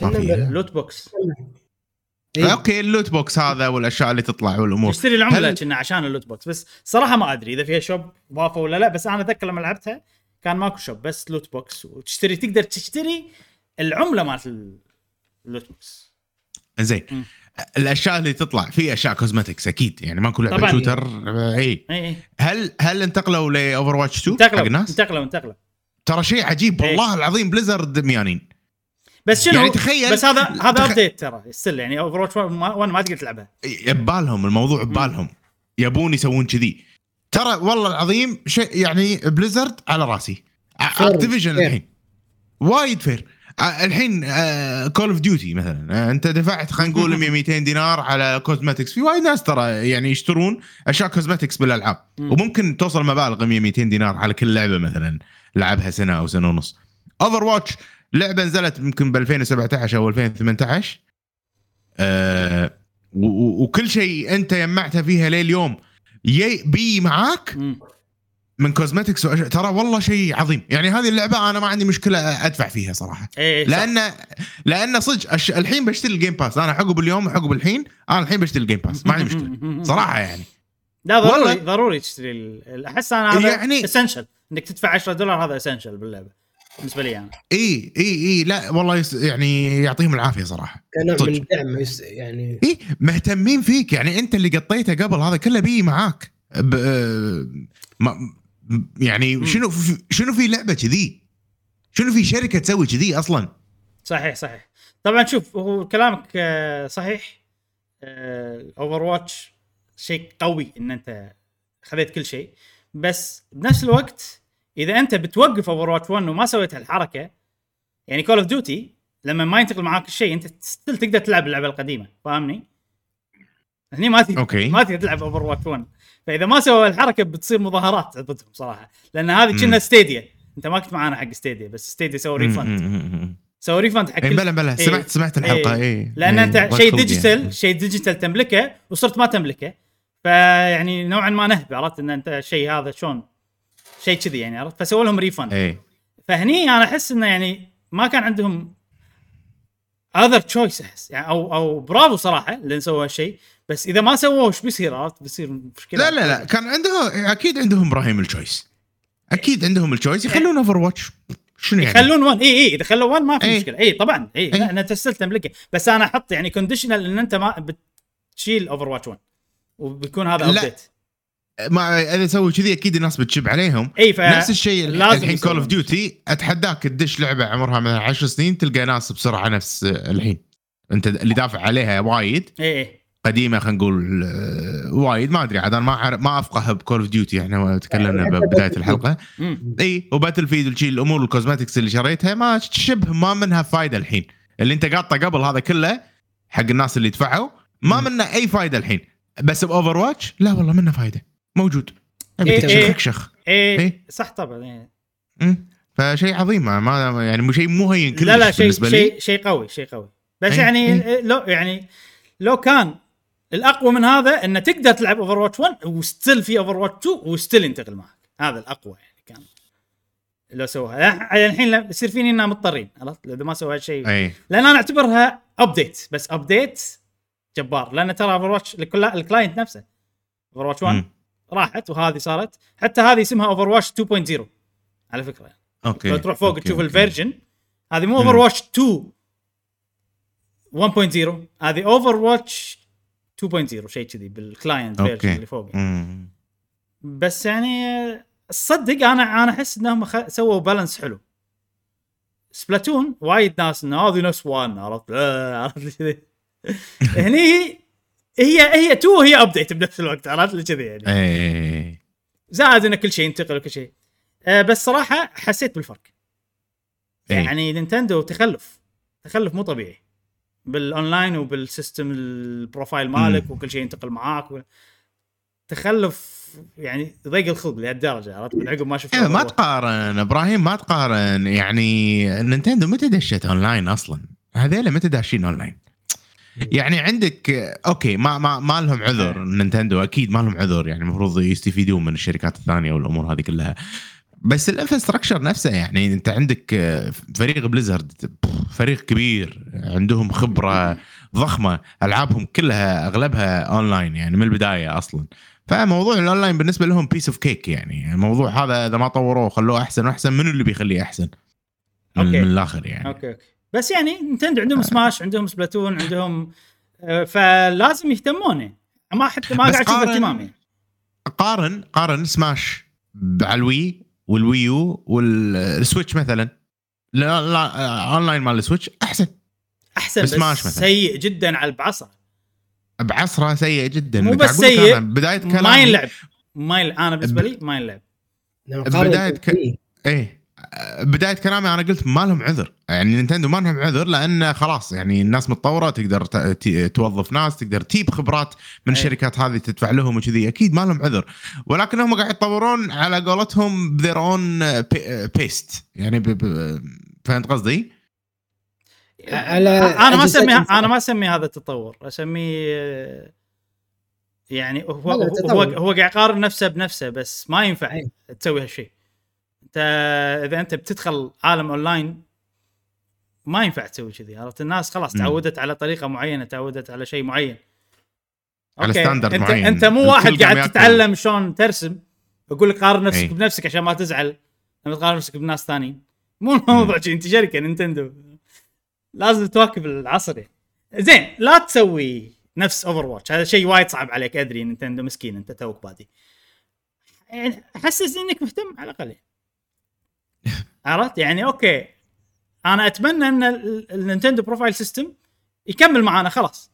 ما فيها. loot box إيه. أوكي اللوت بوكس هذا والأشياء اللي تطلع والأمور تشتري العملة هل- كنا عشان ال loot box بس صراحة ما أدري إذا فيها shop ضافوا ولا لا بس أنا أتذكر لما لعبتها كان ماكو shop بس loot box وتشتري تقدر تشتري العملة مالت اللوت بوكس زين. الأشياء اللي تطلع في أشياء cosmetics أكيد يعني ماكو لعبة طبعاً. shooter اي اي اي هل هل انتقلوا لاوفر واتش 2 حق انتقلوا الناس؟ انتقلوا انتقلوا ترى شيء عجيب إيه. والله العظيم بليزرد ميانين بس شنو يعني تخيل- بس هذا هذا تخ- update ترى still يعني اوفر واتش 1 ما ما تقدر تلعبها. ببالهم الموضوع ببالهم يبون يسوون كذي. ترى والله العظيم شيء يعني بليزرد على راسي. اكتيفيجن. الحين. وايد fair الحين كول اوف ديوتي مثلا. أنت دفعت خلينا نقول 100 200 دينار على cosmetics في وايد ناس ترى يعني يشترون أشياء cosmetics بالألعاب. مم. وممكن توصل مبالغ 100 200 دينار على كل لعبة مثلا. لعبها سنة أو سنة ونص. اوفر واتش لعبة نزلت يمكن ب 2017 أو 2018 آه وكل شيء أنت جمعته فيها لليوم. يبي معاك. من cosmetics وأشياء. ترى والله شيء عظيم. يعني هذه اللعبة أنا ما عندي مشكلة أدفع فيها صراحة. إيه صح. لأن لأن صدق أش... الحين بشتري ال Game Pass أنا عقب اليوم وعقب الحين أنا الحين بشتري ال Game Pass ما عندي مشكلة. صراحة يعني. لا ضروري والله. ضروري تشتري أحس أنا هذا يعني essential إنك تدفع 10 دولار هذا essential باللعبة. بالنسبة لي أنا إي إي إي لا والله يس... يعني يعطيهم العافية صراحة. كنوع. من الدعم يس- يعني. إي مهتمين فيك يعني أنت اللي قطيته قبل هذا كله بي معاك. ب... آه، ما... يعني. شنو في... شنو في لعبة كذي؟ شنو في شركة تسوي كذي أصلا؟ صحيح صحيح. طبعا شوف هو كلامك آه، صحيح. اوفر واتش شيء قوي إن أنت خذيت كل شيء. بس بنفس الوقت إذا أنت بتوقف اوفر واتش 1 وما سويت هالحركة يعني كول اوف ديوتي لما ما ينتقل معاك الشيء أنت still تقدر تلعب اللعبة القديمة فاهمني؟ هني ما تقدر أوكي. ما تقدر تلعب اوفر واتش 1 فإذا ما سووا الحركه بتصير مظاهرات ضدهم صراحة لأن هذه كنا ستيديا أنت ما كنت معانا حق ستيديا بس ستيديا سووا refund سووا refund حق إيه، بلا بلا إيه. سمعت سمعت الحلقة. اي لأن أنت شيء digital شيء digital تملكه وصرت ما تملكه. فيعني نوعا ما نهب عرفت؟ إن أنت الشيء هذا شلون؟ شيء كذي يعني عرفت؟ فسووا لهم refund اي فهني أنا أحس إنه يعني ما كان عندهم other choice أحس. يعني أو أو برافو صراحة اللي سووا هالشيء. بس إذا ما سووه إيش بيصير؟ عرفت؟ بيصير مشكلة. لا لا لا. كان عندهم أكيد عندهم إبراهيم ال choice أكيد عندهم ال choice يخلون اوفر واتش شنو يعني؟ يخلون 1 إي إي. إذا خلوا 1 ما في. مشكلة. إي طبعا. إي إيه. لا أنا تسلت تملكه بس أنا أحط يعني conditional إن أنت ما بتشيل اوفر واتش 1 وبيكون هذا لا. update ما اذا سووا كذي أكيد الناس بتشب عليهم. إي ف نفس الشيء الحين كول اوف. ديوتي أتحداك تدش لعبة عمرها مثلا 10 سنين تلقى ناس بسرعة نفس الحين. أنت اللي دافع عليها وايد إي إي. قديمة خلينا نقول آه، وايد ما أدري عاد أنا ما ما أفقه بكول اوف ديوتي إحنا تكلمنا ببدايه. الحلقة. إي وباتل فيلد وشي الأمور ال cosmetics اللي شريتها ما شبه ما منها فايدة الحين. اللي أنت قاطه قبل هذا كله حق الناس اللي دفعوا ما منه أي فايدة الحين. بس بأوفر واتش لا والله منه فايدة. موجود إيه، إيه. شخ اي إيه. صح طبعا إيه. مم. فشيء عظيم ما- يعني مو شيء مو هين كلش لا لا شيء شيء شيء قوي شيء قوي بس إيه، يعني إيه. لو يعني لو كان الأقوى من هذا إنه تقدر تلعب اوفر واتش 1 و still في اوفر واتش 2 و still ينتقل معك هذا الأقوى يعني كان لو سووها يعني الحين يصير فيني اننا مضطرين عرفت إذا ما سووا هالشيء اي لأن أنا أعتبرها update بس update جبار لأن ترى اوفر واتش ال client نفسه اوفر واتش 1 مم. راحت وهذه صارت. حتى هذه اسمها اوفر واتش 2.0 على فكرة. يعني. أوكي. لو تروح فوق أوكي، تشوف. ال version هذه مو اوفر واتش 2 1.0 هذه اوفر واتش 2.0 شيء كذي بال client version اللي فوق. بس يعني صدق أنا أنا أحس إنهم خ... سووا balance حلو. سبلاتون وايد ناس إنه هذه نفس one عرفت؟ [laughs] عرفت كذي هني هي هي 2 وهي update بنفس الوقت عرفت؟ لي كذي يعني اي زائد ان كل شيء ينتقل وكل شيء. آه بس صراحة حسيت بالفرق. إيه. يعني نينتندو تخلف. تخلف مو طبيعي. بالاونلاين وبال system ال profile مالك وكل شيء ينتقل معاك. و... تخلف يعني ضيق الخلق لهالدرجة عرفت؟ من عقب ما شفت إيه، ما. تقارن إبراهيم ما تقارن. يعني نينتندو متى دشت اونلاين أصلا؟ هذيلا متى داشين اونلاين؟ يعني عندك أوكي ما ما ما لهم عذر نينتندو أكيد ما لهم عذر يعني المفروض يستفيدون من الشركات الثانية والأمور هذه كلها. بس ال infrastructure نفسه يعني أنت عندك فريق بليزرد فريق كبير عندهم خبرة ضخمة ألعابهم كلها أغلبها أونلاين يعني من البداية أصلا. فموضوع الأونلاين بالنسبة لهم piece of cake يعني الموضوع هذا إذا ما طوروه وخلوه أحسن وأحسن منو اللي بيخليه أحسن؟ من, أوكي. من الآخر يعني. أوكي أوكي. بس يعني نينتندو عندهم Smash عندهم Splatoon عندهم آه، فلازم يهتمون. يعني ما حتى ما بس قاعد أشوف قارن- اهتمام يعني قارن قارن سماش على الوي والويو والسويتش مثلا. لا لا أونلاين مال ال Switch أحسن. أحسن بس سماش مثلاً. سيء جدا على بعصره بعصره سيء جدا. مو بس سيء، بداية كلامي ما ينلعب ما. أنا بالنسبة لي ما ينلعب بداية ك- إيه. بداية كلامي أنا قلت ما لهم عذر يعني نينتندو ما لهم عذر لأن خلاص يعني الناس متطورة تقدر توظف ناس تقدر تجيب خبرات من. الشركات هذه تدفع لهم وكذي أكيد ما لهم عذر ولكنهم قاعد يتطورون على قولتهم ب their own pace يعني ب... ب... فهمت قصدي؟ على أنا ما اسمي. أنا ما أسمي هذا تطور أسميه يعني هو هو. هو قاعد يقارن نفسه بنفسه بس ما ينفع. تسوي هالشيء انت اذا انت بتدخل عالم اونلاين ما ينفع تسوي كذي عرفت الناس خلاص. تعودت على طريقة معينة تعودت على شيء معين على standard انت معين. أنت مو واحد قاعد. تتعلم شلون ترسم يقول لك قارن نفسك أي. بنفسك عشان ما تزعل لما تقارن نفسك بناس ثانيين مو الموضوع شي، انت شركة نينتندو لازم تواكب العصر يعني. زين لا تسوي نفس Overwatch هذا شيء وايد صعب عليك أدري نينتندو مسكين أنت توك بادي يعني حسسني إنك مهتم على الأقل يعني. عرفت يعني أوكي أنا أتمنى إن ال- النينتندو profile system يكمل معانا خلاص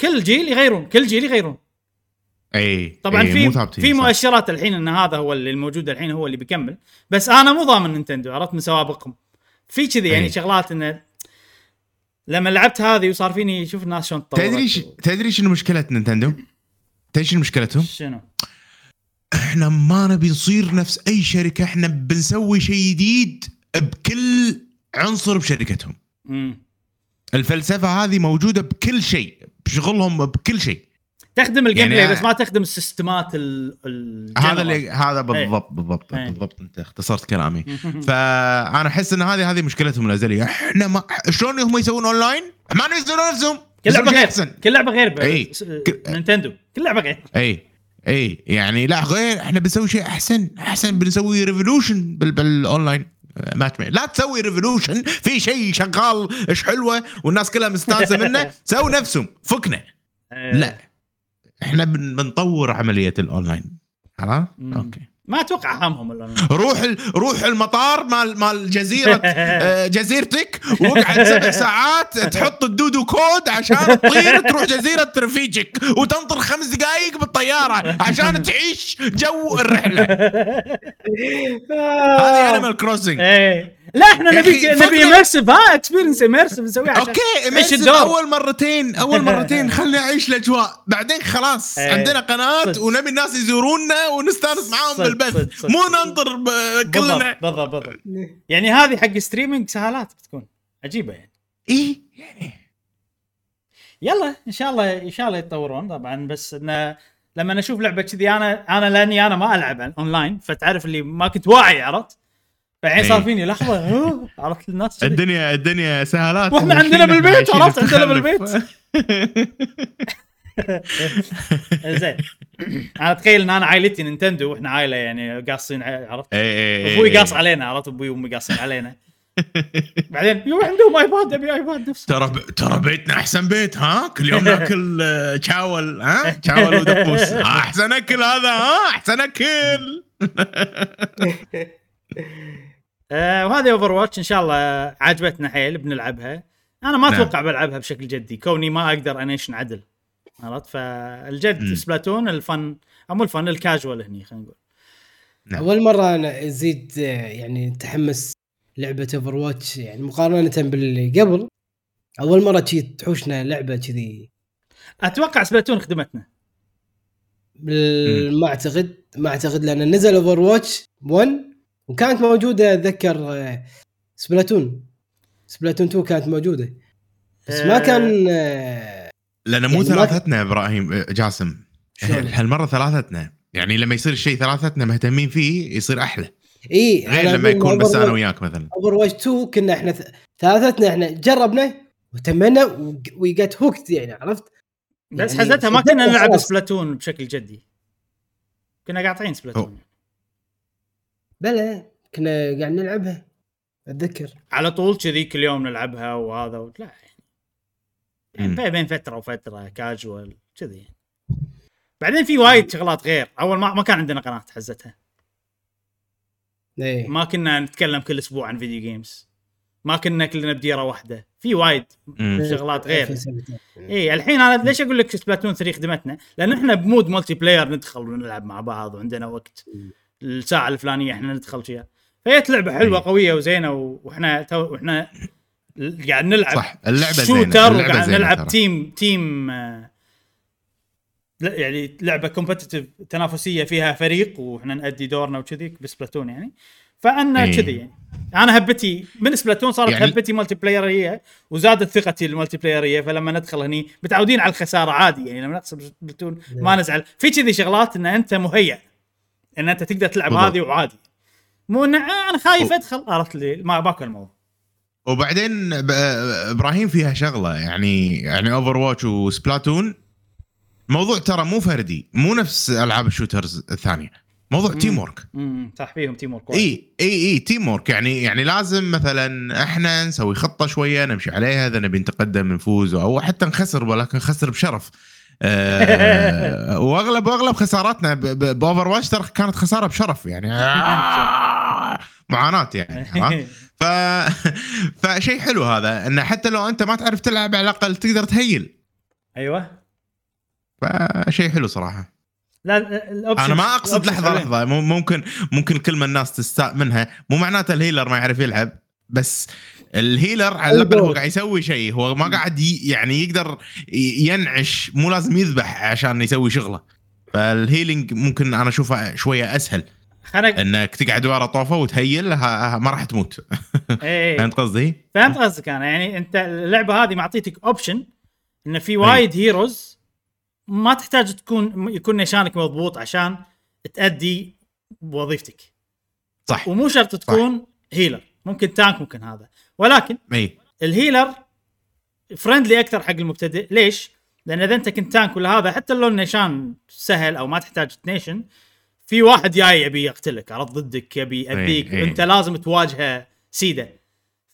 كل جيل يغيرون كل جيل يغيرون أي طبعا إي، في في. مؤشرات الحين إن هذا هو اللي الموجود الحين هو اللي بيكمل بس أنا مو ضامن نينتندو عرفت من سوابقهم في كذي يعني أي. شغلات انه لما لعبت هذه وصار فيني شوف الناس شلون تدري ش... تدري شنو مشكلة نينتندو؟ تدري شنو مشكلتهم؟ شنو؟ إحنا ما نبي نصير نفس أي شركة إحنا بنسوي شيء جديد بكل عنصر بشركتهم. مم. الفلسفة هذه موجودة بكل شيء بشغلهم بكل شيء. تخدم ال game يعني بس ما تخدم السيستمات ال هذا اللي هذا بالضبط بالضبط إيه. بالضبط انت اختصرت كلامي. [laughs] فأنا أحس إن هذه هذه مشكلتهم الازليه إحنا ما شلون هم يسوون اونلاين؟ ما ينزلون نفسهم. كل لعبة غير. كل لعبة غير. ب- إي. س- ك- نينتندو. كل لعبة غير. اي اي يعني لا غير إحنا بنسوي شيء أحسن أحسن بنسوي revolution بال بالاونلاين ماتش لا تسوي revolution في شيء شغال إيش حلوة والناس كلها مستانسة [laughs] منه سووا نفسهم فكنا إيه. لا إحنا بن- بنطور عملية الاونلاين؟ مم. أوكي ما أتوقع همهم روح. روح المطار مال مال جزيرة [laughs] آه، جزيرتك واقعد سبع ساعات تحط ال Dodo code عشان تطير تروح جزيرة رفيجك وتنطر خمس دقائق بالطيارة عشان [laughs] تعيش جو الرحلة. [laughs] هذه Animal Crossing لا إحنا نبي نبي immersive ها experience immersive نسويها عشان أوكي امسك الدور؟ أول مرتين أول مرتين [laughs] خلينا نعيش الأجواء. بعدين خلاص إيه. عندنا قناة صدق. ونبي الناس يزورونا ونستانس معاهم بالبث. مو ننطر كلنا بالضبط بالضبط بالضبط. يعني هذه حق streaming سهالات بتكون عجيبة يعني. اي يعني. يلا إن شاء الله إن شاء الله يتطورون طبعا بس انه لما أشوف لعبة كذي أنا أنا لأني أنا ما ألعب أونلاين فتعرف اللي ما كنت واعي عرفت؟ فالحين صار إيه. فيني؟ لحظة. [laughs] عرفت الناس. الدنيا الدنيا سهالات وإحنا عندنا بالبيت، عرفت؟ عندنا بتخلف. زين. أنا أتخيل إن أنا عائلتي نينتندو وإحنا عائلة يعني قاصين ع- عرفت؟ إيه، إيه، أبوي. قاص علينا عرفت؟ أبوي وأمي قاصين علينا. بعدين يو عندهم iPad ابي iPad نفسه. ترى ب... ترى بيتنا أحسن بيت ها؟ كل يوم ناكل آه، تشاول ها؟ تشاول ودبوس. [laughs] أحسن أكل هذا ها؟ أحسن أكل. [laughs] [laughs] آه وهذه Overwatch إن شاء الله عجبتنا حيل بنلعبها. أنا ما نعم. أتوقع بلعبها بشكل جدي كوني ما أقدر انيشن عدل عرفت؟ فالجد مم. Splatoon ال fun أو مو ال fun ال casual هني خلينا نقول. نعم. أول مرة أنا أزيد آه، يعني تحمس لعبة Overwatch يعني مقارنة باللي قبل. أول مرة تحوشنا لعبة كذي. أتوقع Splatoon خدمتنا. بال- ما أعتقد ما أعتقد لأن نزل Overwatch 1 وكانت موجودة أتذكر آه، Splatoon. Splatoon 2 كانت موجودة. بس ما آه، كان آه، لأن مو يعني ثلاثتنا يا إبراهيم جاسم؟ هالمره ثلاثتنا. يعني لما يصير الشيء ثلاثتنا مهتمين فيه يصير أحلى. إي غير لما يكون بس أنا وياك مثلا. Overwatch 2 كنا إحنا ث- ثلاثتنا إحنا جربنا وتمنا we got hooked يعني عرفت؟ بس يعني حزتها ما كنا نلعب. Splatoon بشكل جدي. كنا قاطعين Splatoon. بلى كنا قاعد نلعبها. أتذكر. على طول كذي كل يوم نلعبها وهذا و... لا. يعني, يعني. بين- فترة وفترة كاجوال كذي. يعني. بعدين في وايد شغلات غير. أول ما ما كان عندنا قناة حزتها. إيه. ما كنا نتكلم كل أسبوع عن video games ما كنا كلنا بديرة واحدة. في وايد مم. شغلات غير. اي الحين أنا ليش أقول لك Splatoon 3 خدمتنا؟ لأن إحنا ب mode multiplayer ندخل ونلعب مع بعض وعندنا وقت. الساعة الفلانية إحنا ندخل فيها فهي لعبة حلوة إي. قوية وزينة وإحنا تو وإحنا قاعد نلعب صح اللعبة shooter اللعبة وقاعد زينة نلعب ترى. team team آه، يعني لعبة competitive تنافسية فيها فريق وإحنا نأدي دورنا وكذي ب Splatoon يعني. فأنا إيه. كذي يعني. أنا هبتي من Splatoon صارت يعني- هبتي multiplayer ية وزادت ثقتي ال multiplayer ية فلما ندخل هني متعودين على الخسارة عادي يعني. لما نخسر Splatoon ما نزعل. في كذي شغلات إن أنت مهيئ إن أنت تقدر تلعب بالضبط. هذه وعادي. مو إن آه، أنا خايف أدخل. عرفت لي؟ ما باكل الموضوع. وبعدين إبراهيم فيها شغلة يعني يعني Overwatch و Splatoon. موضوع ترى مو فردي. مو نفس ألعاب ال shooters الثانية. موضوع مم. تيم ورك صح فيهم تيم ورك اي اي إي teamwork يعني يعني لازم مثلا إحنا نسوي خطة شوية نمشي عليها إذا نبي نتقدم نفوز أو حتى نخسر ولكن نخسر بشرف. آه واغلب وأغلب خساراتنا ب Overwatch ترى كانت خسارة بشرف يعني آه معاناة يعني؟ ف [laughs] فشيء حلو هذا إنه حتى لو أنت ما تعرف تلعب على الأقل تقدر تهيل أيوه فشيء حلو صراحة لا أنا ما أقصد لحظه. لحظة ممكن ممكن كلمه الناس تستاء منها مو معناته ال healer ما يعرف يلعب بس ال healer على الاقل هو قاعد يسوي شيء. هو ما قاعد يعني يقدر ينعش مو لازم يذبح عشان يسوي شغله. فال healing ممكن أنا أشوفه شوية أسهل. إنك تقعد ورا طوفة وتهيل ما راح تموت. إيه فهمت قصدي؟ فهمت قصدك أنا. يعني أنت اللعبة هذه معطيتك option إن في وايد heroes ما تحتاج تكون يكون نشانك مضبوط عشان تأدي وظيفتك. صح. ومو شرط تكون healer ممكن tank ممكن هذا. ولكن إي ال healer friendly أكثر حق المبتدئ ليش؟ لأن إذا أنت كنت tank ولا هذا حتى لو النيشان سهل أو ما تحتاج تنيشن في واحد جاي يبي يقتلك عرفت ضدك يبي يأذيك إيه. وانت لازم تواجهه سيدة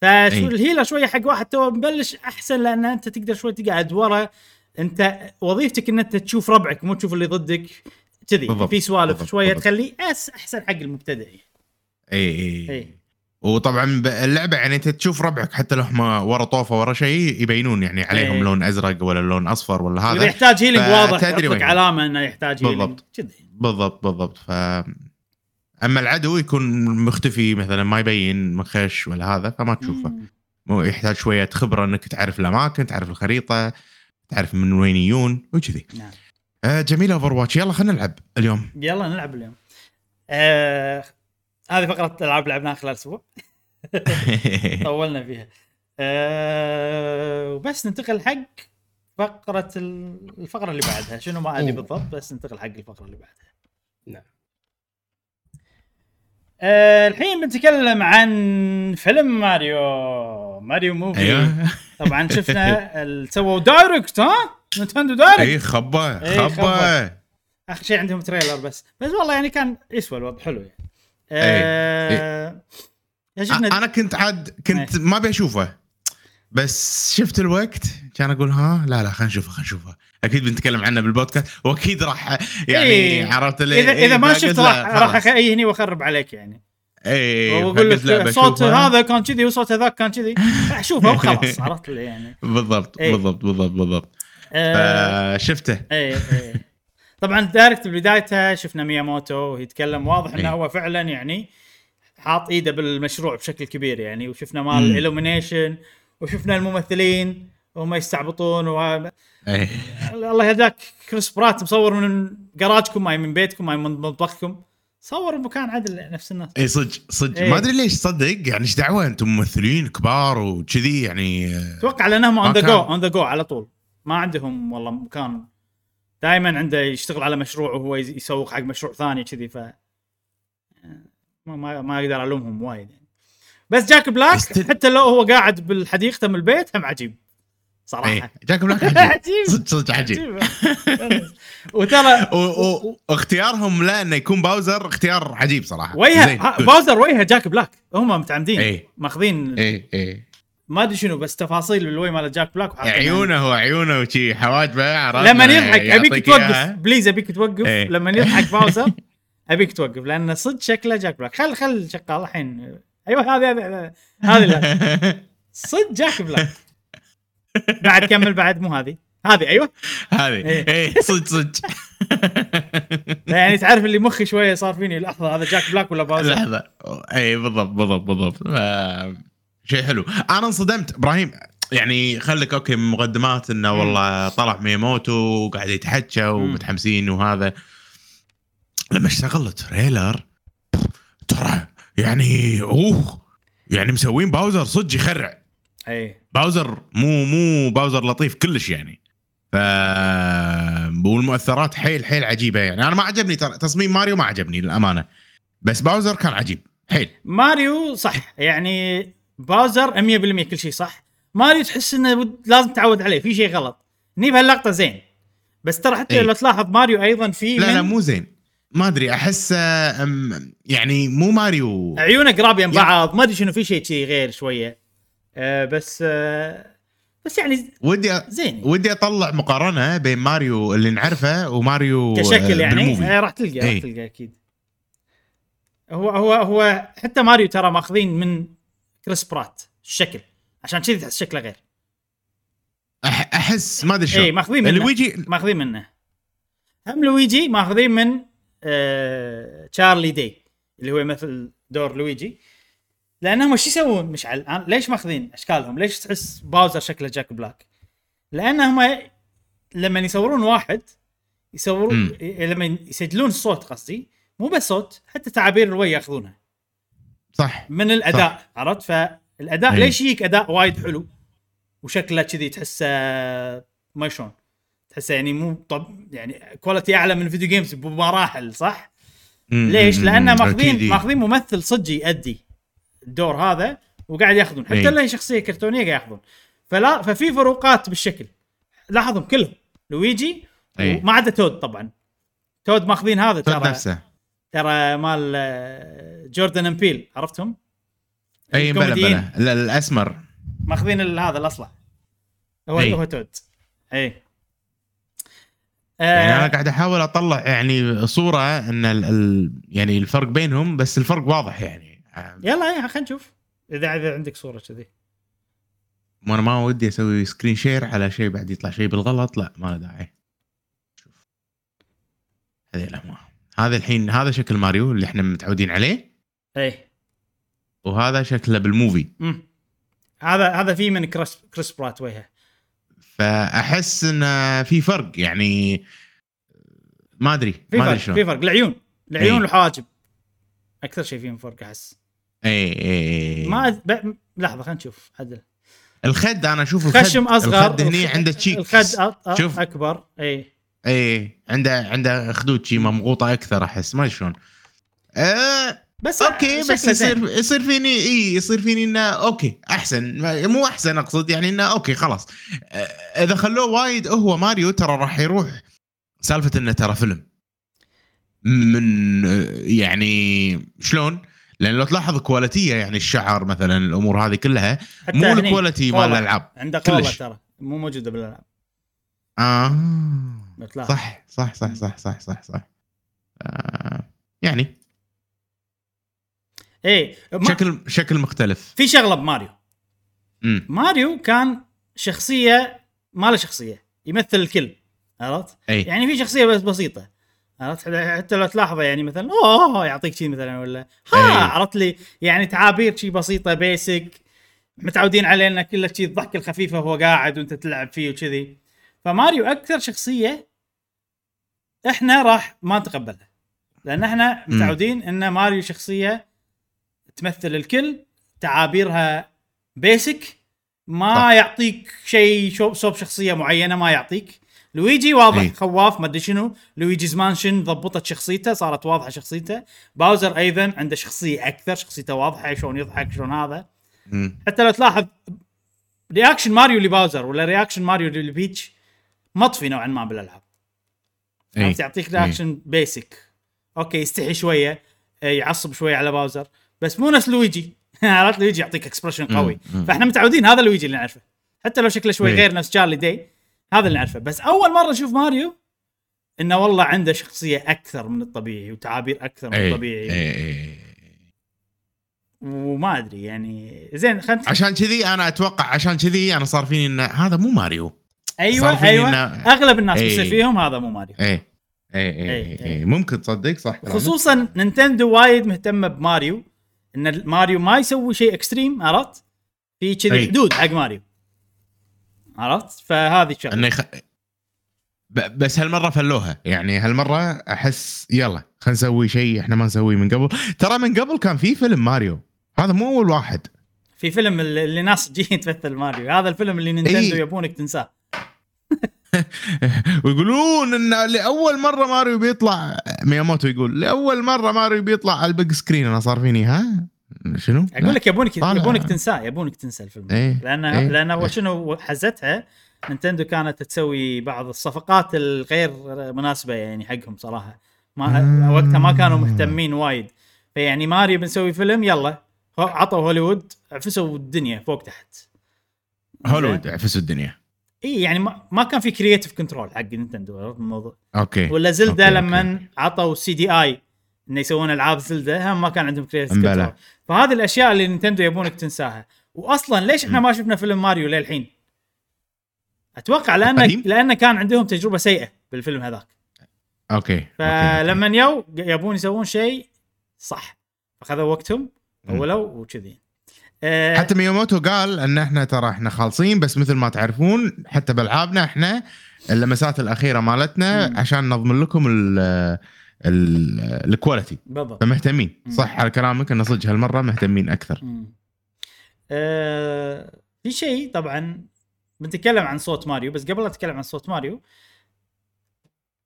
فشو. ال healer شوية حق واحد تو مبلش أحسن لأن أنت تقدر شوي تقعد ورا أنت وظيفتك إن أنت تشوف ربعك مو تشوف اللي ضدك كذي. في سوالف. شوية. تخليه أس أحسن حق المبتدئ إي إي إي وطبعا اللعبة يعني أنت تشوف ربعك حتى لو هم ورا طوفة ورا شيء يبينون يعني عليهم إيه. لون أزرق ولا لون أصفر ولا هذا. يحتاج healing واضح وين. علامة إنه يحتاج healing بالضبط. كذي. بالضبط بالضبط. ف أما العدو يكون مختفي مثلا ما يبين مخش ولا هذا فما تشوفه. مو يحتاج شوية خبرة إنك تعرف الأماكن تعرف الخريطة تعرف من وين يجون وكذي. نعم. آه جميل Overwatch يلا خلينا نلعب اليوم. يلا نلعب اليوم. آه هذه فقرة ألعاب لعبناها خلال أسبوع. [laughs] طولنا فيها. آه وبس ننتقل حق فقرة ال- الفقرة اللي بعدها. شنو ما أدري. بالضبط بس ننتقل حق الفقرة اللي بعدها. نعم. آه الحين بنتكلم عن فيلم ماريو. ماريو movie. أيوه. طبعا شفنا سووا Direct ها؟ Nintendo Direct. اي خبه إيه، خبه خبة. آخر شيء عندهم trailer بس. بس والله يعني كان يسوى الوضع حلو يعني. آه يا شفنا أنا كنت عاد كنت ما أبي أشوفه. بس شفت الوقت كان أقول ها لا لا خلينا نشوفه خلينا نشوفه. أكيد بنتكلم عنه بالبودكاست وأكيد راح يعني إيه. عرفت اذا إيه، اذا ما شفت راح راح خلاص. تجيني وأخرب عليك يعني. اي وأقول لك صوت. هذا كان كذي وصوت هذاك كان كذي. [laughs] أشوفه وخلاص عرفت يعني. بالضبط إيه. بالضبط بالضبط بالضبط. آه. فشفته. إيه إيه. طبعا Direct بدايتها شفنا مياموتو يتكلم واضح إنه إيه. هو فعلا يعني حاط إيده بالمشروع بشكل كبير يعني وشفنا مال مم. Illumination وشفنا الممثلين وهم يستعبطون وهذا إيه. الله يهداك كريس برات مصور من جراجكم ما من بيتكم ما من مطبخكم صور بمكان عدل نفس الناس اي صدق صدق إيه. ما أدري ليش صدق يعني إيش دعوة أنتم ممثلين كبار وكذي يعني آه، أتوقع لأنهم ما on the. go on the go على طول ما عندهم والله مكان دائما عنده يشتغل على مشروع وهو يسوق حق مشروع ثاني كذي ف ما ما, أقدر ألومهم وايد يعني. بس جاك بلاك حتى لو هو قاعد بالحديقة من البيت هم عجيب صراحة. إيه جاك بلاك [laughs] عجيب. صدق صدق عجيب. عجيب. [laughs] وترى واختيارهم لا إنه يكون باوزر اختيار عجيب صراحة. وجهه زين، ها- good. باوزر وجهه جاك بلاك. هم متعمدين إيه. ماخذين إيه إيه. ما أدري شنو بس تفاصيل بالوي مال جاك بلاك وحاطينها. عيونه وعيونه وشي حواجبه لما يضحك أبيك توقف. please أبيك توقف. إيه. لما يضحك باوزر أبيك توقف لأن صدق شكله جاك بلاك. خل خل شغال الحين. أيوه هذه هذه [laughs] صدق جاك بلاك. بعد كمل بعد مو هذه. هذه أيوه. هذه. إيه. إيه صدق صدق. [laughs] يعني تعرف اللي مخي شوية صار فيني لحظة هذا جاك بلاك ولا باوزر لحظة. اي بالضبط بالضبط بالضبط. ف- شيء حلو. أنا انصدمت. إبراهيم يعني خليك أوكي من مقدمات إنه. والله طلع مياموتو وقاعد يتحكى ومتحمسين وهذا. لما اشتغل ال trailer ترى يعني أوه يعني مسوين باوزر صدق يخرع. أي. باوزر مو مو باوزر لطيف كلش يعني. ف والمؤثرات حيل حيل عجيبة يعني. أنا ما عجبني تصميم ماريو ما عجبني للأمانة. بس باوزر كان عجيب حيل. ماريو صح يعني باوزر 100% كل شيء صح؟ ماريو تحس إنه لازم تعود عليه في شيء غلط. ني بهاللقطه زين. بس ترى حتى إيه. لو تلاحظ ماريو أيضا في لا لا مو زين. ما أدري أحس يعني مو ماريو. عيونه قراب يم بعض. ما أدري شنو في شيء شيء غير شوية. آه بس آه بس يعني ودي زين. ودي أطلع مقارنة بين ماريو اللي نعرفه وماريو كشكل آه، يعني. بال movie. آه راح تلقى راح إيه. تلقى أكيد. هو هو هو حتى ماريو ترى ماخذين من كريس برات الشكل. عشان كذي تحس شكله غير. أح- أحس ما أدري شلون. اي ماخذين منه. لويجي ماخذين منه. هم لويجي ماخذين من آه تشارلي دي اللي هو يمثل دور لويجي. لأنهم شو يسوون مشعل؟ ليش ماخذين أشكالهم؟ ليش تحس باوزر شكله جاك بلاك؟ لأنهم لما يصورون واحد يصورون لما يسجلون الصوت قصدي مو بس صوت حتى تعابير الوجه ياخذونها. صح من الأداء عرفت فالأداء إيه. ليش يجيك أداء وايد حلو وشكله كذي تحسه ما شلون تحسه يعني مو طب يعني quality أعلى من ال video games بمراحل صح؟ مم، ليش؟ مم، لأن مم، أكيد ماخذين إيه. ماخذين ممثل صجي يأدي الدور هذا وقاعد ياخذون حتى إيه. لو هي شخصية كرتونية قاعد ياخذون فلا ففي فروقات بالشكل لاحظهم كلهم لويجي إيه. وما عدا تود طبعا تود ماخذين هذا تود ترى نفسه ترى مال آه، جوردن بيل عرفتهم؟ أي بلا. بلا. لا، الأسمر. ماخذين هذا الأصلع. هو إي. هو تود. أي. يعني أنا آه قاعد أحاول أطلع يعني صورة إن ال ال يعني الفرق بينهم بس الفرق واضح يعني. يلا أي خلينا نشوف. إذا إذا عندك صورة كذي. ما أنا ما ودي أسوي screen share على شيء بعد يطلع شيء بالغلط. لا ما له داعي. شوف. هذه لا ما هذا الحين هذا شكل ماريو اللي إحنا متعودين عليه. اي وهذا شكله بال movie. امم هذا هذا في من كريس كريس برات وجهه فأحس إن في فرق يعني ما أدري في ما فرق ادري شلون. في فرق. العيون العيون. والحواجب أكثر شيء فيهم فرق أحس. اي اي ما أد... ب... لحظة خلينا نشوف. عدل. الخد أنا أشوف الخد. خشم أصغر الخد هني عنده cheek الخد أ... أ... شوف. أكبر. اي اي عنده عنده خدود شي ممغوطة أكثر أحس ما شلون آه بس okay بس زين. يصير يصير فيني إي يصير فيني إنه okay أحسن مو أحسن أقصد يعني إنه okay خلاص آه، إذا خلوه وايد هو ماريو ترى راح يروح سالفة إنه ترى فيلم من يعني شلون؟ لأن لو تلاحظ quality ته يعني الشعر مثلا الأمور هذه كلها مو ال quality مال. الألعاب عنده كلش. ترى مو موجودة بالألعاب آه. بتلاحظ. صح صح صح صح صح صح صح. آه يعني. اي ما... شكل شكل مختلف. في شغلة بماريو. امم ماريو كان شخصية ما له شخصية يمثل الكل عرفت؟ يعني في شخصية بس بسيطة عرفت؟ حتى لو تلاحظه يعني مثلا أوه يعطيك شيء مثلا ولا ها. عرفت لي؟ يعني تعابير شيء بسيطة basic متعودين عليه انه كله شيء الضحكه الخفيفه وهو قاعد وأنت تلعب فيه وكذي. فماريو أكثر شخصية إحنا راح ما نتقبلها لأن إحنا. متعودين إن ماريو شخصية تمثل الكل تعابيرها basic ما صح. يعطيك شيء صوب شخصية معينة ما يعطيك لويجي واضح أي. خواف ما أدري شنو لويجيز مانشن ضبطت شخصيته صارت واضحة شخصيته باوزر أيضا عنده شخصية أكثر شخصيته واضحة شلون يضحك شلون هذا مم. حتى لو تلاحظ reaction ماريو لباوزر ولا reaction ماريو لبيتش مطفي نوعا ما بالألعاب. اي عرفت؟ يعطيك reaction basic okay يستحي شوية آه، يعصب شوية على باوزر. بس مو نفس لويجي. [laughs] عرفت؟ لويجي يعطيك expression قوي. فإحنا متعودين هذا لويجي اللي نعرفه. حتى لو شكله شوي إيه. غير نفس تشارلي داي هذا اللي نعرفه. بس أول مرة نشوف ماريو إنه والله عنده شخصية أكثر من الطبيعي وتعابير أكثر من اي الطبيعي. اي وما أدري يعني. زين خلينا عشان كذي أنا أتوقع عشان كذي أنا صار فيني ان هذا مو ماريو. أيوه أيوه إنه- أغلب الناس إيه. بيصير فيهم هذا مو ماريو اي اي اي إي، اي إي. ممكن تصدق صح. خصوصا نينتندو وايد مهتمة بماريو إن ماريو ما يسوي شيء extreme عرفت؟ في كذي أي. حدود حق ماريو عرفت؟ فهذه شغلة إنه يخ... ب- بس هالمرة فلوها يعني هالمرة أحس يلا خلينا نسوي شيء إحنا ما نسويه من قبل ترى من قبل كان في فيلم ماريو هذا مو أول واحد في فيلم اللي ناس [laughs] جايين تمثل ماريو هذا الفيلم اللي نينتندو. يبونك تنساه [laughs] ويقولون إن لأول مرة ماريو بيطلع مياموتو يقول لأول مرة ماريو بيطلع على ال big screen أنا صار فيني ها شنو؟ أقول لك يبونك. يبونك تنساه يبونك تنسى الفيلم إيه. لأن إيه. لأن إيه. شنو حزتها نينتندو كانت تسوي بعض الصفقات الغير مناسبة يعني حقهم صراحة ما آه. وقتها ما كانوا مهتمين وايد فيعني ماريو بنسوي فيلم يلا عطوا هوليوود عفسوا الدنيا فوق تحت هوليوود عفسوا الدنيا إي يعني ما, ما كان في creative control حق نينتندو الموضوع okay ولا زلدا لما عطوا CD-i إنه يسوون ألعاب زلدا هم ما كان عندهم creative. control فهذه الأشياء اللي نينتندو يبونك تنساها واصلا ليش إحنا ما شفنا فيلم ماريو للحين؟ أتوقع لأن قديم؟ لأن كان عندهم تجربة سيئة بالفيلم هذاك okay. فلما يو يبون يسوون شيء صح فخذوا وقتهم. اولوا وكذي أه حتى مياموتو قال ان إحنا ترى إحنا خالصين بس مثل ما تعرفون حتى بألعابنا إحنا اللمسات الأخيرة مالتنا مم. عشان نضمن لكم ال ال- ال quality بالضبط فمهتمين. صح على كلامك ان صدق هالمرة مهتمين أكثر مم. آه في شيء طبعا بنتكلم عن صوت ماريو بس قبل لا نتكلم عن صوت ماريو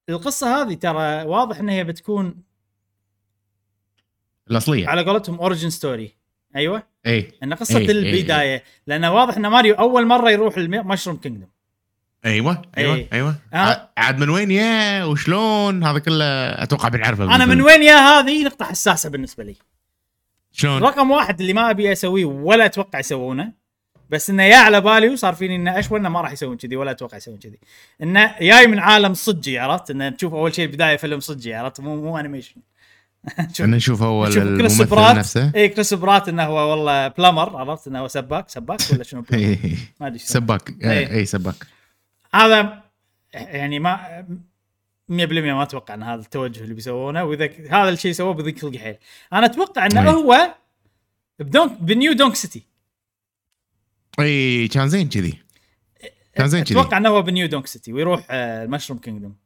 القصة هذه ترى واضح إن هي بتكون الأصلية على قولتهم origin story أيوه. اي ان قصة إيه، إيه، البداية لأن واضح إن ماريو أول مرة يروح ال Mushroom Kingdom أيوه أيوه إيه. أيوه. ع- عاد من وين يا؟ وشلون؟ هذا كله أتوقع بنعرفه أنا من. وين يا؟ هذه نقطة حساسة بالنسبة لي. شلون؟ رقم واحد اللي ما أبي أسويه ولا أتوقع يسوونه بس إنه يا على بالي وصار فيني إنه اشوى إنه ما راح يسوون كذي ولا أتوقع يسوون كذي. إنه جاي من عالم صجي عرفت؟ إنه تشوف أول شيء البداية فيلم صجي عرفت؟ مو مو animation [laughs] نشوف كريس الممثل برات. نفسه. اي كريس برات إنه هو والله plumber عرفت؟ إنه هو سباك. سباك ولا شنو؟ plumber؟ [laughs] إيه. ما أدري. سباك. إيه. اي سباك. هذا يعني ما 100% ما أتوقع إن هذا التوجه اللي بيسوونه. وإذا هذا الشيء سووه بذيك خلق حيل. أنا أتوقع إنه أي. هو بدونك ب New Donk City. إي كان زين كذي. كان زين كذي. أتوقع إنه هو ب New Donk City ويروح آه، ال Mushroom Kingdom.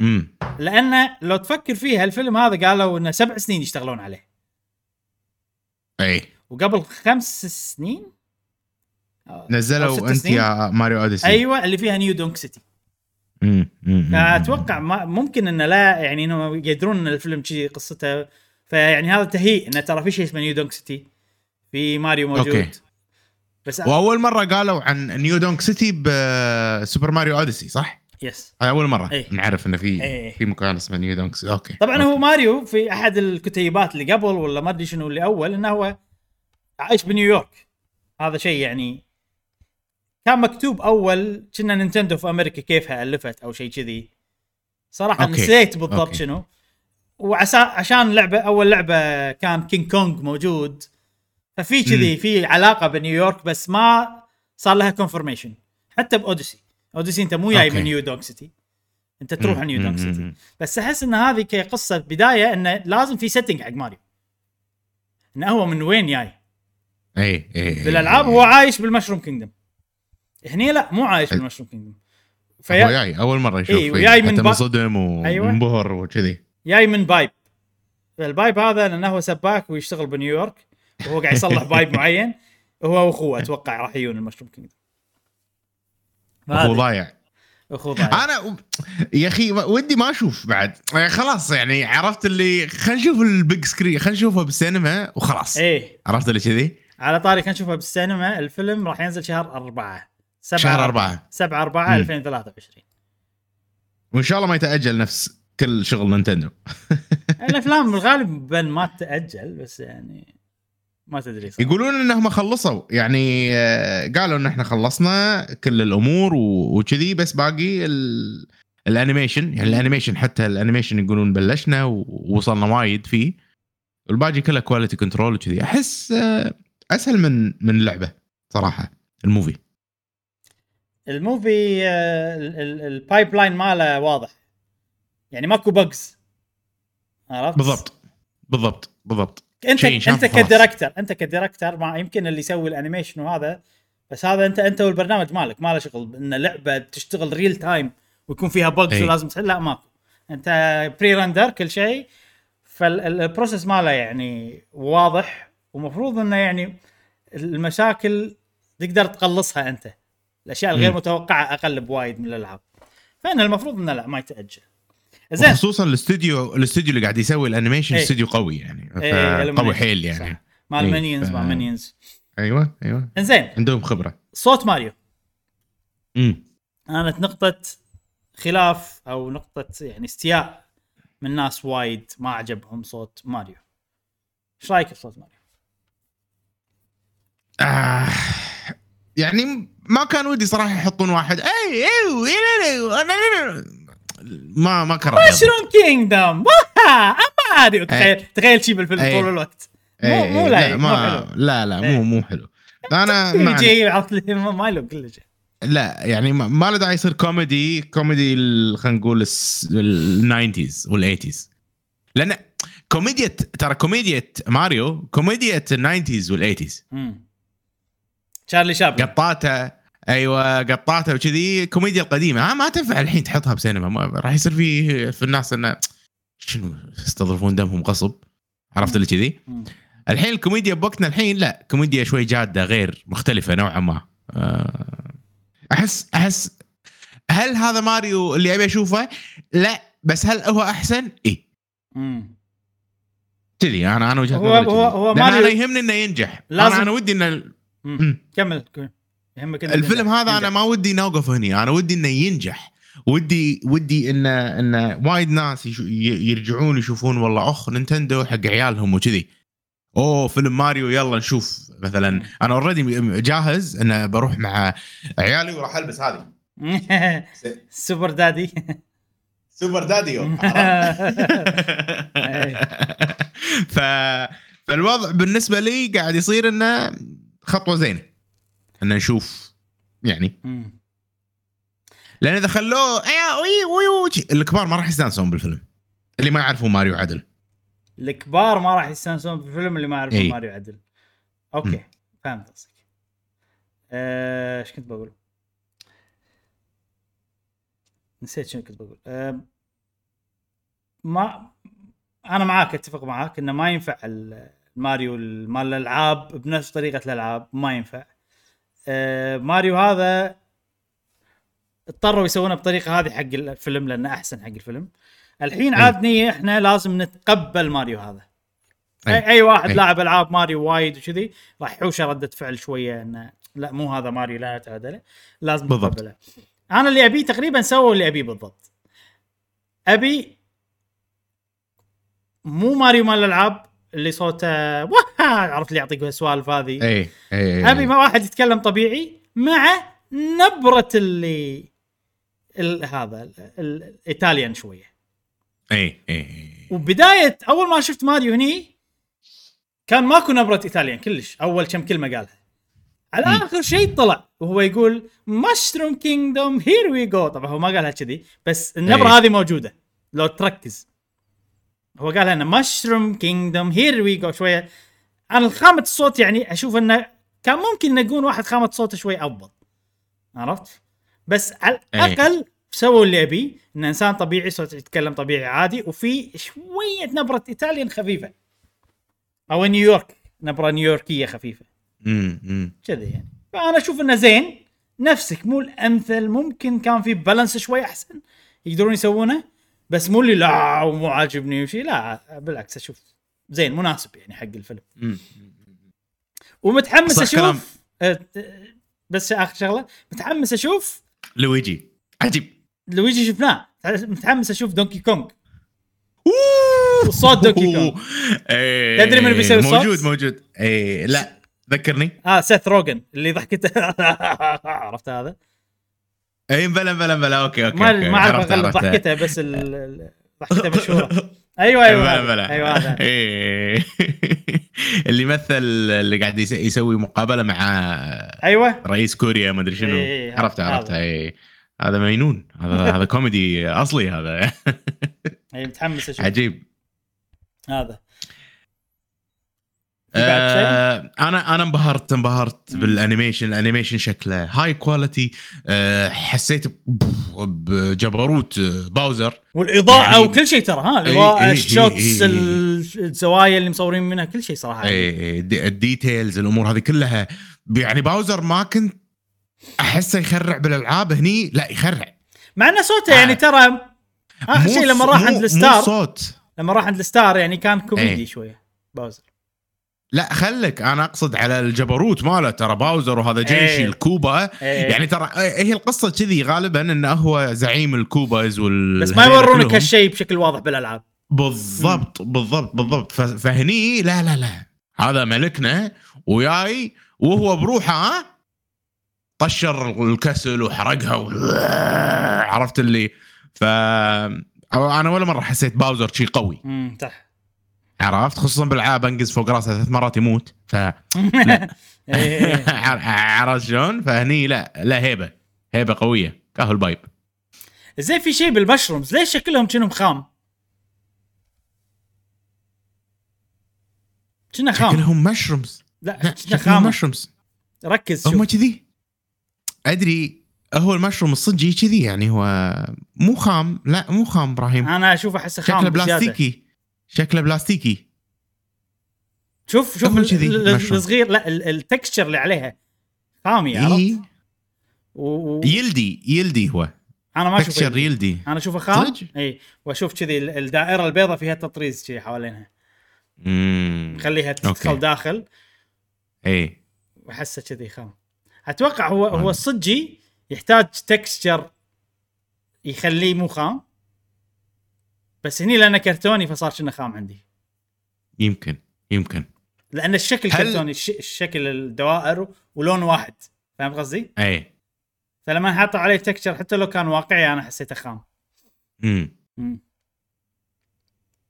امم لأنه لو تفكر فيها الفيلم هذا قالوا إنه سبع سنين يشتغلون عليه. أي. وقبل خمس سنين؟ نزلوا أنت سنين. يا ماريو أوديسي. أيوه اللي فيها New Donk City. فأتوقع ما ممكن إنه لا يعني انهم يقدرون إن الفيلم شي قصته. فيعني هذا تهيئ انه ترى في شيء اسمه New Donk City في ماريو موجود. okay. بس وأول مرة قالوا عن New Donk City بسوبر ماريو أوديسي صح؟ yes هاي أول مرة إيه. نعرف انه في إيه. في مكان اسمه New Donk City okay طبعا أوكي. هو ماريو في أحد الكتيبات اللي قبل ولا ما أدري شنو اللي أول إنه هو عايش بنيويورك هذا شيء يعني كان مكتوب أول كنا نينتندو في أمريكا كيفها الفت أو شيء كذي صراحة أوكي. نسيت بالضبط أوكي. شنو وعسى عشان لعبه أول لعبة كان كينج كونج موجود ففي كذي في علاقة بنيويورك بس ما صار لها كونفرميشن حتى بأوديسي اوديسي أنت مو جاي. من New Donk City أنت تروح New Donk أمم، City. بس أحس إن هذه كقصة بداية انه لازم في setting حق ماريو. انه هو من وين جاي؟ اي اي بالألعاب هو عايش بال Mushroom Kingdom هني لا مو عايش بال Mushroom Kingdom هو فيا جاي أول مرة يشوف إيه، إيه، وجاي من با- منصدم أيوة. ومنبهر وكذي. جاي من pipe ال pipe هذا لأنه هو سباك ويشتغل بنيويورك وهو قاعد يصلح [laughs] pipe معين هو وأخوه أتوقع راح يجون ال Mushroom Kingdom هو ضايع. أخوه ضايع. أنا يا أخي ودي ما أشوف بعد. يعني خلاص يعني عرفت اللي خلينا نشوف ال big screen خلينا نشوفه بالسينما وخلاص. إيه. عرفت اللي كذي؟ على طاري كان نشوفه بالسينما الفيلم راح ينزل شهر أربعة. سبعة. شهر أربعة. 7 4 مم. 2023 وإن شاء الله ما يتأجل نفس كل شغل نينتندو. الأفلام بالغالب ما تتاجل بس يعني ما تدري صراحة. يقولون انهم خلصوا. يعني آه، قالوا إن إحنا خلصنا كل الأمور وكذي بس باقي ال... ال animation. يعني ال animation حتى ال animation يقولون بلشنا ووصلنا وايد فيه. والباقي كله quality control وكذي. أحس آه، أسهل من من اللعبة صراحة الموفي. الموفي آه، ال- ال- ال pipeline ماله واضح. يعني ماكو bugs عرفت؟ بالضبط. بالضبط. بالضبط. انت انت. ك director انت ك director ما يمكن اللي يسوي ال animation وهذا بس هذا انت انت والبرنامج مالك ما له شغل ان لعبة تشتغل real time ويكون فيها bugs. ولازم تحل لا ماكو انت pre-render كل شيء فال process ماله يعني واضح ومفروض إنه يعني المشاكل تقدر تقلصها أنت الأشياء الغير. متوقعة أقل بوايد من الألعاب فإن المفروض إنه لا ما يتأجل زين خصوصا الاستوديو الاستوديو اللي قاعد يسوي ال animation إيه. استوديو قوي يعني إيه، قوي. حيل يعني صح. مال إيه، ف- مال Minions أيوه أيوه انزين عندهم خبره صوت ماريو امم كانت نقطة خلاف أو نقطة يعني استياء من ناس وايد ما عجبهم صوت ماريو. إيش رايك بصوت ماريو؟ آه يعني ما كان ودي صراحة يحطون واحد اي اي اي ما ما يضبط. Mushroom Kingdom ماريو تخيل تخيل شي بالفيلم إيه. طول الوقت. إيه، مو مو إيه، لا ما لا لا إيه. مو مو حلو. [laughs] أنا ما يجي عرفت لي ما ما له كل شيء. لا يعني ما, ما له داعي يصير كوميدي كوميدي خلينا نقول ال nineties وال eighties. لأن كوميديا ترى كوميديا ماريو كوميديا ال nineties وال eighties. مم. شارلي شابلن. قطاته أيوه قطاته وكذي كوميديا القديمة آه ما تنفع الحين تحطها بسينما ما راح يصير في في الناس إنه شنو يستظرفون دمهم غصب عرفت اللي كذي. الحين الكوميديا بوقتنا الحين لا كوميديا شوي جادة غير مختلفة نوعا ما آه، أحس أحس هل هذا ماريو اللي أبي أشوفه؟ لا بس هل هو أحسن؟ إي. كذي أنا أنا وجهة هو- نظري هو-. هو لأن ماريو- أنا يهمني إنه ينجح لازم- أنا أنا ودي إنه. كمل الفيلم ينجح. هذا أنا. ما ودي نوقف هني أنا ودي إنه ينجح. ودي ودي إنه إنه وايد ناس يرجعون يشوفون والله أخ نينتندو حق عيالهم وكذي. أوه فيلم ماريو يلا نشوف. مثلا أنا already جاهز إنه بروح مع عيالي وراح ألبس هذه. [laughs] super daddy. super daddio [laughs] [laughs] ف فالوضع بالنسبة لي قاعد يصير إنه خطوة زينة. إن نشوف يعني مم. لأن إذا خلوه وي الكبار ما راح يستانسون بالفيلم اللي ما يعرفون ماريو عدل الكبار ما راح يستانسون بالفيلم اللي ما يعرفون إي. ماريو عدل okay مم. فهمت قصدك آه، إيش كنت بقول؟ نسيت شنو كنت بقول آه، ما أنا معاك أتفق معاك إنه ما ينفع ماريو ال- مال الألعاب بنفس طريقة الألعاب ما ينفع ماريو هذا اضطروا يسوونه بطريقة هذه حق الفيلم لأنه أحسن حق الفيلم الحين. عاد نية إحنا لازم نتقبل ماريو هذا. أي, أي واحد أي. لاعب ألعاب ماريو وايد وكذي راح يحوشه ردة فعل شوية إنه لا مو هذا ماريو لا نتعادله لازم بالضبط. نتقبله أنا اللي أبيه تقريبا سووا اللي أبيه بالضبط أبي مو ماريو مال الألعاب اللي صوته واه [laughs] عرفت اللي يعطيك السوالف هذه. اي اي اي أبي ما واحد يتكلم طبيعي مع نبرة اللي ال- هذا ال- ال- ال Italian شوية. اي اي وبداية أول ما شفت ماريو هني كان ماكو نبرة Italian كلش أول كم كلمة قالها. على. آخر شيء طلع وهو يقول Mushroom Kingdom here we go طبعا هو ما قالها كذي بس النبرة أي. هذه موجودة لو تركز. هو قالها إنه Mushroom Kingdom here we go شوية أنا خامه الصوت يعني أشوف إنه كان ممكن نقول واحد خامة صوته شوي أفضل. عرفت؟ بس على أي. الأقل سووا اللي ابيه إن إنسان طبيعي صوته يتكلم طبيعي عادي وفي شوية نبرة إيطاليان خفيفة. أو نيويورك نبرة نيويوركية خفيفة. امم كذا يعني. فأنا أشوف إنه زين. نفسك مو الأمثل ممكن كان في بالانس شوي أحسن يقدرون يسوونه بس مو اللي لا ومو عاجبني وشي لا بالعكس أشوف زين مناسب يعني حق الفيلم. ومتحمس أشوف كلام. أه، بس آخر شغلة متحمس أشوف لويجي. عجيب. لويجي شفناه. متحمس أشوف دونكي كونغ وصوت دونكي كونغ إيه، تدري من بيسوي الصوت؟ موجود موجود. اي لا ذكرني. آه سيث روجن اللي ضحكته [laughs] عرفت هذا؟ اي بلا بلا بلا. okay okay ما okay. ما أعرف اغلب. ضحكته بس ال- ضحكته مشهورة. [laughs] أيوه أيوه بلا أيوه هذا. [laughs] إيه. اللي يمثل اللي قاعد يس- يسوي مقابلة مع أيوه. رئيس كوريا ما أدري شنو. إيه، عرفت هذا. عرفت اي هذا. مجنون. هذا هذا كوميدي أصلي هذا. [laughs] اي متحمس أشوف. عجيب. هذا؟ آه أنا أنا انبهرت انبهرت. بال animation. ال animation شكله هاي quality آه حسيت بجبروت آه، باوزر والإضاءة يعني- وكل شيء ترى ها؟ الإضاءة ال shots الزوايا اللي مصورين منها كل شيء صراحة. ال de- ال details الأمور هذه كلها. يعني باوزر ما كنت أحسه يخرع بالألعاب هني لا يخرع. مع ان صوته يعني آه. ترى اخر مو شيء لما راح عند الستار صوت. لما راح عند الستار يعني كان كوميدي إيه. شوية باوزر لا خلك أنا أقصد على الجبروت ماله. ترى باوزر وهذا جيش إيه. الكوبا إيه. يعني ترى هي القصة كذي غالبا إنه هو زعيم الكوباز وال بس ما يورونك هالشيء بشكل واضح بالألعاب. بالضبط بالضبط بالضبط. فهني لا لا لا. هذا ملكنا وياي وهو بروحه طشر الكسل وحرقها و... عرفت اللي؟ ف أنا ولا مرة حسيت باوزر شيء قوي. امم صح. عرفت؟ خصوصا بالالعاب أنقز فوق راسه ثلاث مرات يموت ف. [laughs] عرفت شلون؟ فهني لا لا هيبة هيبة قوية كاهو البايب زين في شيء بالمشرومز ليش شكلهم كأنهم خام؟ كنا خام؟ شكلهم مشرومز. لا كنا شكلهم خام مشرومز. ركز هم كذي. أدري هو المشروم الصجي كذي يعني هو مو خام لا مو خام إبراهيم. أنا أشوف أحسه خام شكله. بلاستيكي. شكله بلاستيكي شوف شوف. الصغير لا ال- ال texture اللي عليها خامي عرفت؟ إيه. و... يلدي يلدي هو أنا ما أشوفه texture يلدي. أنا أشوفه خام؟ إي وأشوف كذي ال- الدائرة البيضاء فيها تطريز كذي حوالينها امم خليها تدخل okay. داخل إي واحسه كذي خام أتوقع هو هو. الصجي يحتاج texture يخليه مو خام بس هني لأنه كرتوني فصار كأنه خام عندي. يمكن يمكن. لأن الشكل هل- كرتوني الش... الشكل الدوائر ولون واحد. فهمت قصدي؟ أي. فلما حطوا عليه texture حتى لو كان واقعي أنا حسيته خام. امم مم.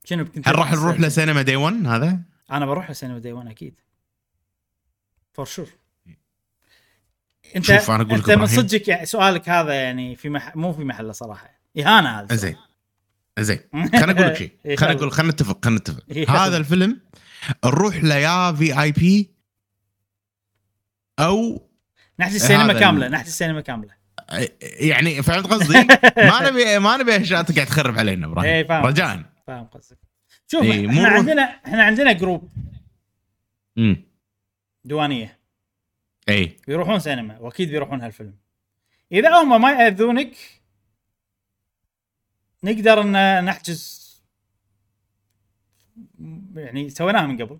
شنو هل راح نروح لسينما day 1 هذا؟ أنا بروح لسينما day 1 أكيد. for sure انت شوف، أنا أقول لك أنت من. صدقك يعني سؤالك هذا يعني في مح... مو في محله صراحة. إهانة هذا زين زين خليني أقول لك شيء. [laughs] إيه، خليني خل- أقول خلينا نتفق خلينا نتفق [laughs] إيه، هذا الفيلم نروح له يا VIP أو نحجز السينما كاملة نحجز السينما كاملة. يعني فهمت قصدي؟ [laughs] ما نبي ما نبي أشياء تقعد تخرب علينا إيه، إبراهيم فاهم. رجاء. فاهم قصدك. شوف إيه، إحنا نروح- عندنا إحنا عندنا جروب امم ديوانيه اي بيروحون سينما وأكيد بيروحون هالفيلم. إذا هم ما يأذونك نقدر إن نحجز يعني سويناها من قبل.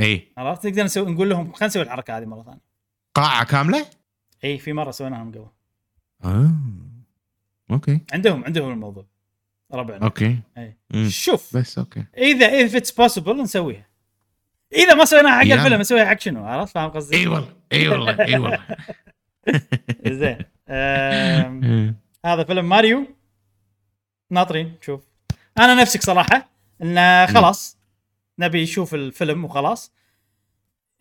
اي عرفت؟ نقدر نسوي نقول لهم خلينا نسوي الحركة هذه مرة ثانية. قاعة كاملة؟ اي في مرة سويناها من قبل. آه. أوكي. عندهم عندهم الموضوع. ربعنا. أوكي. إيه. مم. شوف. بس أوكي. إذا إذا it's possible نسويها. إذا ما سويناها حق. الفيلم نسويها حق شنو؟ عرفت؟ فاهم قصدي؟ إي والله إي والله إي والله. [laughs] زين. آم، [laughs] هذا فيلم ماريو. ناطرين شوف. أنا نفسك صراحة انه خلاص نبي نشوف الفيلم وخلاص.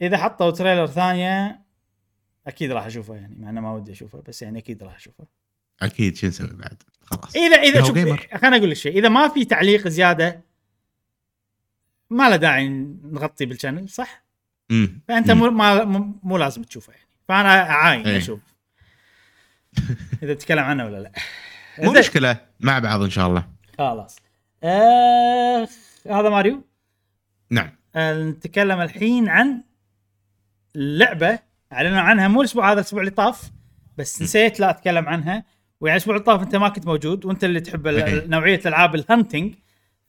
إذا حطوا trailer ثانية أكيد راح أشوفه يعني مع إنه ما ودي أشوفه بس يعني أكيد راح أشوفه. أكيد شو نسوي بعد؟ خلاص. اذا إذا شوف. خليني أقول لك شيء إذا ما في تعليق زيادة ما له داعي نغطي بال channel صح؟ امم فأنت مو ما مو, لازم تشوفه يعني. فأنا اعاين إيه. أشوف. [laughs] إذا تتكلم عنه ولا لا. مو. مشكلة مع بعض إن شاء الله. خلاص. آه هذا ماريو؟ نعم. آه نتكلم الحين عن لعبة أعلنوا عنها مو الأسبوع هذا الأسبوع اللي طاف بس نسيت لا أتكلم عنها. ويعني الأسبوع اللي طاف أنت ما كنت موجود وأنت اللي تحب. نوعية العاب الهانتنج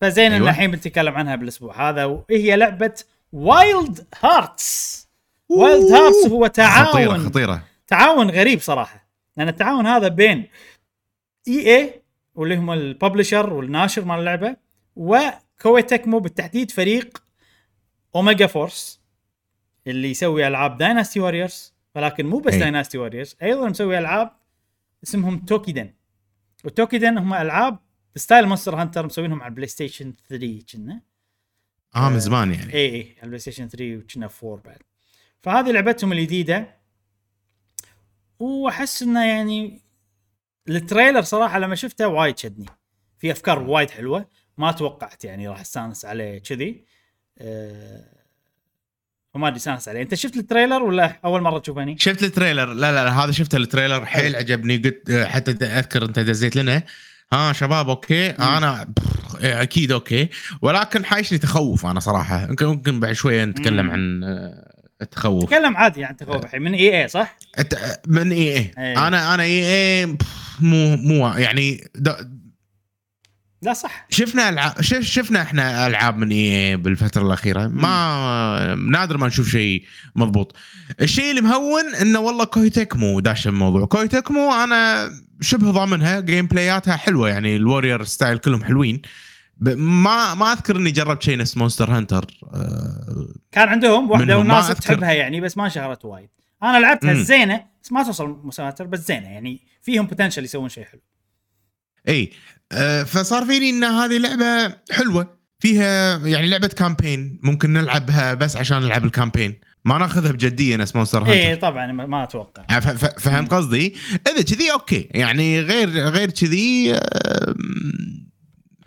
فزين ان أيوة. الحين بنتكلم عنها بالأسبوع هذا وهي لعبة Wild Hearts Wild Hearts هو تعاون. خطيرة خطيرة. تعاون غريب صراحة لأن التعاون هذا بين EA واللي هم ال publisher والناشر مال اللعبة و Koei Tecmo بالتحديد فريق Omega Force اللي يسوي ألعاب Dynasty Warriors ولكن مو بس. Dynasty Warriors أيضا مسوي ألعاب اسمهم Toukiden وال Toukiden هم ألعاب style Monster Hunter مسوينهم على ال PlayStation 3 كنا. آه من زمان يعني. اي اي على ال PlayStation 3 وكنا 4 بعد. فهذه لعبتهم الجديدة. وأحس إنه يعني ال trailer صراحة لما شفته وايد شدني. في أفكار وايد حلوة. ما توقعت يعني راح أستانس عليه كذي. أه وما أدري أستانس عليه. أنت شفت ال trailer ولا أول مرة تشوفه هني؟ شفت ال trailer. لا لا, لا هذا شفت ال trailer. حيل عجبني. قلت حتى اذكر أنت دزيت لنا. ها شباب أوكي. أنا أكيد أوكي. ولكن حايشني تخوف أنا صراحة. يمكن ممكن بعد شوية نتكلم. عن آه، التخوف. تكلم عادي يعني تخوف الحين من EA صح؟ من EA إي. إيه. أنا أنا EA مو مو يعني لا صح. شفنا العاب شف شفنا إحنا ألعاب من EA بالفترة الأخيرة. ما نادر ما نشوف شيء مضبوط. الشيء اللي مهون إنه والله Koei Tecmo داش الموضوع. Koei Tecmo أنا شبه ضامنها gameplay اتها حلوة يعني ال Warrior style كلهم حلوين. ما ما أذكر إني جربت شيء نفس Monster Hunter كان عندهم واحدة والناس. تحبها يعني بس ما شهرت وايد. أنا لعبتها مم. زينة بس ما توصل مستويات بس زينة يعني فيهم potential يسوون شيء حلو. إي. آه فصار فيني إن هذه لعبة حلوة. فيها يعني لعبة campaign ممكن نلعبها بس عشان نلعب ال campaign ما ناخذها بجدية نفس Monster Hunter إي طبعا ما أتوقع. ف- فهمت قصدي؟ إذا كذي أوكي. يعني غير غير كذي آم،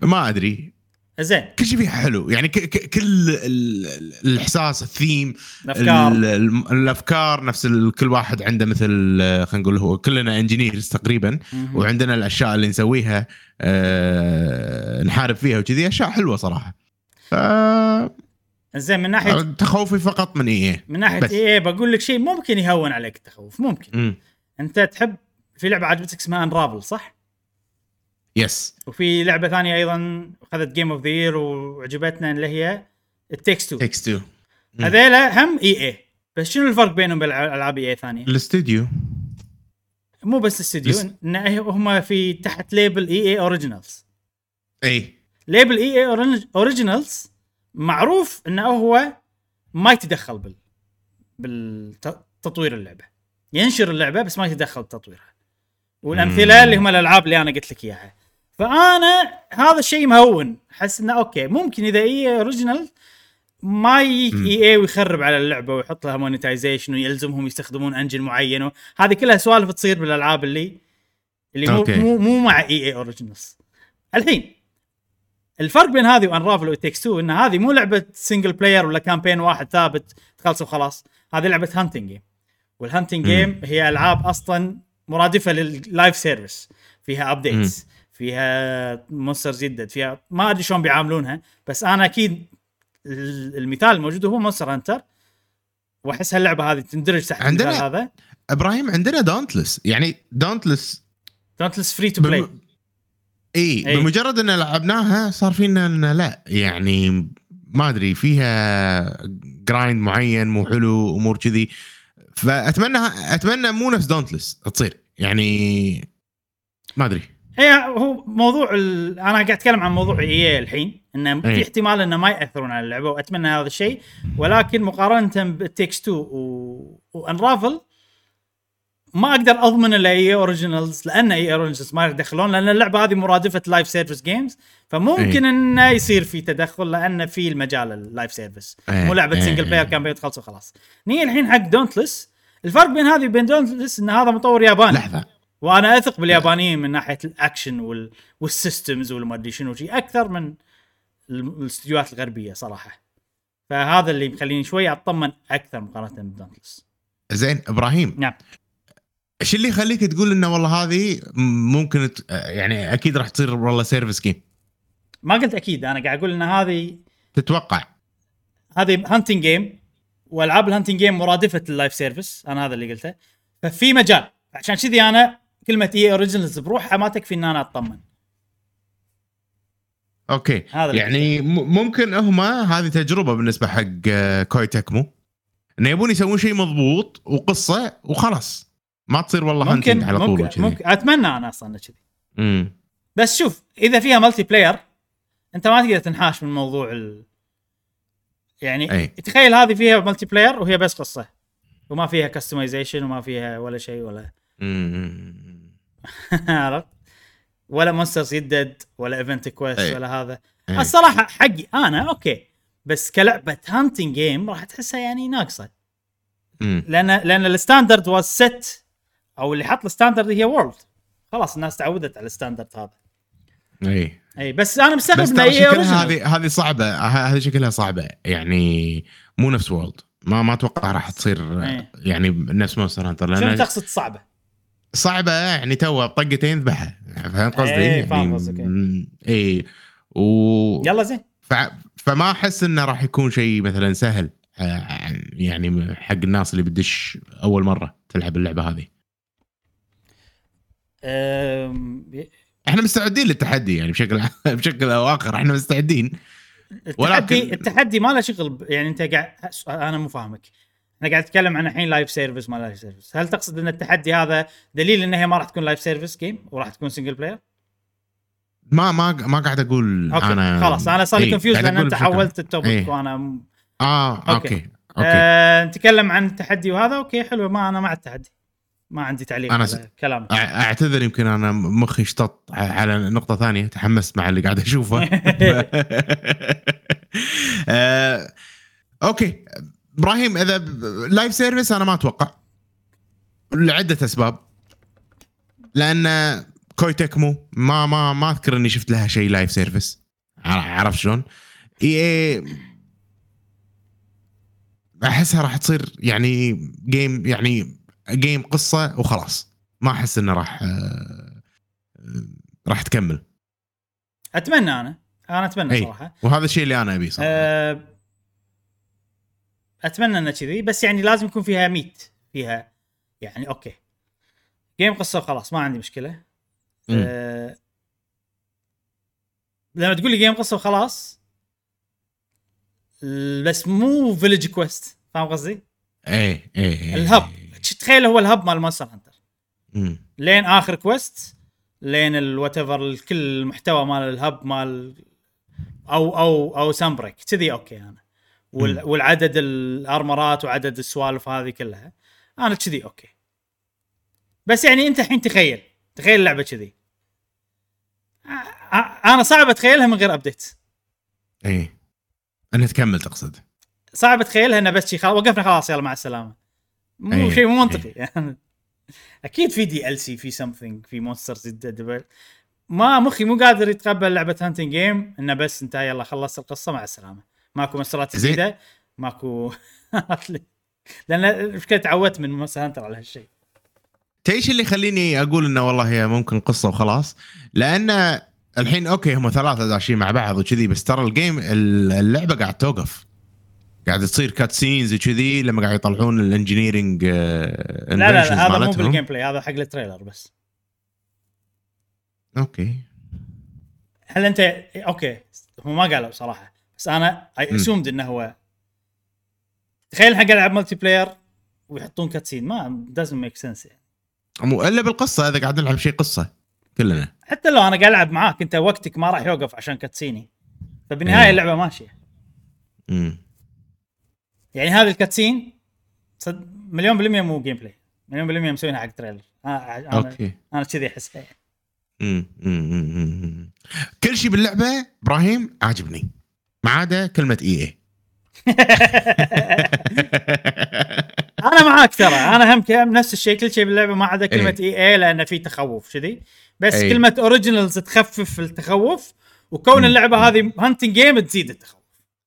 ما أدري. زين. كل شيء فيها حلو. يعني ك- ك- كل ال- ال- الإحساس الثيم الأفكار. ال- ال- الأفكار نفس ال- كل واحد عنده مثل آه، خلينا نقول هو كلنا engineers تقريبا مهم. وعندنا الأشياء اللي نسويها آه نحارب فيها وكذي أشياء حلوة صراحة. ف زين من ناحيه تخوفي فقط من إي من ناحية بس. إي بقول لك شيء ممكن يهون عليك التخوف ممكن. اي أنت تحب في لعبة عجبتك اسمها Unravel صح؟ yes وفي لعبة ثانية أيضا أخذت game of the year وعجبتنا اللي هي التكس 2 تكس 2 مم. هذيلا هم EA بس شنو الفرق بينهم وبين العاب EA ثانية؟ الاستوديو مو بس الاستوديو بس- إن هم في تحت label EA Originals إي. label EA Originals معروف إنه هو ما يتدخل بال بالتطوير اللعبة. ينشر اللعبة بس ما يتدخل بتطويرها. والأمثلة. اللي هم الألعاب اللي أنا قلت لك إياها. فأنا هذا الشيء مهون. أحس إنه أوكي. ممكن إذا EA Original ما يجيك. EA ويخرب على اللعبة ويحط لها monetization ويلزمهم يستخدمون engine معين هذه كلها سوالف تصير بالألعاب اللي اللي مو أوكي. مو مو مع EA Originals الحين الفرق بين هذه و Unravel و Takes 2 إن هذه مو لعبة single player ولا campaign واحد ثابت تخلص وخلاص. هذه لعبة hunting game وال hunting. game هي ألعاب أصلا مرادفة لل live service فيها updates فيها monsters يدد فيها ما أدري شلون بيعاملونها بس أنا أكيد ال- المثال الموجود هو Monster Hunter. وأحس هاللعبة هذه تندرج تحت عندنا- هذا. إبراهيم عندنا Dauntless يعني Dauntless Dauntless free to play بم... إي إي. بمجرد إن لعبناها صار فينا ان لا. يعني ما أدري فيها grind معين مو حلو أمور كذي. فأتمنى أتمنى مو نفس Dauntless تصير. يعني ما أدري. اي هو موضوع ال... أنا قاعد أتكلم عن موضوع EA الحين إنه في إي. احتمال إنه ما يأثرون على اللعبة وأتمنى هذا الشيء ولكن مقارنة ب It Takes 2 و... و Unravel ما أقدر أضمن الا EA Originals لأن EA Originals ما يدخلون لأن اللعبة هذه مرادفة live service games فممكن إي. إنه يصير في تدخل لأن في المجال ال live service إيه، مو لعبة إيه، single player إيه. campaign تخلص وخلاص نيجي الحين حق Dauntless الفرق بين هذه وبين Dauntless إن هذا مطور ياباني لحظة وأنا اثق باليابانيين من ناحية الاكشن وال... وال systems والما ادري شنو أكثر من ال- الاستديوهات الغربية صراحة. فهذا اللي مخليني شوي اطمن أكثر مقارنة ب Dauntless زين إبراهيم. نعم. إيش اللي يخليك تقول إنه والله هذه ممكن ت... يعني أكيد راح تصير والله service game ما قلت أكيد أنا قاعد أقول إن هذه تتوقع. هذه hunting game وألعاب ال hunting game مرادفة ال live service أنا هذا اللي قلته. ففي مجال عشان كذي أنا كلمة EA Originals بروحها ما تكفي إن أنا أطمن. okay. هذا يعني ممكن هم هذه تجربة بالنسبة حق آه، Koei Tecmo انه يبون يسوون شيء مضبوط وقصة وخلاص. ما تصير والله ممكن على طول ممكن, وكذي. ممكن. أتمنى أنا أصلا كذي. مم. بس شوف إذا فيها multiplayer أنت ما تقدر تنحاش من موضوع ال... يعني أي. تخيل هذه فيها multiplayer وهي بس قصة. وما فيها customization وما فيها ولا شيء ولا. [laughs] عرفت ولا monsters يدد ولا event quest أي. ولا هذا أي. الصراحة حقي أنا okay بس كلعبة hunting game راح تحسها يعني ناقصة. لأن لأن ال standard was set أو اللي حط ال standard هي World خلاص الناس تعودت على ال standard هذا اي اي بس أنا مستغرب ان original. هذه هذه صعبة هذه شكلها صعبة يعني مو نفس World ما ما أتوقع راح تصير إيه. يعني نفس Monster Hunter شنو لأن تقصد صعبة؟ صعبة يعني تو طقتين ذبحها. فهمت قصدي؟ إيه، فاهم يعني قصدك، إيه. مم، اي و يلا زين. ف... فما أحس إنه راح يكون شيء مثلا سهل آه، يعني حق الناس اللي بتدش أول مرة تلعب اللعبة هذه. أم، إحنا مستعدين للتحدي يعني بشكل [laughs] بشكل أو آخر إحنا مستعدين. التحدي ولكن- التحدي ما له شغل يعني أنت قاعد أنا مو فاهمك. أنا قاعد أتكلم عن الحين live service ما live service هل تقصد إن التحدي هذا دليل إن هي ما راح تكون live service game وراح تكون single player ما ما ما قاعد أقول okay أنا خلاص أنا صار لي إيه، confused قاعد لأن أنت حولت ال topic إيه. وأنا م- آه okay. okay okay, آه نتكلم عن التحدي وهذا okay حلو ما أنا مع التحدي. ما عندي تعليق على س- كلامك. أع- أعتذر يمكن أنا مخي اشتط على نقطة ثانية تحمست مع اللي قاعد أشوفه. [laughs] [laughs] آه، okay. إبراهيم إذا live service أنا ما أتوقع. لعدة أسباب. لأن Koei Tecmo ما ما ما أذكر إني شفت لها شيء live service عرفت شلون؟ إي أحسها راح تصير يعني game يعني game قصة وخلاص. ما أحس إنه راح راح تكمل. أتمنى أنا. أنا أتمنى أي. صراحة. وهذا الشيء اللي أنا أبيه صراحة. أه أتمنى انه كذي بس يعني لازم يكون فيها meat فيها يعني okay game قصة وخلاص ما عندي مشكلة. أه لما تقول لي game قصة وخلاص بس مو village quest فاهم قصدي؟ إيه إيه إيه. ال hub تخيل هو ال hub مال Monster Hunter. لين آخر quest لين ال whatever كل المحتوى مال ال hub مال أو أو أو Sunbreak كذي okay أنا وال. والعدد الأرمرات وعدد السوالف هذه كلها. أنا كذي okay. بس يعني أنت الحين تخيل تخيل اللعبة كذي. أنا صعب أتخيلها من غير update إيه انها تكمل تقصد. صعب أتخيلها إنه بس شي خلاص وقفنا خلاص يلا مع السلامة. مو شيء مو منطقي. يعني [laughs] أكيد في DLC في something في monsters ما مخي مو قادر يتقبل لعبة hunting game إنه بس أنت يلا خلصت القصة مع السلامة. ماكو زين. جديدة ماكو [laughs] لأن المشكلة تعودت من Monster Hunter على هالشيء. إيش اللي يخليني أقول إنه والله هي ممكن قصة وخلاص؟ لأن الحين okay هم ثلاثة داشين مع بعض وكذي بس ترى ال game اللعبة قاعد توقف. قاعد تصير cutscenes وكذي لما قاعد يطلعون ال engineering لا لا, لا هذا مو بال game play هذا حق ال trailer بس. okay. هل انت أوكي هم ما قالوا بصراحة. بس أنا I. assumed إنه هو. تخيل حق ألعاب multiplayer ويحطون cutscene ما doesn't make sense يعني. مو إلا بالقصة إذا قاعد نلعب شيء قصة كلنا. حتى لو أنا قاعد ألعب معاك أنت وقتك ما راح يوقف عشان cutscene فبالنهاية. اللعبة ماشية. امم يعني هذا ال cutscene صد مليون بالمية مو gameplay مليون بالمية مسوينها حق trailer أنا أنا, okay. أنا كذي احسها يعني. كل شيء باللعبة إبراهيم عاجبني. ما عدا كلمة EA. [laughs] أنا معاك ترى. أنا هم كم نفس الشيء كل شيء باللعبة ما عدا كلمة EA لأن في تخوف كذي. بس إيه. كلمة Originals تخفف التخوف وكون. اللعبة هذه hunting game تزيد التخوف.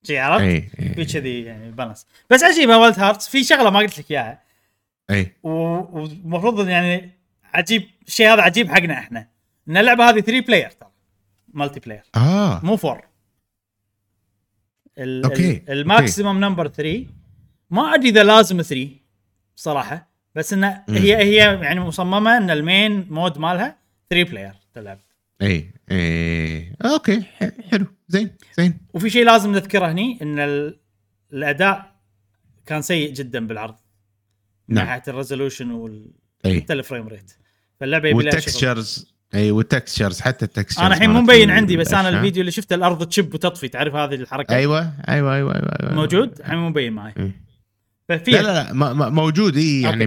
شي عرفت؟ اي في اي كذي يعني balance بس عجيبة Wild Hearts في شغلة ما قلت لك إياها. اي والمفروض يعني عجيب الشيء هذا عجيب حقنا إحنا. إن اللعبة هذه 3 player ترى. multiplayer آه. مو 4 ال- okay، ال- ال maximum number 3 ما أدري إذا لازم 3 صراحة بس إنه. هي هي يعني مصممة إن ال main mode مالها 3 player تلعب إي إي okay حلو زين زين. وفي شيء لازم نذكره هني إن ال- الأداء كان سيء جدا بالعرض. من نعم. ناحية ال resolution وال حتى ال frame rate فاللعبة يبي لها. وال textures اي وال textures حتى ال textures أنا الحين مو مبين عندي بس أنا. الفيديو اللي شفته الأرض تشب وتطفي تعرف هذه الحركة أيوه أيوه أيوه أيوه, أيوة. موجود الحين مو مبين معي إيه. ففي لا لا لا موجود إي يعني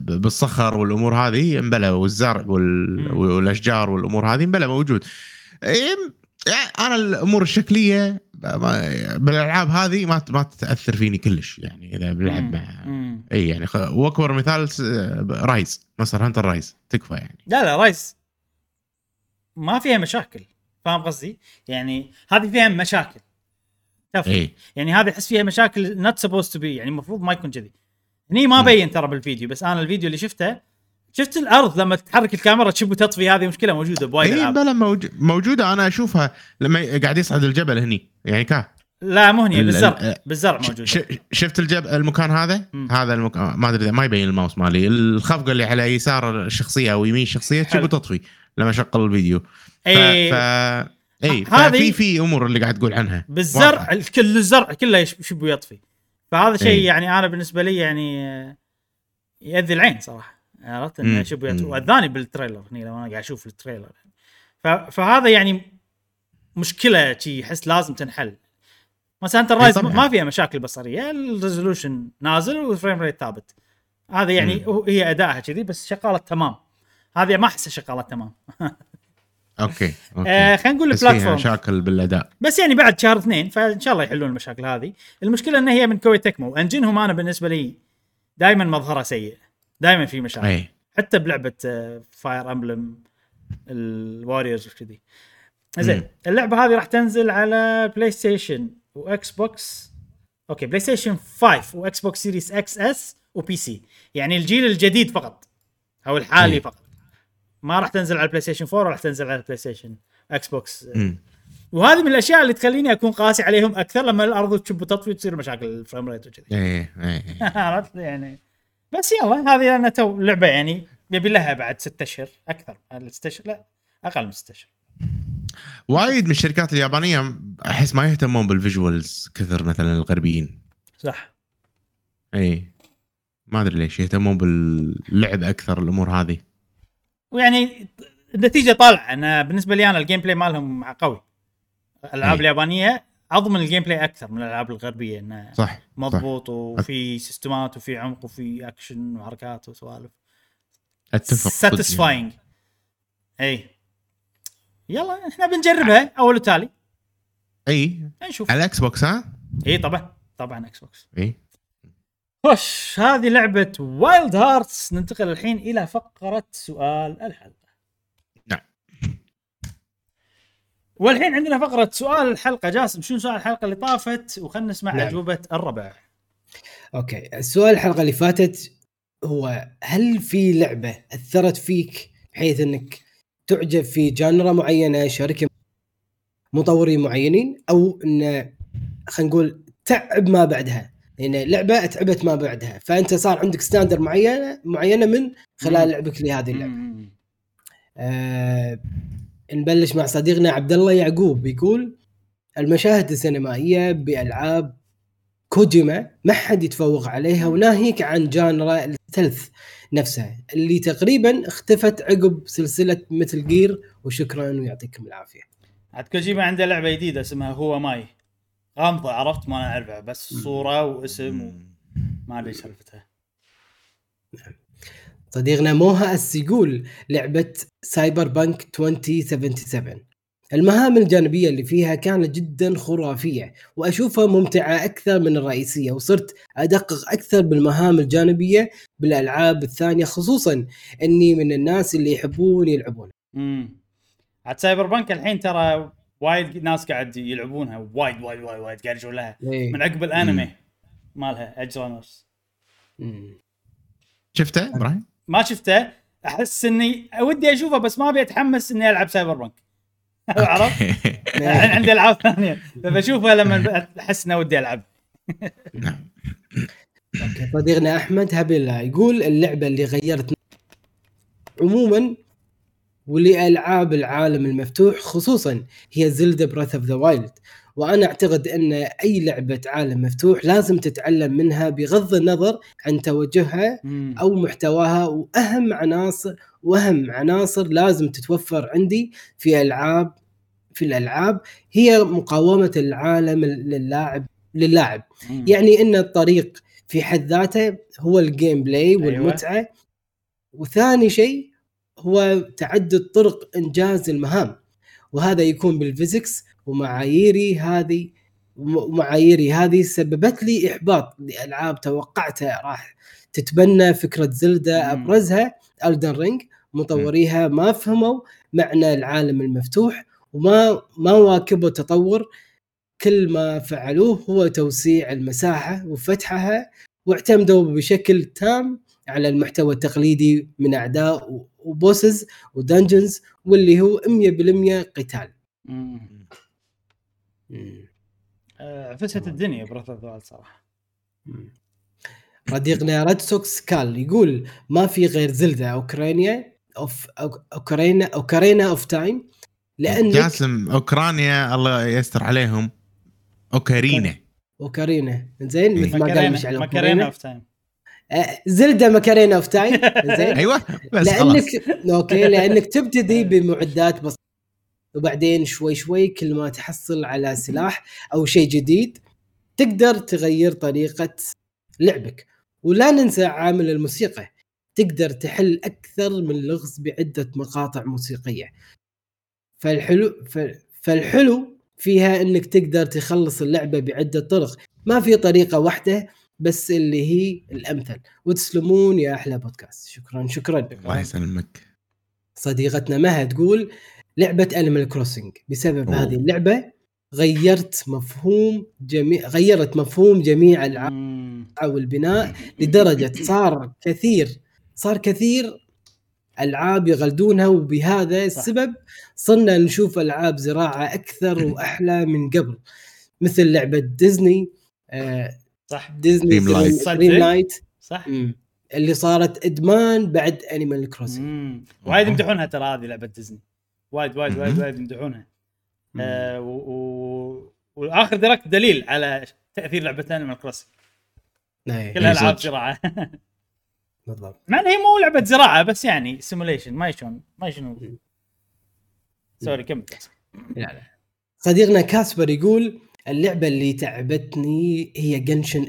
بالصخر والأمور هذه مبلى والزرع وال... والأشجار والأمور هذه مبلى موجود إيه، أنا الأمور الشكلية بالألعاب هذه ما ما تاثر فيني كلش يعني إذا بلعب. مع. إي يعني وأكبر مثال Rise Monster Hunter Rise تكفى يعني لا لا Rise ما فيها مشاكل فاهم قصدي؟ يعني هذه فيها مشاكل اي يعني هذه أحس فيها مشاكل not supposed to be يعني المفروض ما يكون كذي هني ما. بين ترى بالفيديو بس أنا الفيديو اللي شفته شفت الأرض لما تتحرك الكاميرا تشب وتطفي هذه مشكلة موجودة بوايد اي بلا موج... موجودة أنا أشوفها لما قاعد يصعد الجبل هني يعني كا لا مو هني ال- بالزرع ال- بالزرع. موجودة ش... شفت الجبل المكان هذا مم. هذا المكان ما أدري ما يبين الماوس مالي الخفقه اللي على يسار الشخصية أو يمين الشخصية تشوف حلو. وتطفي لما اشغل الفيديو ف... اي ف... اي هذه- ففي في أمور اللي قاعد تقول عنها بالزرع. الكل الزرع كله يش- يشب ويطفي فهذا شيء إيه. يعني أنا بالنسبة لي يعني آه، يأذي العين صراحة عرفت إنه. يشب ويطفي مم. وأذاني بال trailer هني لما أنا قاعد أشوف التريلر ف... فهذا يعني مشكلة شي احس لازم تنحل مثلا أنت ال Rise طبعاً. ما فيها مشاكل بصرية ال resolution نازل وال frame rate ثابت هذا يعني مم. هي أدائها كذي بس شغالة تمام هذه ما احسها شغاله تمام. [laughs] okay okay. آه خلينا نقول ال platform. مشاكل بالأداء. بس يعني بعد شهر اثنين فإن شاء الله يحلون المشاكل هذه. المشكلة إن هي من Koei Tecmo. engine هم أنا بالنسبة لي دائما مظهره سيء. دائما في مشاكل. اي حتى بلعبة Fire Emblem ال Warriors وكذي زين. اللعبة هذه راح تنزل على PlayStation و Xbox okay PlayStation 5 و Xbox Series X S و PC يعني الجيل الجديد فقط. أو الحالي مم. فقط. ما راح تنزل على ال PlayStation 4 راح تنزل على ال PlayStation Xbox مم. وهذه من الأشياء اللي تخليني أكون قاسي عليهم أكثر لما الأرض تشب وتطفي وتصير مشاكل ال frame rate وكذي. إيه إيه [laughs] عرفت؟ يعني. بس يلا هذه أنا تو لعبة يعني يبي لها بعد ست أشهر أكثر. ست أشهر؟ لا أقل من ست أشهر. وايد من الشركات اليابانية أحس ما يهتمون بال visuals كثر مثلا الغربيين. صح. اي ما أدري ليش يهتمون باللعب أكثر الأمور هذه. ويعني النتيجة طالعة. أنا بالنسبة لي أنا ال gameplay مالهم قوي. الألعاب. اليابانية أضمن ال gameplay أكثر من الألعاب الغربية إنه صح صح. مضبوط وفي سيستمات وفي عمق وفي اكشن وحركات وسوالف. أتفق satisfying إي. يلا إحنا بنجربها أول وتالي إي. نشوف. على ال Xbox ها؟ إي طبعا طبعا Xbox إي. وش هذه لعبة Wild Hearts ننتقل الحين إلى فقرة سؤال الحلقة. نعم. والحين عندنا فقرة سؤال الحلقة. جاسم شنو سؤال الحلقة اللي طافت؟ وخلنا نسمع نعم. أجوبة الربع. okay. السؤال الحلقة اللي فاتت هو هل في لعبة أثرت فيك بحيث إنك تعجب في genre معينة شركة مطورين معينين أو إن خلينا نقول تعب ما بعدها؟ يعني لعبة اتعبت ما بعدها فأنت صار عندك standard معينه معينة من خلال. لعبك لهذه اللعبة. آه نبلش مع صديقنا عبد الله يعقوب بيقول المشاهد السينمائية بألعاب كوجيما ما حد يتفوق عليها وناهيك عن genre ال stealth نفسها اللي تقريبا اختفت عقب سلسلة Metal Gear وشكرا ويعطيكم العافية. عاد كوجيما عنده لعبة جديدة اسمها Who Am I غامضة عرفت؟ ما نعرفها بس صورة واسم وما أدري سالفتها. صديقنا موها أس يقول لعبة Cyberpunk 2077 المهام الجانبية اللي فيها كانت جدا خرافية وأشوفها ممتعة أكثر من الرئيسية وصرت أدقق أكثر بالمهام الجانبية بالألعاب الثانية خصوصا إني من الناس اللي يحبون يلعبون. امم عاد Cyberpunk الحين ترى وايد ناس قاعد يلعبونها وايد وايد وايد وايد قاعد يرجعون لها. إيه. من عقب الانمي مالها Edgerunners مم. شفته إبراهيم؟ ما شفته. أحس إني ودي أشوفه بس ما أبي أتحمس إني ألعب Cyberpunk [laughs] عرفت؟ الحين عندي العاب ثانية. فبشوفها لما أحس إني ودي ألعب. [laughs] نعم. صديقنا أحمد هبل يقول اللعبة اللي غيرت عموما ولألعاب العالم المفتوح خصوصا هي Zelda Breath of the Wild وأنا أعتقد أن أي لعبة عالم مفتوح لازم تتعلم منها بغض النظر عن توجهها أو محتواها وأهم عناصر وأهم عناصر لازم تتوفر عندي في ألعاب في الألعاب هي مقاومة العالم للاعب للاعب. يعني إن الطريق في حد ذاته هو ال gameplay والمتعة. وثاني شيء هو تعدد طرق إنجاز المهام وهذا يكون بال physics ومعاييري هذه ومعاييري هذه سببت لي إحباط لألعاب توقعتها راح تتبنى فكرة زلدا مم. أبرزها الدن رينج مطوريها ما فهموا معنى العالم المفتوح وما ما واكبوا التطور. كل ما فعلوه هو توسيع المساحة وفتحها واعتمدوا بشكل تام على المحتوى التقليدي من أعداء و bosses و dungeons واللي هو 100% قتال. مم. آه، عفست الدنيا بريث اوف صراحة. صديقنا ريد سوكس كال يقول ما في غير زلدا أوكرانيا أوف أو- أوكرينا أوكرينا أوف تايم لأن جاسم أوكرانيا الله يستر عليهم. اوكارينا أوكرينا. زين مثل ما قال مشعل اوكرينا أوف تايم. آه، زلدا ماكارينا اوف تايم [laughs] زين. أيوه بس لانك خلاص أوكي لأنك تبتدي بمعدات بسيطه وبعدين شوي شوي كل ما تحصل على سلاح أو شيء جديد تقدر تغير طريقة لعبك. ولا ننسى عامل الموسيقى. تقدر تحل أكثر من لغز بعدة مقاطع موسيقية. فالحلو فالحلو فيها إنك تقدر تخلص اللعبة بعدة طرق. ما في طريقة واحدة بس اللي هي الأمثل. وتسلمون يا أحلى بودكاست. شكرا شكرا. الله يسلمك. صديقتنا مها تقول لعبة انيمال كروسنج بسبب أوه. هذه اللعبة غيرت مفهوم جميع غيرت مفهوم جميع العاب مم. والبناء لدرجة صار كثير صار كثير ألعاب يغلدونها وبهذا السبب صرنا نشوف ألعاب زراعة أكثر وأحلى من قبل. مثل لعبة ديزني آه، صح. ديزني. دريم لايت صح. اللي صارت إدمان بعد انيمال كروسنج مم. وايد يمدحونها ترى هذه لعبة ديزني. وايد وايد وايد وايد يمدحونها. آه و... و... وآخر Direct دليل على تأثير لعبة انيمال كروسنج إيه، كلها صدق. ألعاب زراعة. بالضبط. مع إنها هي مو لعبة زراعة بس يعني simulation ما شلون ما شنو sorry كمل. لا لا صديقنا كاسبر يقول اللعبة اللي تعبتني هي جنشن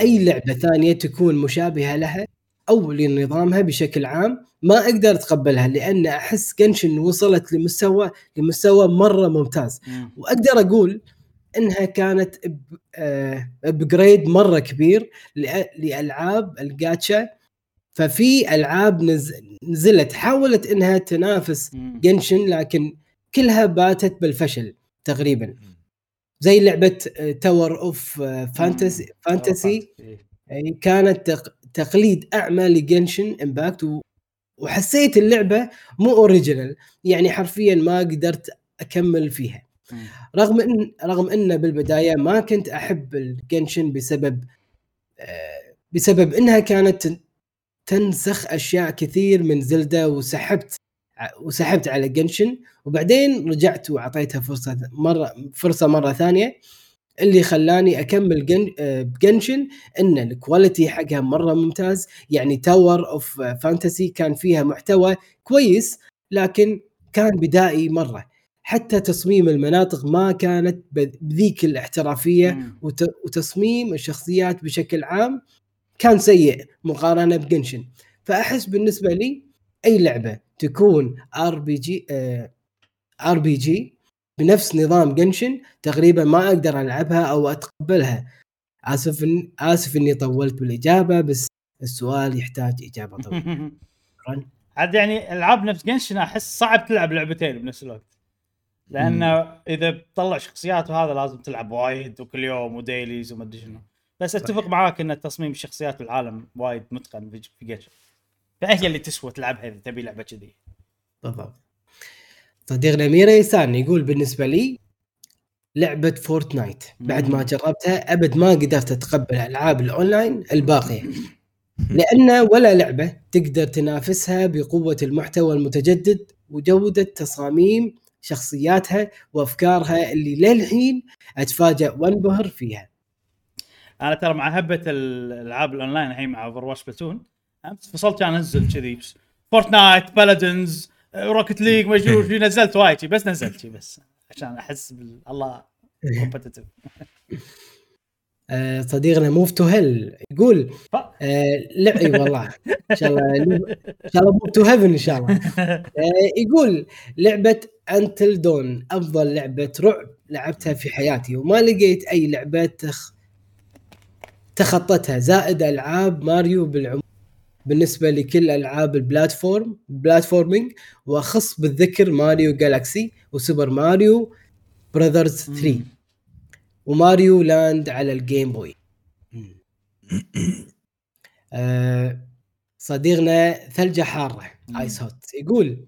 أي لعبة ثانية تكون مشابهة لها أو لنظامها بشكل عام ما أقدر أتقبلها لأن أحس جنشن وصلت لمستوى لمستوى مرة ممتاز. مم. وأقدر أقول إنها كانت upgrade مرة كبير لألعاب الجاتشا. ففي ألعاب نز... نزلت حاولت إنها تنافس. جنشن لكن كلها باتت بالفشل تقريبا. زي لعبة تاور اوف فانتسي فانتسي كانت تق... تقليد أعمى لجنشن امباكت. وحسيت اللعبة مو original يعني حرفيا ما قدرت أكمل فيها. رغم ان رغم إن بالبداية ما كنت أحب الجنشن بسبب آه، بسبب إنها كانت تن- تنسخ أشياء كثير من زلدة وسحبت وسحبت على جنشن وبعدين رجعت وأعطيتها فرصة مرة فرصة مرة ثانية اللي خلاني أكمل جن آه، بجنشن إن ال quality حقها مرة ممتاز. يعني تاور اوف فانتسي كان فيها محتوى كويس لكن كان بدائي مرة. حتى تصميم المناطق ما كانت بذ- بذيك الاحترافية. وت- وتصميم الشخصيات بشكل عام كان سيء مقارنة بجنشن. فأحس بالنسبة لي أي لعبة تكون RPG RPG بنفس نظام جنشن تقريبا ما أقدر ألعبها أو أتقبلها. آسف إن آسف إني طولت بالإجابة بس السؤال يحتاج إجابة طويلة. [laughs] عاد يعني العاب نفس جنشن أحس صعب تلعب لعبتين بنفس الوقت. لأنه إذا بتطلع شخصيات وهذا لازم تلعب وايد وكل يوم و dailies وما أدري شنو. بس أتفق معاك إن تصميم الشخصيات بالعالم وايد متقن في في جنشن. فهي اللي تسوى تلعبها إذا تبي لعبة كذي؟ بالضبط. صديقنا ميرا يسان يقول بالنسبة لي لعبة فورتنايت بعد ما. جربتها أبد ما قدرت أتقبل ألعاب الأونلاين الباقية. لأن ولا لعبة تقدر تنافسها بقوة المحتوى المتجدد وجودة تصاميم شخصياتها وأفكارها اللي للحين اتفاجئ وأنبهر فيها. أنا ترى مع هبة الألعاب الأونلاين الحين مع اوفر واتش بلاتون أمس فصلت كان أنزل كذي. فورتنايت بالادنز روكت ليج مجنون في نزلت وايد بس نزلت شي بس عشان أحس بال الله كومبتتف صديقنا موف تو هيل يقول آه، لا إي والله إن شاء الله إن شاء الله موف تو هيفن إن شاء الله. [laughs] آه، يقول لعبة انتل دون أفضل لعبة رعب لعبتها في حياتي وما لقيت أي لعبة تخ تخطتها زائد ألعاب ماريو بالعموم. بالنسبة لكل ألعاب ال platform platforming وأخص بالذكر ماريو جالكسي وسوبر ماريو براذرز 3 وماريو لاند على الجيم بوي آه، صديقنا ثلجة حارة مم. ice hot يقول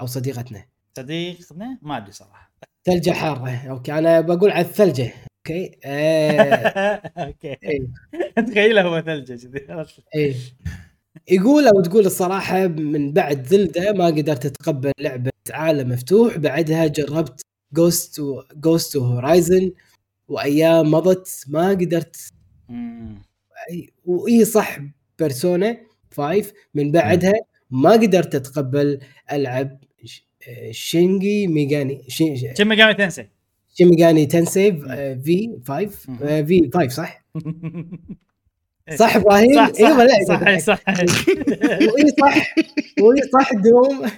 أو صديقتنا. صديقنا؟ ما أدري صراحة. ثلجة حارة okay أنا بقول على الثلجة okay؟ آه، [laughs] okay. إيه. تخيله هو ثلجة كذي. عرفت؟ يقول أو تقول الصراحة من بعد Zelda ما قدرت أتقبل لعبة عالم مفتوح بعدها جربت Ghost و Ghost Horizon وأيام مضت ما قدرت. وإي صح Persona 5 من بعدها ما قدرت أتقبل ألعب Shin Megami Shi- Shin Megami Tensei. Shin Megami Tensei V 5 آه، V 5 صح؟ [laughs] صح إبراهيم؟ صح صح أيوه لا صح صح واي صح واي صح Doom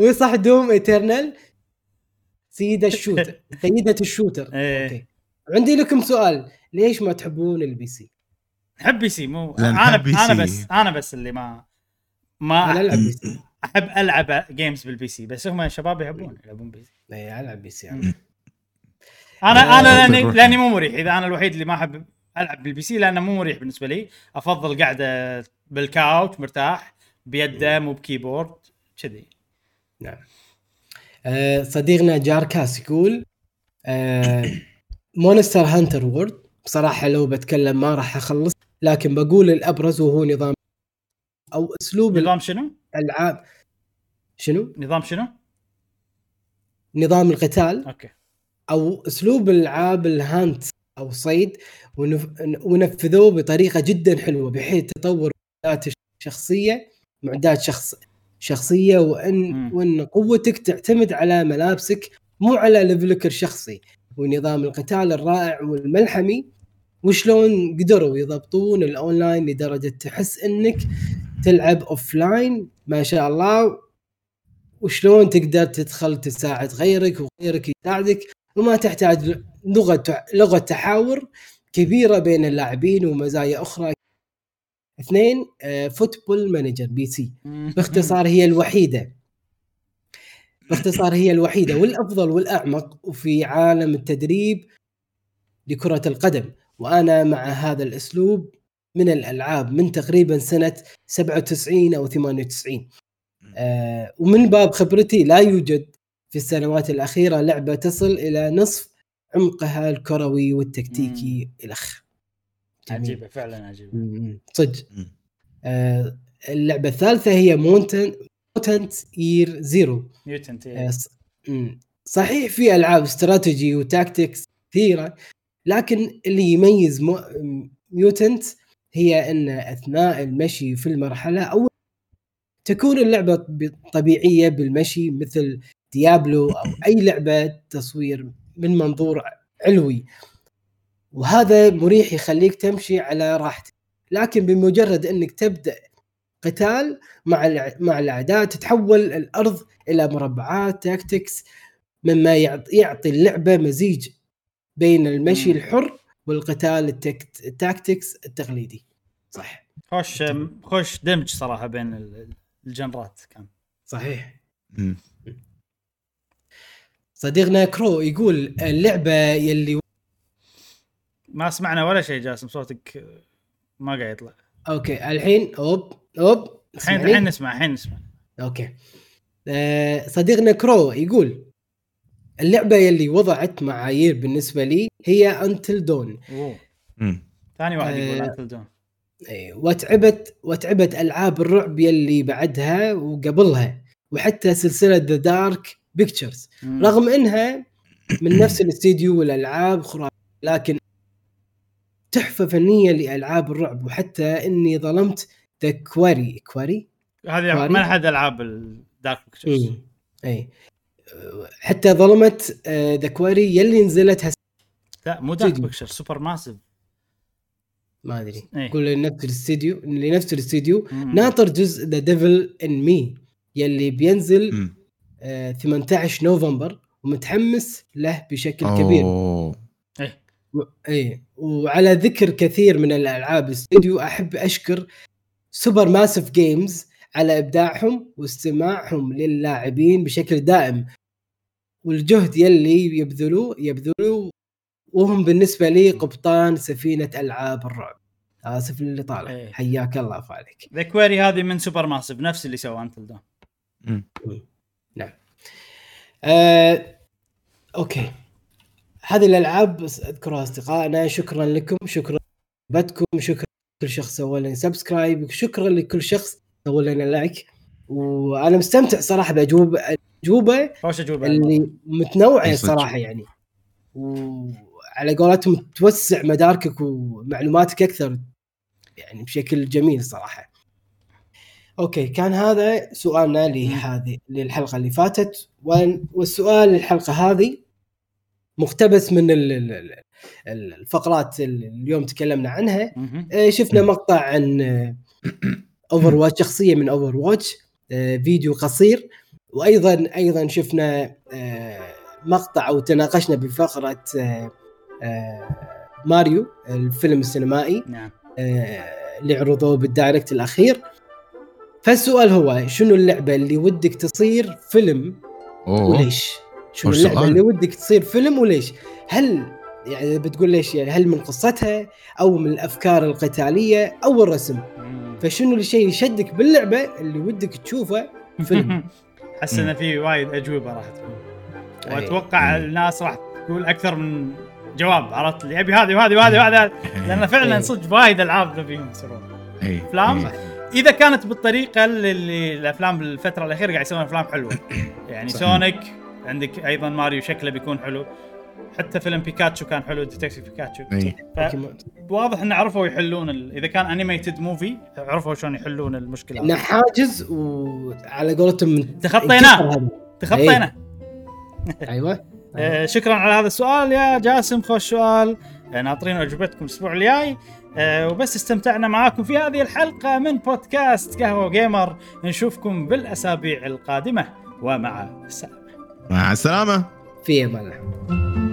واي صح Doom Eternal سيدة ال shooter سيدة ال shooter إيه. okay عندي لكم سؤال ليش ما تحبون ال PC؟ نحب PC مو أنا أنا. بس أنا بس اللي ما ما أنا ألعب PC أحب ألعب games بال PC بس هم شباب يحبون يلعبون PC اي ألعب PC. أنا أنا لأني. لأني مو مريح إذا أنا الوحيد اللي ما أحب ألعب بال PC لأنه مو مريح بالنسبة لي. أفضل قاعدة بال couch مرتاح بيده مو ب keyboard كذي. نعم. آه، صديقنا جاركاس يقول آه، Monster Hunter World بصراحة لو بتكلم ما راح أخلص لكن بقول الأبرز وهو نظام أو أسلوب نظام شنو؟ الألعاب شنو؟ نظام شنو؟ نظام القتال. okay. أو أسلوب الألعاب ال hunt أو صيد ونف... ونفذوه بطريقة جدا حلوة بحيث تطور معدات الشخصية معدات شخص شخصية وأن مم. وأن قوتك تعتمد على ملابسك مو على level ك الشخصي ونظام القتال الرائع والملحمي. وشلون قدروا يضبطون الأونلاين لدرجة تحس إنك تلعب offline ما شاء الله. وشلون تقدر تدخل تساعد غيرك وغيرك يساعدك. وما تحتاج لغة لغة تحاور كبيرة بين اللاعبين ومزايا أخرى. اثنين Football Manager PC باختصار هي الوحيدة. باختصار هي الوحيدة والأفضل والأعمق وفي عالم التدريب لكرة القدم. وأنا مع هذا الأسلوب من الألعاب من تقريبا سنة 97 أو 98 آه ومن باب خبرتي لا يوجد في السنوات الأخيرة لعبة تصل إلى نصف عمقها الكروي والتكتيكي الخ جميل. عجيبة فعلا عجيبة مم. صدق. آه اللعبة الثالثة هي Mutant Mutant Year Zero Mutant آه،. صحيح في ألعاب strategy و tactics كثيرة لكن اللي يميز Mu... Mutant هي إن أثناء المشي في المرحلة أو تكون اللعبة ب- طبيعية بالمشي مثل Diablo أو أي لعبة تصوير من منظور علوي. وهذا مريح يخليك تمشي على راحتك. لكن بمجرد إنك تبدأ قتال مع مع الأعداء تتحول الأرض إلى مربعات tactics مما يعط- يعطي اللعبة مزيج بين المشي. الحر والقتال ال tact- ال tactics التقليدي. صح. خوش خوش دمج صراحة بين ال- ال genre ات كان. صحيح. صديقنا كرو يقول اللعبة يلي ما سمعنا ولا شيء جاسم صوتك ما قاعد يطلع. okay الحين أوب أوب الحين؟ الحين نسمع الحين نسمع. okay. آه صديقنا كرو يقول اللعبة يلي وضعت معايير بالنسبة لي هي Until Dawn. ثاني واحد يقول آه، Until Dawn وتعبت وتعبت ألعاب الرعب يلي بعدها وقبلها وحتى سلسلة The Dark Pictures. رغم إنها من نفس الاستديو والألعاب خرافية لكن تحفة فنية لألعاب الرعب وحتى إني ظلمت The Quarry Quarry هذه؟ من احد ألعاب ال Dark Pictures. اي حتى ظلمت The Quarry يلي نزلت هس... لا مو Dark جدي. Picture Supermassive ما أدري إيه. يقول لنفس الاستديو لنفس الاستديو. ناطر جزء The Devil in Me يلي بينزل مم. آه 18 نوفمبر ومتحمس له بشكل كبير. أوه. إيه و- اي وعلى ذكر كثير من الألعاب الاستوديو أحب أشكر Supermassive Games على إبداعهم واستماعهم للاعبين بشكل دائم. والجهد يلي يبذلوه يبذلوه وهم بالنسبة لي قبطان سفينة ألعاب الرعب. آسف اللي طالع. إيه. حياك الله عفو عليك The Quarry هذه من Supermassive نفس اللي سوى انتل دون. نعم. آه، okay. هذه الألعاب أذكرها أصدقائنا. شكرا لكم شكرا لكم شكرا لكل شخص سوى لنا subscribe شكرا لكل شخص سوى لنا like وأنا مستمتع صراحة باجوبه أجوبة خوش أجوبة اللي متنوعة. صراحة يعني. وعلى قولتهم توسع مداركك ومعلوماتك أكثر يعني بشكل جميل صراحة. okay كان هذا سؤالنا لهذه للحلقة اللي فاتت. وال- والسؤال للحلقه هذه مقتبس من ال- ال- ال- الفقرات اللي اليوم تكلمنا عنها. آه، شفنا مقطع عن Overwatch شخصية من Overwatch فيديو قصير. وأيضا أيضا شفنا آه، مقطع أو تناقشنا بفقرة آه، آه، ماريو الفيلم السينمائي. نعم. آه، اللي عرضوه بال Direct الأخير. فالسؤال هو شنو اللعبة اللي ودك تصير فيلم أوه وليش؟ شنو اللعبة السؤال؟ اللي ودك تصير فيلم وليش؟ هل يعني بتقول ليش يعني هل من قصتها أو من الأفكار القتالية أو الرسم؟ فشنو الشيء اللي يشدك باللعبة اللي ودك تشوفه فيلم؟ [laughs] احس ان في وايد أجوبة راح تكون أي. وأتوقع الناس راح تقول أكثر من جواب عرفت اللي ابي هذه وهذه وهذه وهذه لأن فعلا أي. صدق وايد ألعاب نبيهم يصيرون إي. أفلام؟ إذا كانت بالطريقة اللي, الأفلام بالفترة الأخيرة قاعد يسوون أفلام حلوة. يعني صح. سونيك عندك أيضا ماريو شكله بيكون حلو. حتى فيلم بيكاتشو كان حلو Detective Pikachu. واضح ان عرفوا يحلون ال... إذا كان animated movie عرفوا شلون يحلون المشكلة. إنه حاجز وعلى قولتهم تخطيناه. انكسر هذا. تخطينا. أيوه. [laughs] آه شكرا على هذا السؤال يا جاسم خوش سؤال. ناطرين اجوبتكم الأسبوع الجاي. آه وبس استمتعنا معاكم في هذه الحلقة من بودكاست قهوه جيمر. نشوفكم بالأسابيع القادمة ومع السلامة. مع السلامة. في أمان الله.